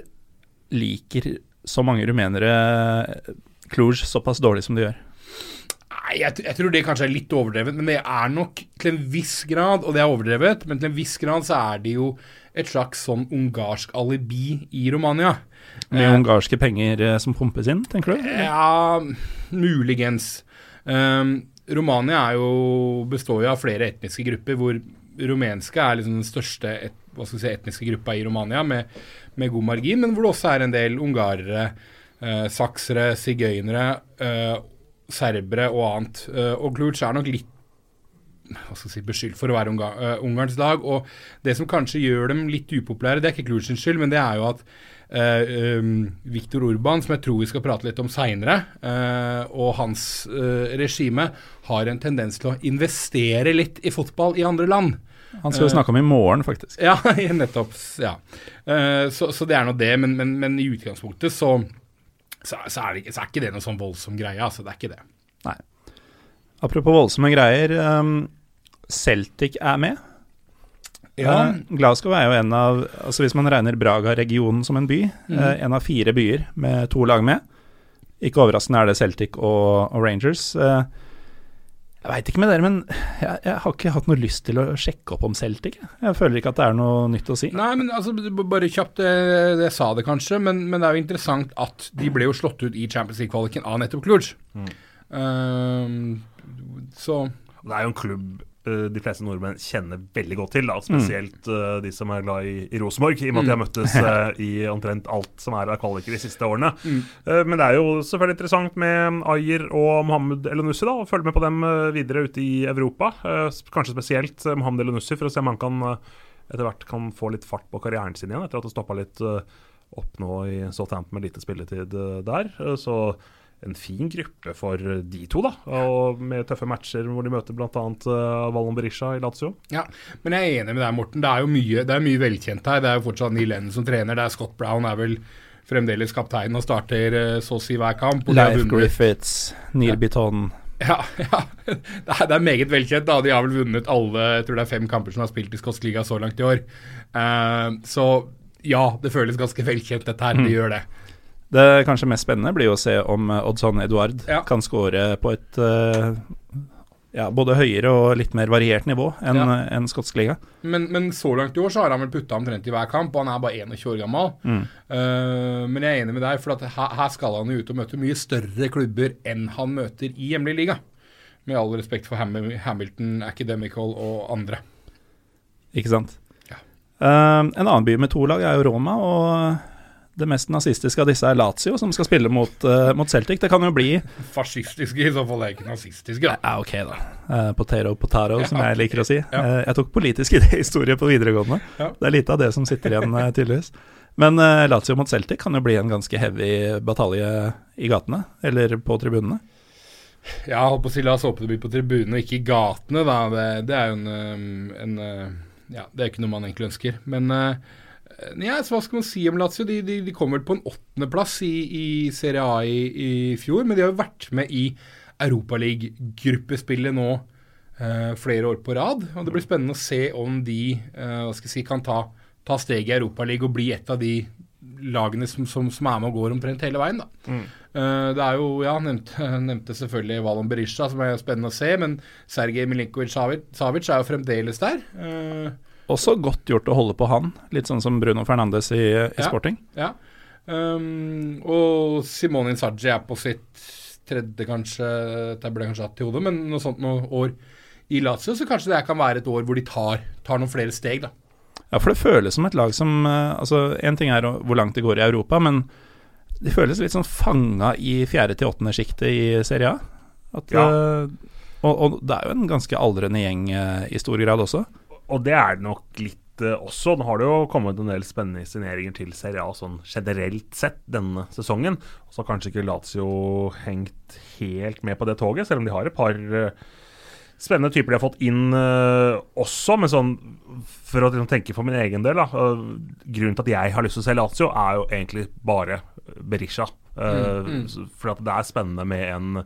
liker så mange rumenere Cluj såpass dårlig som de gjør? Nei, jeg, jeg, tror det kanskje er litt overdrevet. Men det er nok til en viss grad, og det er overdrevet, men til en viss grad så er det jo et slags sånn ungarsk alibi i Romania. Med eh, ungarske penger eh, som pumpes inn, tenker du? Ja, muligens. Um, Romania jo, består jo av flere etniske grupper, hvor rumenske er liksom den største et, si, etniske gruppa i Romania, med, med, god margin, men hvor det også er en del ungarere eh, saksere, sigøynere, eh, serbere og annet. Eh, og Kluc er nok litt hva skal jeg si, beskyldt for å være unga, uh, Ungarns lag. Og det som kanskje gjør dem litt upopulære, det er ikke Klucins skyld, men det er jo at uh, um, Viktor Urban, som jeg tror vi skal prate litt om seinere, uh, og hans regime har en tendens til å investere litt i fotball i andre land. Han skal vi snakke om i morgen, faktisk. [LAUGHS] Ja, nettopp. Ja. Så, så, det er nå det, men, men, men i utgangspunktet så så, så, er ikke, så, er ikke, det noe sånn voldsom greie. Altså, det er ikke det. Nei. Apropos voldsomme greier. Um, Celtic er med. Ja. Uh, Glasgow er jo en av altså Hvis man regner Braga-regionen som en by, mm. uh, en av fire byer med to lag med. Ikke overraskende er det Celtic og, og Rangers. Uh, jeg veit ikke med dere, men jeg, jeg, har ikke hatt noe lyst til å sjekke opp om Celtic. Jeg føler ikke at det er noe nytt å si. Nei, men altså, bare kjapt, jeg, jeg sa det kanskje, men, men, det er jo interessant at de ble jo slått ut i Champions League-kvaliken av nettopp Cluj. Mm. Um, så Det er jo en klubb de fleste nordmenn kjenner veldig godt til. Da. Spesielt uh, de som er glad i, i Rosenborg, i og med at de har mm. møttes uh, [LAUGHS] i omtrent alt som er av kvaliker de siste årene. Mm. Uh, men det er jo selvfølgelig interessant med Ayer og Mohammed Elonussi å følge med på dem videre ute i Europa. kanskje spesielt Mohammed Elonussi, for å se om han kan etter hvert kan få litt fart på karrieren sin igjen, etter at det stoppa litt opp nå i Southampton med lite spilletid der. så en fin gruppe for de to, da. Og med tøffe matcher hvor de møter bl.a. Uh, Vallon Berisha i Lazio. Ja, men jeg er enig med deg, Morten. Det er jo mye, det er mye velkjent her. Det er jo fortsatt Neil Lennon som trener. Det er Scott Brown er vel fremdeles kaptein og starter uh, så å si hver kamp. Leif Griffiths, Neil ja. Bitton. [LAUGHS] Ja, ja. Det, er, meget velkjent. da De har vel vunnet alle jeg tror det er fem kamper som har spilt i skotsk liga så langt i år. Uh, så ja, det føles ganske velkjent, dette her. Det mm. gjør det. Det kanskje mest spennende blir jo å se om eh, Oddson Eduard ja. kan skåre på et uh, ja, både høyere og litt mer variert nivå enn ja. en skotsk liga. Men, men, så langt i år så har han vel putta omtrent i hver kamp, og han er bare 21 år gammel. Mm. Uh, men jeg er enig med deg, for her, her, skal han jo ut og møte mye større klubber enn han møter i hjemlig liga. Med all respekt for Ham Hamilton, Academical og andre. Ikke sant. Ja. Uh, en annen by med to lag er jo Roma, og det mest nazistiske av disse er Lazio, som skal spille mot, uh, mot Celtic. Det kan jo bli Fascistiske, i så fall. Er ikke nazistiske. Da. Ja, ok, da. Uh, potero potaro, som jeg liker å si. Ja. Uh, jeg tok politisk [LAUGHS] idéhistorie på videregående. Ja. Det er lite av det som sitter igjen, tydeligvis. Men Lazio mot Celtic kan jo bli en ganske heavy batalje i gatene, eller på tribunene. Ja, holdt på å si la oss håpe det blir på tribunene, ikke i gatene, da. Det, det er jo en, en, Ja, det er ikke noe man egentlig ønsker. Men ja, så hva skal man si om Lazio? De, de, de kom vel på en åttendeplass i, i Serie A i, i, fjor, men de har jo vært med i Europaliga-gruppespillet nå eh, flere år på rad. og Det blir spennende å se om de eh, hva skal jeg si, kan ta, ta steget i Europaligaen og bli et av de lagene som, som, som, er med og går omtrent hele veien. da. Mm. Uh, det er jo, ja, nevnte, [LAUGHS] nevnte selvfølgelig Valon Berisha, som er spennende å se, men Sergej Milinkovic-Savic er jo fremdeles der. Uh, også godt gjort å holde på han, litt sånn som Bruno Fernandes i, i Sporting. Ja. Um, og Simone Inzaggi er på sitt tredje, kanskje, det ble kanskje hatt i hodet, men noe sånt noe år i Lazio, så kanskje det kan være et år hvor de tar, tar noen flere steg, da. Ja, for det føles som et lag som eh, Altså, én ting er hvor langt det går i Europa, men de føles litt sånn fanga i fjerde til åttende sjiktet i Serie A. At, ja. uh, og, og, det er jo en ganske aldrende gjeng uh, i stor grad også og det er det nok litt uh, også. Nå har det jo kommet en del spennende signeringer til Serie A sånn generelt sett denne sesongen. Så har kanskje ikke Lazio hengt helt med på det toget, selv om de har et par uh, spennende typer de har fått inn uh, også. Men sånn, for å liksom, tenke for min egen del, da, grunnen til at jeg har lyst til å se Lazio, er jo egentlig bare Berisha. Mm, mm. For det er spennende med en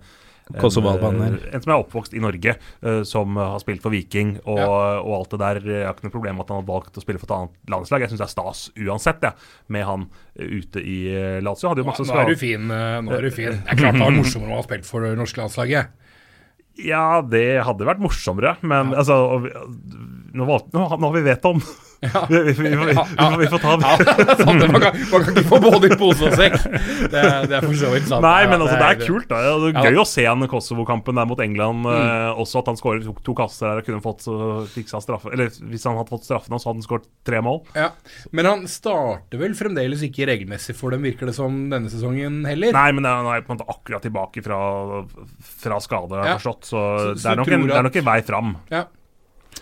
Kosovo-albaner. En, en, som er oppvokst i Norge, uh, som har spilt for Viking og, ja. og, alt det der. Jeg har ikke noe problem med at han har valgt å spille for et annet landslag. Jeg syns det er stas uansett, ja, med han ute i Lazio. Hadde jo masse nå, er du fin. Nå er du fin. Det er klart det var morsommere å ha spilt for det norske landslaget. Ja, det hadde vært morsommere, men ja. altså nå, nå, nå, har vi vet om ja. Vi, vi, vi, vi, får ta det. Ja, [LAUGHS] man, kan, man, kan, ikke få både i pose og sekk. Det, det, er for så vidt sant. Nei, men altså, det er kult. da Det er Gøy å se han Kosovo-kampen der mot England. Mm. Eh, også at han skårer to, to kasser der og kunne fått fiksa straffe Eller hvis han hadde fått straffene, så hadde han skåret tre mål. Ja. Men han starter vel fremdeles ikke regelmessig for dem, virker det som, denne sesongen heller? Nei, men han er på en måte akkurat tilbake fra, fra skade, har jeg forstått. Så, så, så det, er nok en, det er nok en vei fram. Ja.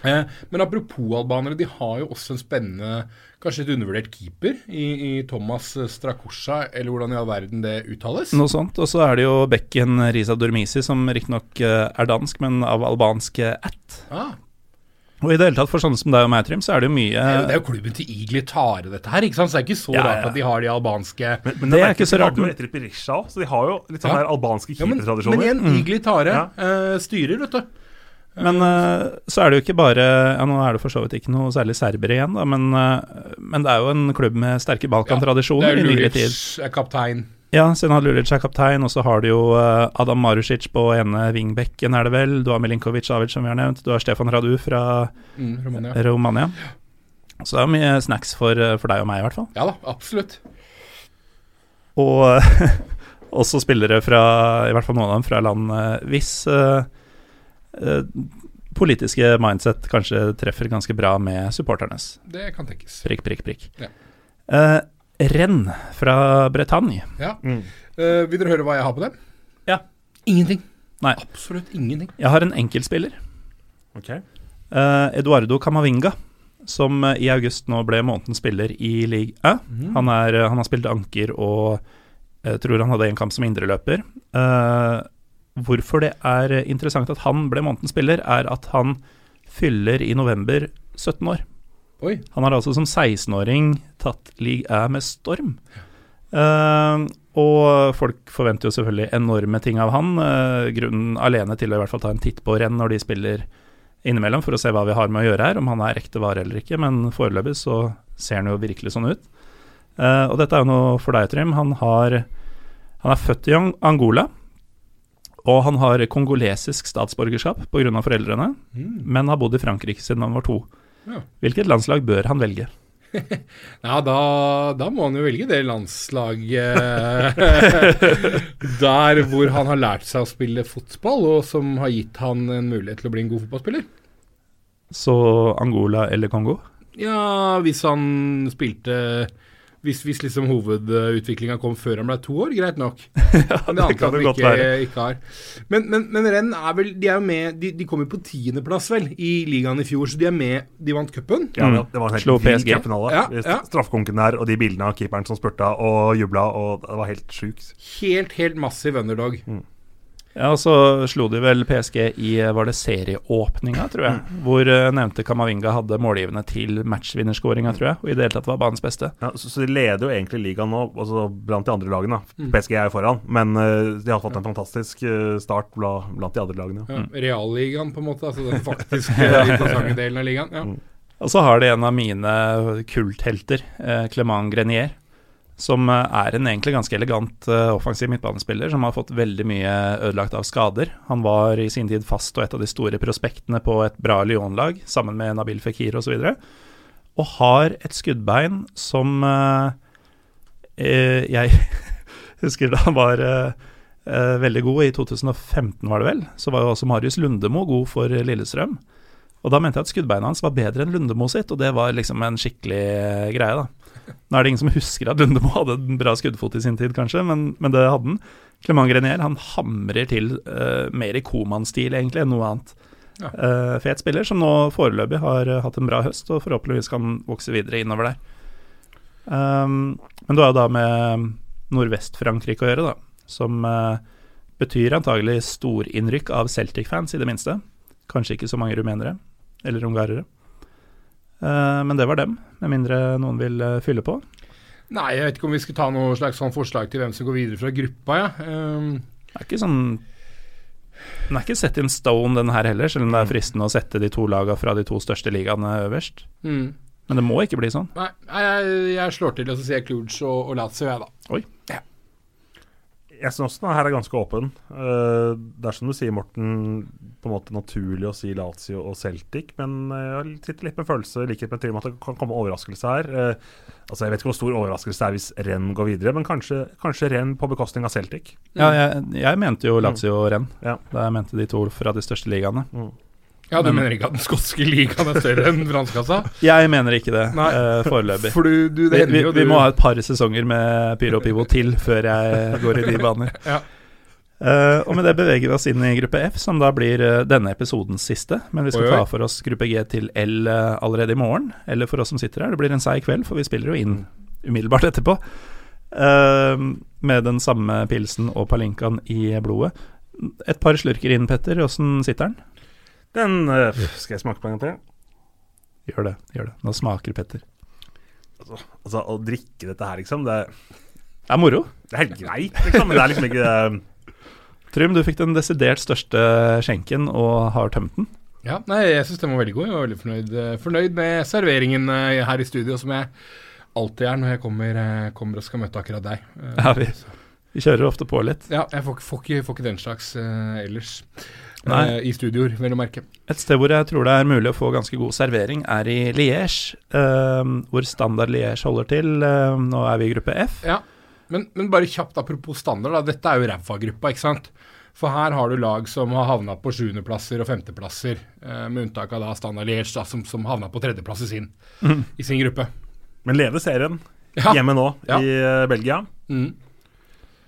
Eh, men apropos albanere, de har jo også en spennende, kanskje et undervurdert keeper i, i Thomas Strakosha, eller hvordan i all verden det uttales? Noe sånt. Og så er det jo bekken Risa Dormisi, som riktignok eh, er dansk, men av albansk ætt. Ah. Og i det hele tatt, for sånne som deg og meg, Trym, så er det jo mye Det er jo, det er jo klubben til Igli Tare, dette her. ikke sant? Så det er ikke så ja, rart at de har de albanske Men, men det, er ikke så rart. med etter Berisha så de har jo litt sånne ja. albanske keepertradisjoner. Ja, men, men igjen, mm. Igli Tare uh, styrer, vet du. Men uh, så er det jo ikke bare ja, Nå er det for så vidt ikke noe særlig serbere igjen, da, men, uh, men det er jo en klubb med sterke Balkan-tradisjoner ja, i nyere tid. er kaptein. Ja, Senad Lulic er kaptein, og så har du jo uh, Adam Marusic på ene vingbekken, er det vel. Du har Milinkovic Avic, som vi har nevnt. Du har Stefan Radu fra mm, Romania. Romania. Så det er mye snacks for, for, deg og meg, i hvert fall. Ja da, absolutt. Og [LAUGHS] også spillere fra, i hvert fall noen av dem, fra land hvis Eh, politiske mindset kanskje treffer ganske bra med supporternes. Det kan tenkes. Prikk, prikk, prikk. Ja. Uh, Renn fra Bretagne. Ja. Mm. Uh, vil dere høre hva jeg har på dem? Ja. Ingenting. Nei. Absolutt ingenting. Jeg har en enkeltspiller. Okay. Uh, Eduardo Camavinga, som i august nå ble månedens spiller i league A. Mm. Han, er, han, har spilt anker og jeg tror han hadde en kamp som indreløper. Uh, hvorfor det er interessant at han ble månedens spiller, er at han fyller i november 17 år. Oi. Han har altså som 16-åring tatt league A med storm. Uh, og folk forventer jo selvfølgelig enorme ting av han. Uh, grunnen alene til å i hvert fall ta en titt på renn når de spiller innimellom, for å se hva vi har med å gjøre her, om han er ekte vare eller ikke. Men foreløpig så ser han jo virkelig sånn ut. Uh, og dette er jo noe for deg, Trym. Han, har, han er født i Angola. Og han har kongolesisk statsborgerskap pga. foreldrene, mm. men har bodd i Frankrike siden han var to. Ja. Hvilket landslag bør han velge? [LAUGHS] ja, da, da, må han jo velge det landslaget [LAUGHS] der hvor han har lært seg å spille fotball, og som har gitt han en mulighet til å bli en god fotballspiller. Så Angola eller Kongo? Ja, hvis han spilte hvis, hvis liksom hovedutviklinga kom før han ble to år, greit nok. [LAUGHS] ja, det, det kan det godt ikke, være. Ikke har. Men, men, men Renn er vel De er jo med De, de kom jo på tiendeplass, vel, i ligaen i fjor, så de er med De vant cupen. Ja, det var en helt vill cupfinale. Ja, ja. Straffekonken der, og de bildene av keeperen som spurta og jubla, og det var helt sjukt. Helt, helt massiv underdog. Mm. Ja, og så slo de vel PSG i var det serieåpninga, tror jeg. Mm. Hvor uh, nevnte Kamavinga hadde målgivende til matchvinnerskåringa, tror jeg. Og i det hele tatt var banens beste. Ja, så, så, de leder jo egentlig ligaen nå, altså blant de andre lagene. Mm. PSG er jo foran, men uh, de har fått en fantastisk uh, start blant, blant de andre lagene. Ja, mm. Realligaen, på en måte. Altså den [LAUGHS] faktiske interessante delen av ligaen. Ja. Mm. Og så har de en av mine kulthelter, Clement Grenier som eh, er en egentlig ganske elegant uh, offensiv midtbanespiller som har fått veldig mye ødelagt av skader. Han var i sin tid fast og et av de store prospektene på et bra Lyon-lag, sammen med Nabil Fikir osv. Og, så og har et skuddbein som uh, uh, Jeg [LAUGHS] husker da han var veldig god, i 2015 var det vel. Så var jo også Marius Lundemo god for Lillestrøm. Og da mente jeg at skuddbeinet hans var bedre enn Lundemo sitt, og det var liksom en skikkelig greie, da. Nå er det ingen som husker at Lundemo hadde en bra skuddfot i sin tid, kanskje, men, men det hadde han. Clement Grenier han hamrer til uh, mer i Koman-stil egentlig enn noe annet. Ja. Uh, fet spiller som nå foreløpig har uh, hatt en bra høst og forhåpentligvis kan vokse videre innover der. Um, men du har jo da med Nordvest-Frankrike å gjøre, da, som betyr antagelig storinnrykk av Celtic-fans, i det minste. Kanskje ikke så mange rumenere eller ungarere. Eh, men det var dem, med mindre noen vil eh, fylle på. Nei, jeg vet ikke om vi skal ta noe slags sånn forslag til hvem som går videre fra gruppa. Ja. Um, det er ikke sånn Den er ikke sett in stone, den her heller, selv om det er fristende å sette de to lagene fra de to største ligaene øverst. Mm. Men det må ikke bli sånn. Nei, jeg, jeg slår til og så sier Cluj og, og Lazio, jeg, da. Oi. Jeg syns den her er ganske åpen. Uh, det er som du sier, Morten, på en måte naturlig å si Lazio og Celtic, men jeg sitter litt med følelse, i likhet med Trym, at det kan komme overraskelse her. Uh, altså Jeg vet ikke hvor stor overraskelse det er hvis Renn går videre, men kanskje, kanskje Renn på bekostning av Celtic. Ja, jeg, jeg mente jo Lazio og Renn, ja. da jeg mente de to fra de største ligaene. Mm. Ja, Du men, mener ikke at den skotske ligaen er større enn franskkassa? Jeg mener ikke det, uh, foreløpig. For du, du, vi, vi, vi, må ha et par sesonger med Pyro Pivo til før jeg går i de baner. [LAUGHS] ja. Uh, og med det beveger vi oss inn i gruppe F, som da blir uh, denne episodens siste. Men vi skal oi, oi. ta for oss gruppe G til L uh, allerede i morgen. Eller for oss som sitter her, det blir en seig kveld, for vi spiller jo inn umiddelbart etterpå. med den samme pilsen og palinkaen i blodet. Et par slurker inn, Petter. Åssen sitter den? Den uh, Skal jeg smake på en gang til? Gjør det. gjør det Nå smaker Petter. Altså, altså, å drikke dette her, liksom Det, det er moro. Det er helt greit, liksom. Men det er liksom ikke uh... Trym, du fikk den desidert største skjenken og har tømt den. Ja, nei, jeg syns den var veldig god. Jeg var veldig fornøyd, fornøyd med serveringen her i studio, som jeg alltid er når jeg kommer, kommer og skal møte akkurat deg. Ja, vi, vi kjører ofte på litt. Ja, jeg får, får, ikke, får ikke, den slags uh, ellers. Uh, I studioer, vel å merke. Et sted hvor jeg tror det er mulig å få ganske god servering, er i Liège. Uh, hvor Standard Liège holder til. nå er vi i gruppe F. Ja, men, men bare kjapt apropos standard, da. Dette er jo ræva-gruppa, ikke sant? For her har du lag som har havna på sjuendeplasser og femteplasser, med unntak av da Standard Liège, da, som, som havna på tredjeplass i sin, mm. i sin gruppe. Men leder serien ja. hjemme nå, ja. i Belgia. Mm.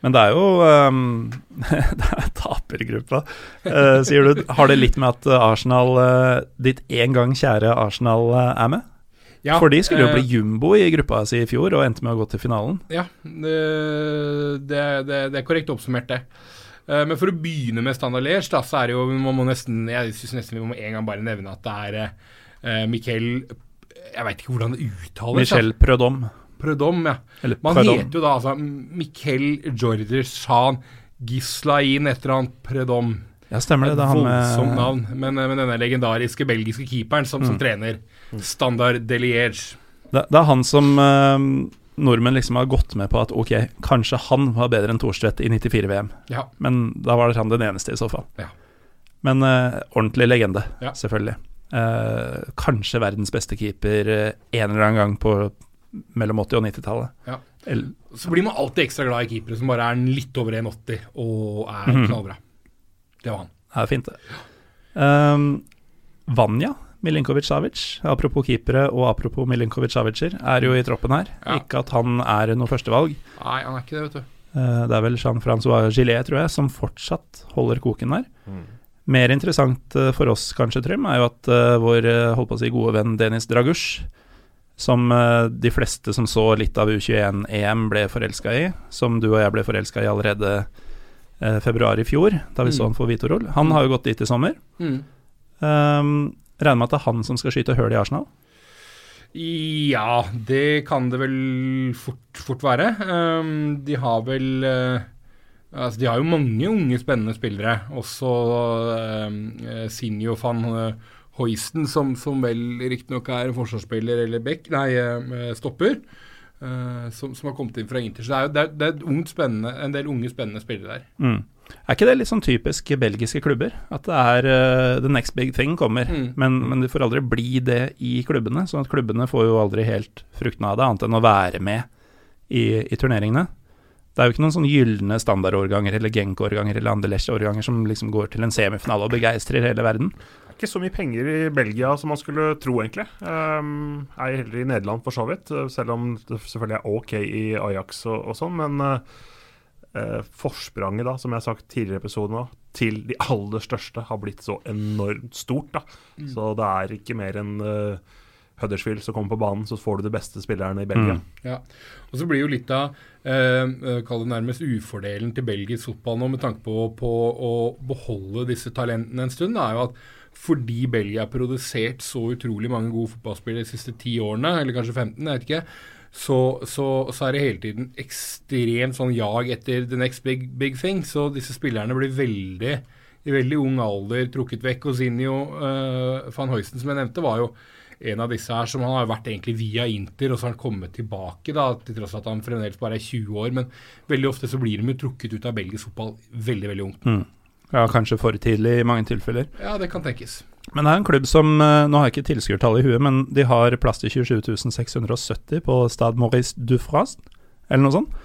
Men det er jo um, [LAUGHS] Det er tapergruppa, uh, sier du. Har det litt med at Arsenal, uh, ditt en gang kjære Arsenal, uh, er med? Ja, For de skulle jo bli jumbo i gruppa si i fjor og endte med å gå til finalen. Ja, det, det, det, er korrekt oppsummert, det. Men for å begynne med Standard Liège, da, så er det jo Man må nesten Jeg syns nesten vi må en gang bare nevne at det er Miquel Jeg veit ikke hvordan det uttales. Michel Prødom. Prødom, ja. Eller Man Prødom. heter jo da altså Mikkel Jordi Jean Gislain et eller annet Prødom. Ja, stemmer det. det er Voldsomt navn. Men, men, denne legendariske belgiske keeperen som, mm. som trener. Standard Deliège. Det, det, er han som eh, nordmenn liksom har gått med på at ok, kanskje han var bedre enn Thorstvedt i 94-VM. Ja. Men da var det han den eneste, i så fall. Ja. Men eh, ordentlig legende, ja. selvfølgelig. Eh, kanskje verdens beste keeper en eller annen gang på mellom 80- og 90-tallet. Ja. Så blir man alltid ekstra glad i keepere som bare er litt over 1,80 og er mm. knallbra. Det var han. Det er fint, det. Um, Vanja Milinkovic-Savic, apropos keepere og apropos Milinkovic-Savic'er, er jo i troppen her. Ja. Ikke at han er noe førstevalg. Nei, han er ikke det, vet du. Uh, det er vel Jean-Francois Gillet, tror jeg, som fortsatt holder koken der. Mm. Mer interessant uh, for oss kanskje, Trym, er jo at uh, vår holdt på å si gode venn Denis Dragush som uh, de fleste som så litt av U21-EM, ble forelska i. Som du og jeg ble forelska i allerede uh, februar i fjor, da vi mm. så han for Vitorol. Han har jo gått dit i sommer. Mm. Um, regner med at det er han som skal skyte høl i Arsenal? Ja, det kan det vel fort, fort være. Um, de har vel uh, Altså, de har jo mange unge, spennende spillere. Også uh, Sinjo van uh, Hoisten, som, som vel riktignok er forsvarsspiller eller back, nei, eh, stopper, uh, som, som, har kommet inn fra Inter. Så det er jo det er, det er ungt, en del unge, spennende spillere der. Mm. Er ikke det litt sånn typisk belgiske klubber? At det er uh, the next big thing kommer, mm. men, men du får aldri bli det i klubbene. sånn at klubbene får jo aldri helt fruktene av det, annet enn å være med i, i turneringene. Det er jo ikke noen sånn gylne standardårganger eller Genk-årganger eller Anderlecht-årganger som liksom går til en semifinale og begeistrer hele verden ikke så mye penger i Belgia som man skulle tro, egentlig. Um, ei heller i Nederland for så vidt, eh, selv om det selvfølgelig er OK i Ajax og, og sånn. Men uh, forspranget, da, som jeg har sagt tidligere i episoden, til de aller største har blitt så enormt stort. da. Mm. Så det er ikke mer enn uh, Huddersfield som kommer på banen, så får du de beste spillerne i Belgia. Mm. Ja, og så blir jo litt av eh, kall det nærmest ufordelen til belgisk fotball nå med tanke på, på, å beholde disse talentene en stund, er jo at fordi Belgia har produsert så utrolig mange gode fotballspillere de siste ti årene, eller kanskje 15, jeg vet ikke, så, så, så, er det hele tiden ekstremt sånn jag etter the next big, big thing. Så disse spillerne blir veldig i veldig ung alder trukket vekk. Og Zinio uh, van Hoisten, som jeg nevnte, var jo en av disse her som han har vært egentlig via Inter, og så har han kommet tilbake, da, til tross at han fremdeles bare er 20 år. Men veldig ofte så blir de jo trukket ut av belgisk fotball veldig, veldig ungt. Mm. Ja, kanskje for tidlig i mange tilfeller. Ja, det kan tenkes. Men det er en klubb som eh, Nå har jeg ikke tilskuertallet i huet, men de har plass til 27.670 på Stade Maurice Dufras, eller noe sånt.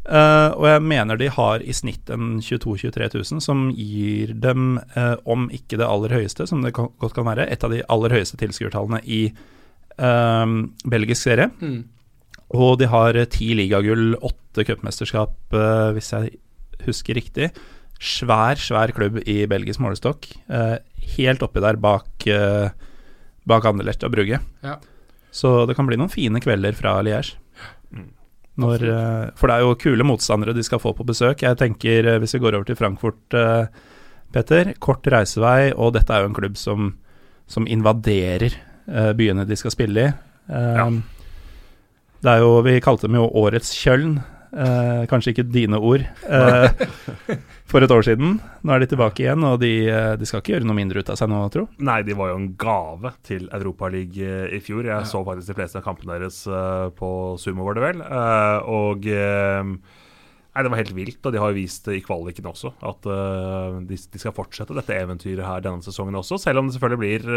Uh, og jeg mener de har i snitt en 22 000-23 000, som gir dem, uh, om ikke det aller høyeste, som det kan, godt kan være, et av de aller høyeste tilskuertallene i uh, belgisk serie. Mm. Og de har ti ligagull, åtte cupmesterskap, hvis jeg husker riktig svær, svær klubb i belgisk målestokk. Eh, helt oppi der bak, eh, bak Anderlecht og Brugge. Ja. Så det kan bli noen fine kvelder fra Liège. Mm. Når, eh, for det er jo kule motstandere de skal få på besøk. Jeg tenker eh, Hvis vi går over til Frankfurt, eh, Petter. Kort reisevei, og dette er jo en klubb som, som invaderer eh, byene de skal spille i. Ja. Det er jo, Vi kalte dem jo årets Kjøln Eh, kanskje ikke dine ord. [LAUGHS] Eh, for et år siden. Nå er de tilbake igjen, og de, eh, de, skal ikke gjøre noe mindre ut av seg nå, tro? Nei, de var jo en gave til Europaligaen i fjor. Jeg ja. så faktisk de fleste av kampene deres uh, på Sumo, var det vel. Uh, og uh, Nei, Det var helt vilt, og de har jo vist i kvaliken også at de, de, skal fortsette dette eventyret her denne sesongen også. Selv om det selvfølgelig blir,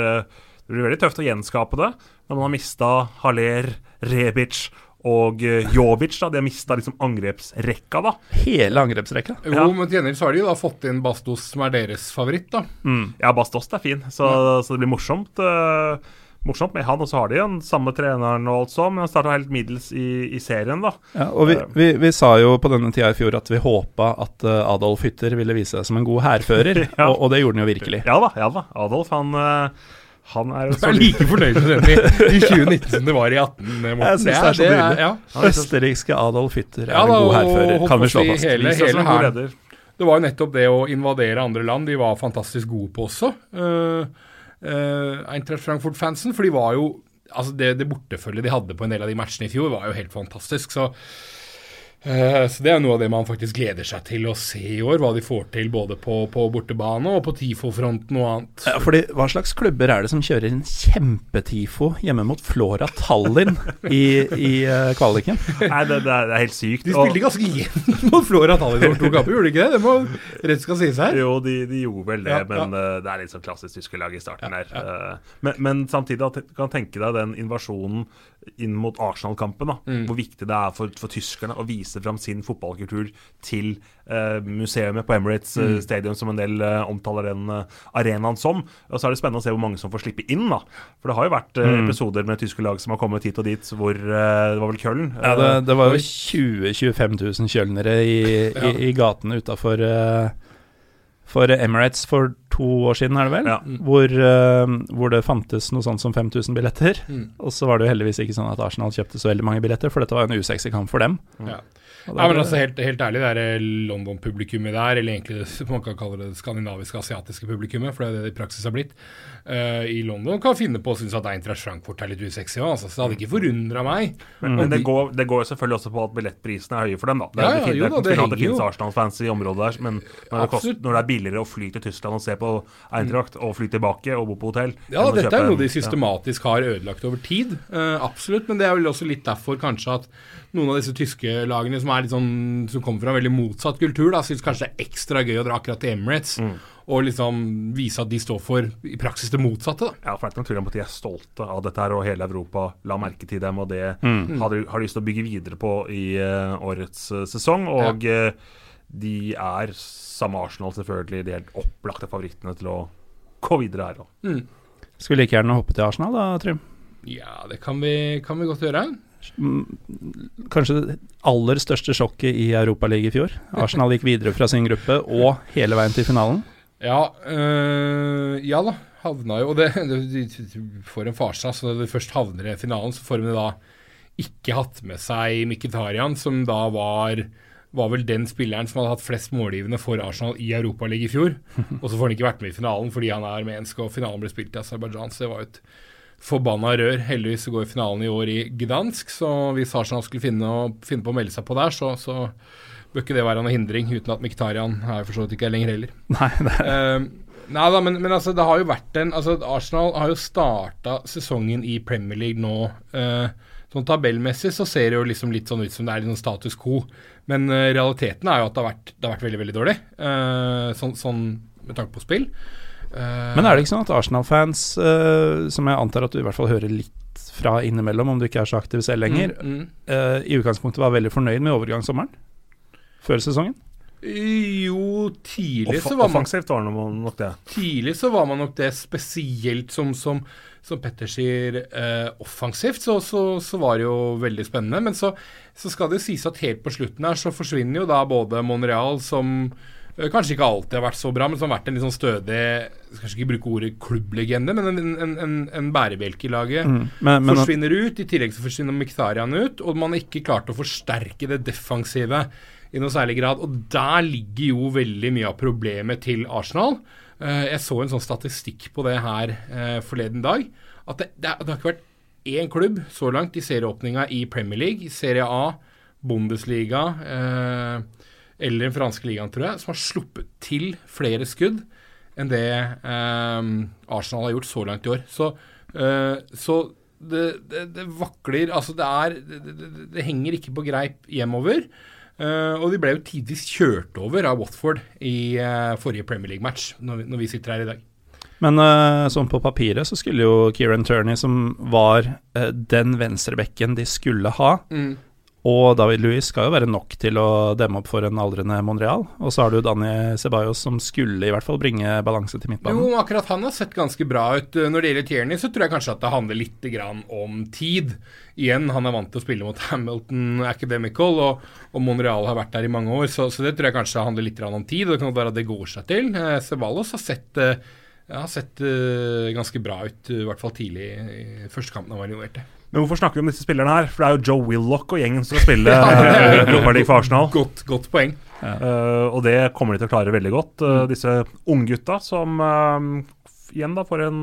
det blir veldig tøft å gjenskape det når man har mista Haller, Rebic og uh, Jovic, da, de har mista liksom angrepsrekka, da. Hele angrepsrekka? Jo, ja. men til gjengjeld så har de jo da fått inn Bastos, som er deres favoritt, da. Mm. Ja, Bastos er fin, så, ja. så det blir morsomt. Uh, morsomt med han, og så har de den samme treneren og alt sånn, men han starta helt middels i, i, serien, da. Ja, og vi, vi, vi, sa jo på denne tida i fjor at vi håpa at Adolf Hytter ville vise seg som en god hærfører, [LAUGHS] ja. og, og, det gjorde han jo virkelig. Ja da, ja da. Adolf, han uh, han er, du er like fornøyd med den i, i 2019 som det var i 18, Morten. Jeg synes det er så nydelig. Ja. Østerrikske Adolf Hitter er ja, da, en god hærfører, kan vi slå fast. Hele, hele her, det var jo nettopp det å invadere andre land de var fantastisk gode på også. Uh, uh, Eintracht Frankfurt-fansen, for de var jo altså det, det bortefølget de hadde på en del av de matchene i fjor, var jo helt fantastisk. Så Eh, så Det er noe av det man faktisk gleder seg til å se i år. Hva de får til både på, på bortebane og på TIFO-fronten og annet. Ja, fordi Hva slags klubber er det som kjører en kjempetifo hjemme mot Flora Tallinn i, i uh, kvaliken? Nei, det, det, er, helt sykt. De spilte ganske jevnt [LAUGHS] mot Flora Tallinn over to kamper, gjorde de ikke det? Det må rett skal sies her. Jo, de, de gjorde vel det, ja, men ja. Uh, det er litt sånn klassisk tyskerlag i starten der. Men, men, samtidig kan tenke deg den invasjonen inn mot Arsenal-kampen. Mm. Hvor viktig det er for, for, tyskerne å vise fram sin fotballkultur til eh, museet på Emirates mm. Stadium, som en del eh, omtaler den arenaen som. Og Så er det spennende å se hvor mange som får slippe inn. da. For det har jo vært mm. episoder med tyske lag som har kommet hit og dit, hvor det var vel Köln? Ja, det, det var jo 20 000-25 000 kjølnere i, [LAUGHS] ja. i, i gatene utafor for Emirates for to år siden, er det vel? Ja. Hvor, uh, hvor, det fantes noe sånt som 5000 billetter. Mm. Og så var det jo heldigvis ikke sånn at Arsenal kjøpte så veldig mange billetter, for dette var en usexy kamp for dem. Ja. Ja, men altså helt, helt ærlig, det er London-publikummet der, eller egentlig det, man kan kalle det det skandinaviske asiatiske publikummet, for det er det det i praksis har blitt, uh, i London kan finne på å synes at Eintracht Frankfurt er litt usexy òg. Altså, så det hadde ikke forundra meg. Men, men det, går, det går selvfølgelig også på at billettprisene er høye for dem, da. Det, ja, ja, jo, da, det, det, det finnes Arsenal-fans i området der, men når det, koster, når det, er billigere å fly til Tyskland og se på Eintracht, og fly tilbake og bo på hotell Ja, dette er noe de systematisk har ødelagt over tid, uh, absolutt, men det er vel også litt derfor kanskje at noen av disse tyske lagene som, er litt sånn, som kommer fra en veldig motsatt kultur, da, syns kanskje det er ekstra gøy å dra akkurat til Emirates. Mm. Og liksom vise at de står for i praksis det motsatte. da. Ja, for det er ikke noen tvil om at de er stolte av dette her, og hele Europa la merke til dem. Og det mm. har, de, har de lyst til å bygge videre på i uh, årets uh, sesong. Og ja. uh, de er, samme Arsenal selvfølgelig, de helt opplagte favorittene til å gå videre her. Mm. Skulle like gjerne hoppe til Arsenal da, Trym? Ja, det kan vi, kan vi godt gjøre kanskje det aller største sjokket i Europaligaen i fjor. Arsenal gikk videre fra sin gruppe og hele veien til finalen. Ja, øh, ja da. Havna jo Og det, de får en farse. Så når de først havner i finalen, så får de da ikke hatt med seg Mkhitarian, som da var var vel den spilleren som hadde hatt flest målgivende for Arsenal i Europaligaen i fjor. [LAUGHS] Og så får han ikke vært med i finalen fordi han er armensk, og finalen ble spilt i Aserbajdsjan. Så det var jo et forbanna rør. Heldigvis går finalen i år i Gdansk, så hvis Arsenal skulle finne, finne, på å melde seg på der, så, så bør ikke det være noen hindring, uten at Miktarian er for så vidt ikke lenger heller. [LAUGHS] Nei, det er... Uh, nei da, men, men, altså, det har jo vært en altså, Arsenal har jo starta sesongen i Premier League nå. Uh, sånn Tabellmessig så ser det jo liksom litt sånn ut som det er litt sånn status quo. Men uh, realiteten er jo at det har vært, det har vært veldig, veldig dårlig, sånn, sånn med tanke på spill. Uh, Men er det ikke sånn at Arsenal-fans, uh, som jeg antar at du i hvert fall hører litt fra innimellom, om du ikke er så aktiv selv lenger, mm, mm. Uh, i utgangspunktet var veldig fornøyd med overgangssommeren før sesongen? Jo, tidlig Off så var man Offensivt var man nok det. Tidlig så var man nok det, spesielt som, som, som Petter sier, offensivt, så, så, så, var det jo veldig spennende. Men så, så skal det jo sies at helt på slutten her så forsvinner jo da både Monreal som Eh, kanskje ikke alltid har vært så bra, men som har vært en litt sånn stødig Kanskje ikke bruke ordet klubblegende, men en, en, en, en bærebjelke i laget. Mm. Men, men, forsvinner ut. I tillegg så forsvinner Miktarian ut. Og man har ikke klart å forsterke det defensive i noe særlig grad. Og der ligger jo veldig mye av problemet til Arsenal. Uh, jeg så en sånn statistikk på det her uh, forleden dag. At det, det, det, har ikke vært én klubb så langt i serieåpninga i Premier League, Serie A, Bundesliga eh, eller den franske ligaen, tror jeg, som har sluppet til flere skudd enn det eh, Arsenal har gjort så langt i år. Så, eh, så det, det, det, vakler Altså, det er det, det, henger ikke på greip hjemover. Uh, og de ble jo tidvis kjørt over av Watford i uh, forrige Premier League-match, når, når, vi sitter her i dag. Men uh, sånn på papiret så skulle jo Kieran Turney, som var den venstrebekken de skulle ha, mm. Og David Louis skal jo være nok til å demme opp for en aldrende Monreal. Og så har du Dani Ceballos som skulle i hvert fall bringe balanse til midtbanen. Jo, akkurat han har sett ganske bra ut. Når det gjelder Tierney, så tror jeg kanskje at det handler litt om tid. Igjen, han er vant til å spille mot [LAUGHS] Hamilton Academical, og, og Monreal har vært der i mange år, så, så, det tror jeg kanskje handler litt om tid. Det kan være at det går seg til. Eh, Ceballos har sett, eh, har sett uh, ganske bra ut, i hvert fall tidlig i første kampen han var involvert i. Men hvorfor snakker vi om disse spillerne her? For det er jo Joe Willoch og gjengen som skal spille [LAUGHS] ja, Europaliga for Arsenal. Godt, godt poeng. Ja. Uh, og det kommer de til å klare veldig godt. Uh, disse unggutta som uh, igjen da får en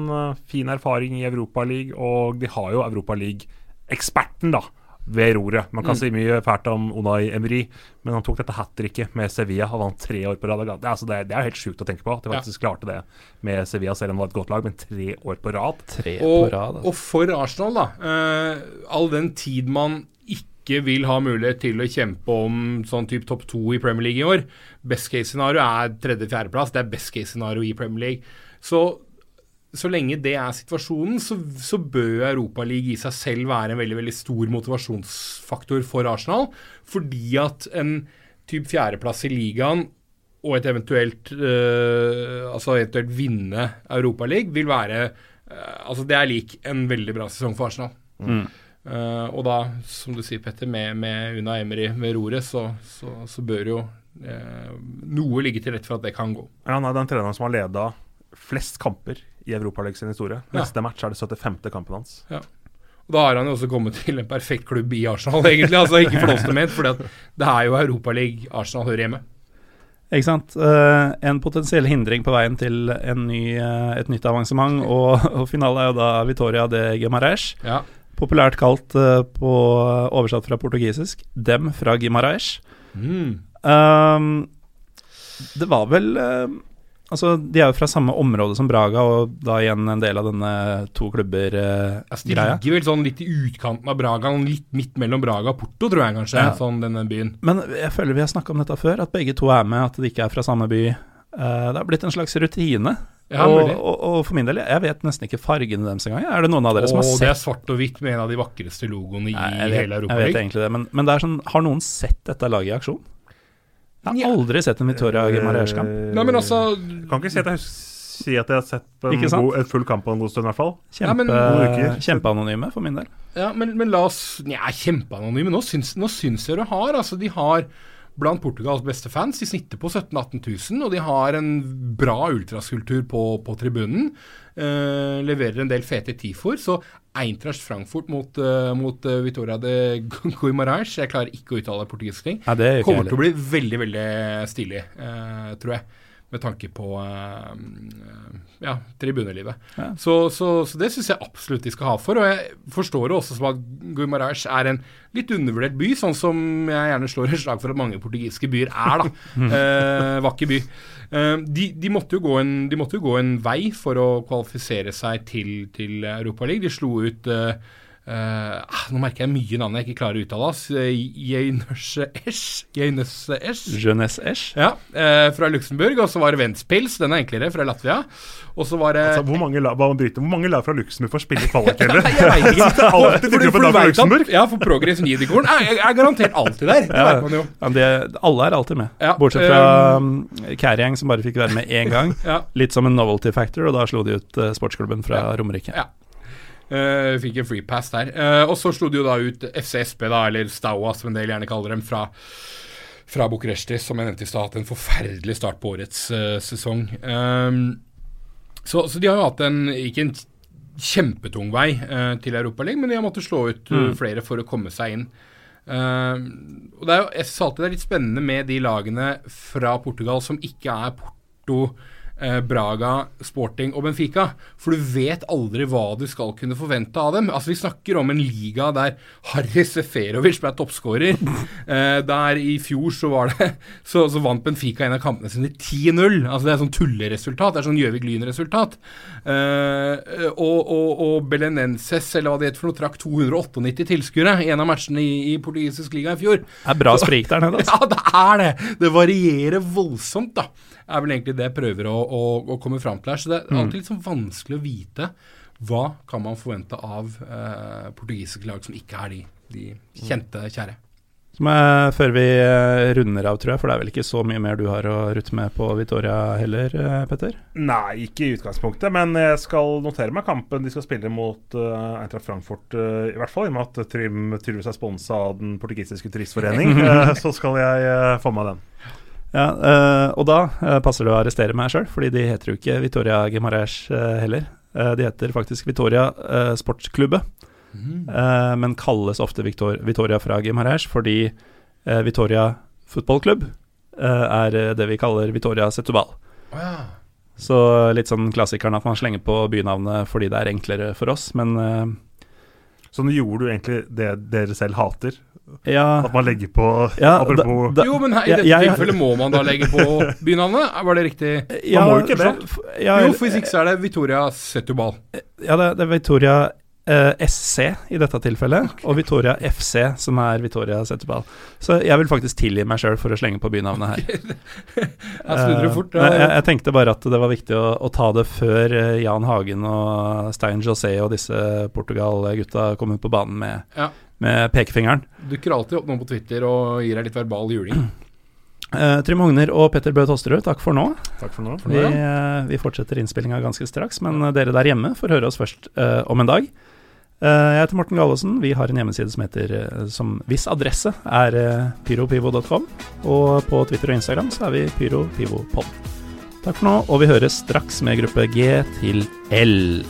fin erfaring i Europaligaen, og de har jo Europaliga-eksperten, da ved roret. Man kan mm. si mye fælt om Unai Emery, men han tok dette hat tricket med Sevilla og vant tre år på rad. Det, altså det, det er helt sjukt å tenke på at de faktisk ja. klarte det med Sevilla, selv om det var et godt lag, men tre år på rad. Tre og, på rad altså. og for Arsenal, da. Uh, all den tid man ikke vil ha mulighet til å kjempe om sånn type topp to i Premier League i år. Best case scenario er tredje-fjerdeplass. Det er best case scenario i Premier League. Så så lenge det er situasjonen, så, så bør Europaligaen i seg selv være en veldig veldig stor motivasjonsfaktor for Arsenal. Fordi at en type fjerdeplass i ligaen og et eventuelt øh, altså eventuelt vinne Europaligaen vil være øh, Altså det er lik en veldig bra sesong for Arsenal. Mm. Uh, og da, som du sier, Petter, med, med Una Emery ved roret, så, så, så, bør jo uh, noe ligge til rette for at det kan gå. Ja, han er den treneren som har leda flest kamper i Europaligaen sin historie. Neste match er det 75. kampen hans. Ja. Og Da har han jo også kommet til en perfekt klubb i Arsenal, egentlig. altså Ikke flåste ment, for det er jo Europaligaen Arsenal hører hjemme. Ikke sant. Uh, en potensiell hindring på veien til ny, uh, et nytt avansement, og, og finalen er jo da Vitoria de Guimaraes. Ja. Populært kalt uh, på oversatt fra portugisisk Dem fra Guimaraes. Mm. det var vel Altså, De er jo fra samme område som Braga, og da igjen en del av denne to klubber-greia. Eh, altså, de ligger vel sånn litt i utkanten av Braga, litt midt mellom Braga og Porto, tror jeg kanskje. Ja. sånn denne byen. Men jeg føler vi har snakka om dette før, at begge to er med, at de ikke er fra samme by. Eh, det har blitt en slags rutine. Ja, og, og, og, for min del, jeg vet nesten ikke fargene deres engang. Er det noen av dere Åh, som har sett Det er svart og hvitt med en av de vakreste logoene i Nei, vet, hele Europa. Jeg vet egentlig det, men, men det er sånn, har noen sett dette laget i aksjon? Jeg har aldri sett en Victoria Gimareas-kamp. Nei, men altså Kan ikke si at jeg, si at jeg har sett en, god, en full kamp på en god stund, i hvert fall. Kjempe, ja, kjempeanonyme, for min del. Ja, men, men la oss Nja, kjempeanonyme. Nå syns, nå syns jeg du har. Altså, de har blant Portugals beste fans. De snitter på 17 000-18 000, og de har en bra ultraskulptur på, på tribunen. Uh, leverer en del fete tifoer. Så Eintracht Frankfurt mot, uh, mot uh, Vitoria de Guimaraes, jeg klarer ikke å uttale portugisiske ting, ja, kommer til å bli veldig, veldig stilig, tror jeg med tanke på ja, tribunelivet. Ja. Så, så, så, det syns jeg absolutt de skal ha for. Og jeg forstår det også som at Guimaraes er en litt undervurdert by, sånn som jeg gjerne slår et slag for at mange portugisiske byer er, da. [LAUGHS] vakker by. Uh, de, de, måtte en, de, måtte jo gå en, vei for å kvalifisere seg til, til Europaligaen. De slo ut uh, Uh, nå merker jeg mye navn jeg ikke klarer å uttale. Jeunesse Jeunesse Ja, uh, fra Luxembourg. Og så var det Ventspils, den er enklere, fra Latvia. Og så var det altså, Hvor mange lag hvor mange lag fra Luxembourg får spille [LAUGHS] kvalikhelle? jeg veit ikke. [LAUGHS] Ja, for Progress Nidigoren er, er, garantert alltid der. Det vet man jo. Ja, det, alle er alltid med. Ja, Bortsett fra um, Carriang, som bare fikk være med én gang. [LAUGHS] ja. Litt som en novelty factor, og da slo de ut uh, sportsklubben fra Romerike. Ja. Uh, fikk en free pass der. Uh, og så slo de jo da ut FCSB, da, eller Staua, som en del gjerne kaller dem, fra, fra Bucuresti, som jeg nevnte i stad, hatt en forferdelig start på årets uh, sesong. Um, så, så, de har jo hatt en ikke en kjempetung vei til Europaligaen, men de har måttet slå ut mm. flere for å komme seg inn. og det er jo, Jeg synes alltid det er litt spennende med de lagene fra Portugal som ikke er Porto Braga, Sporting og Benfica. For du vet aldri hva du skal kunne forvente av dem. Altså Vi snakker om en liga der Harry Seferovic ble toppskårer. [LAUGHS] Eh, der i fjor så var det så, så, vant Benfica en av kampene sine 10-0. Altså Det er sånn tulleresultat. Det er sånn Gjøvik Lyn-resultat. Eh, og, og, og Belenenses, eller hva det heter for noe, trakk 298 tilskuere i en av matchene i, i portugisisk liga i fjor. Det er bra sprik der nede, altså. [LAUGHS] Ja, det er det. Det varierer voldsomt, da er vel egentlig det jeg prøver å, å, å komme fram til her. Så det er mm. alltid litt sånn vanskelig å vite hva kan man forvente av eh, portugisiske lag som ikke er de, de kjente, kjære. Men før vi eh, runder av, tror jeg, for det er vel ikke så mye mer du har å rutte med på Vitoria heller, eh, Petter? Nei, ikke i utgangspunktet, men jeg skal notere meg kampen de skal spille mot uh, Eintracht Frankfurt. Uh, I hvert fall i og med at Trym tydeligvis er sponsa av den portugisiske turistforening. uh, [LAUGHS] så skal jeg få med den. Ja, uh, og da uh, passer det å arrestere meg sjøl, fordi de heter jo ikke Victoria Gimarães uh, heller. de heter faktisk Vitoria Sportsklubbe, mm. men kalles ofte Victor, Vitoria fra Gimarães fordi Victoria fotballklubb er det vi kaller Victoria Setubal. Oh, ja. Så litt sånn klassikeren at man slenger på bynavnet fordi det er enklere for oss, men Så nå gjorde du egentlig det dere selv hater? Ja. At man legger på ja, Apropos da, da, Jo, men her, i dette jeg, tilfellet må man da legge på bynavnet? Var det riktig? Ja, man må jo ikke det. Ja, jo, for hvis ikke så er det Victoria Setubal. Ja, det, det er Victoria eh, SC i dette tilfellet, okay. og Victoria FC, som er Victoria Setubal. Så jeg vil faktisk tilgi meg sjøl for å slenge på bynavnet her. [LAUGHS] jeg, fort, ja. jeg, jeg, tenkte bare at det var viktig å, å ta det før eh, Jan Hagen og Stein José og disse Portugal-gutta kommer på banen med, ja med pekefingeren. Dukker alltid opp noen på Twitter og gir deg litt verbal juling. Uh, [CLEARS THROAT] Trym Hogner og Petter Bø Tosterud, takk for nå. Takk for nå. Vi, uh, vi fortsetter innspillinga ganske straks, men uh, dere der hjemme får høre oss først om en dag. jeg heter Morten Gallosen. Vi har en hjemmeside som heter som Hvis adresse er pyropivo.com. Og på Twitter og Instagram så er vi pyropivopod. Takk for nå, og vi høres straks med gruppe G til L.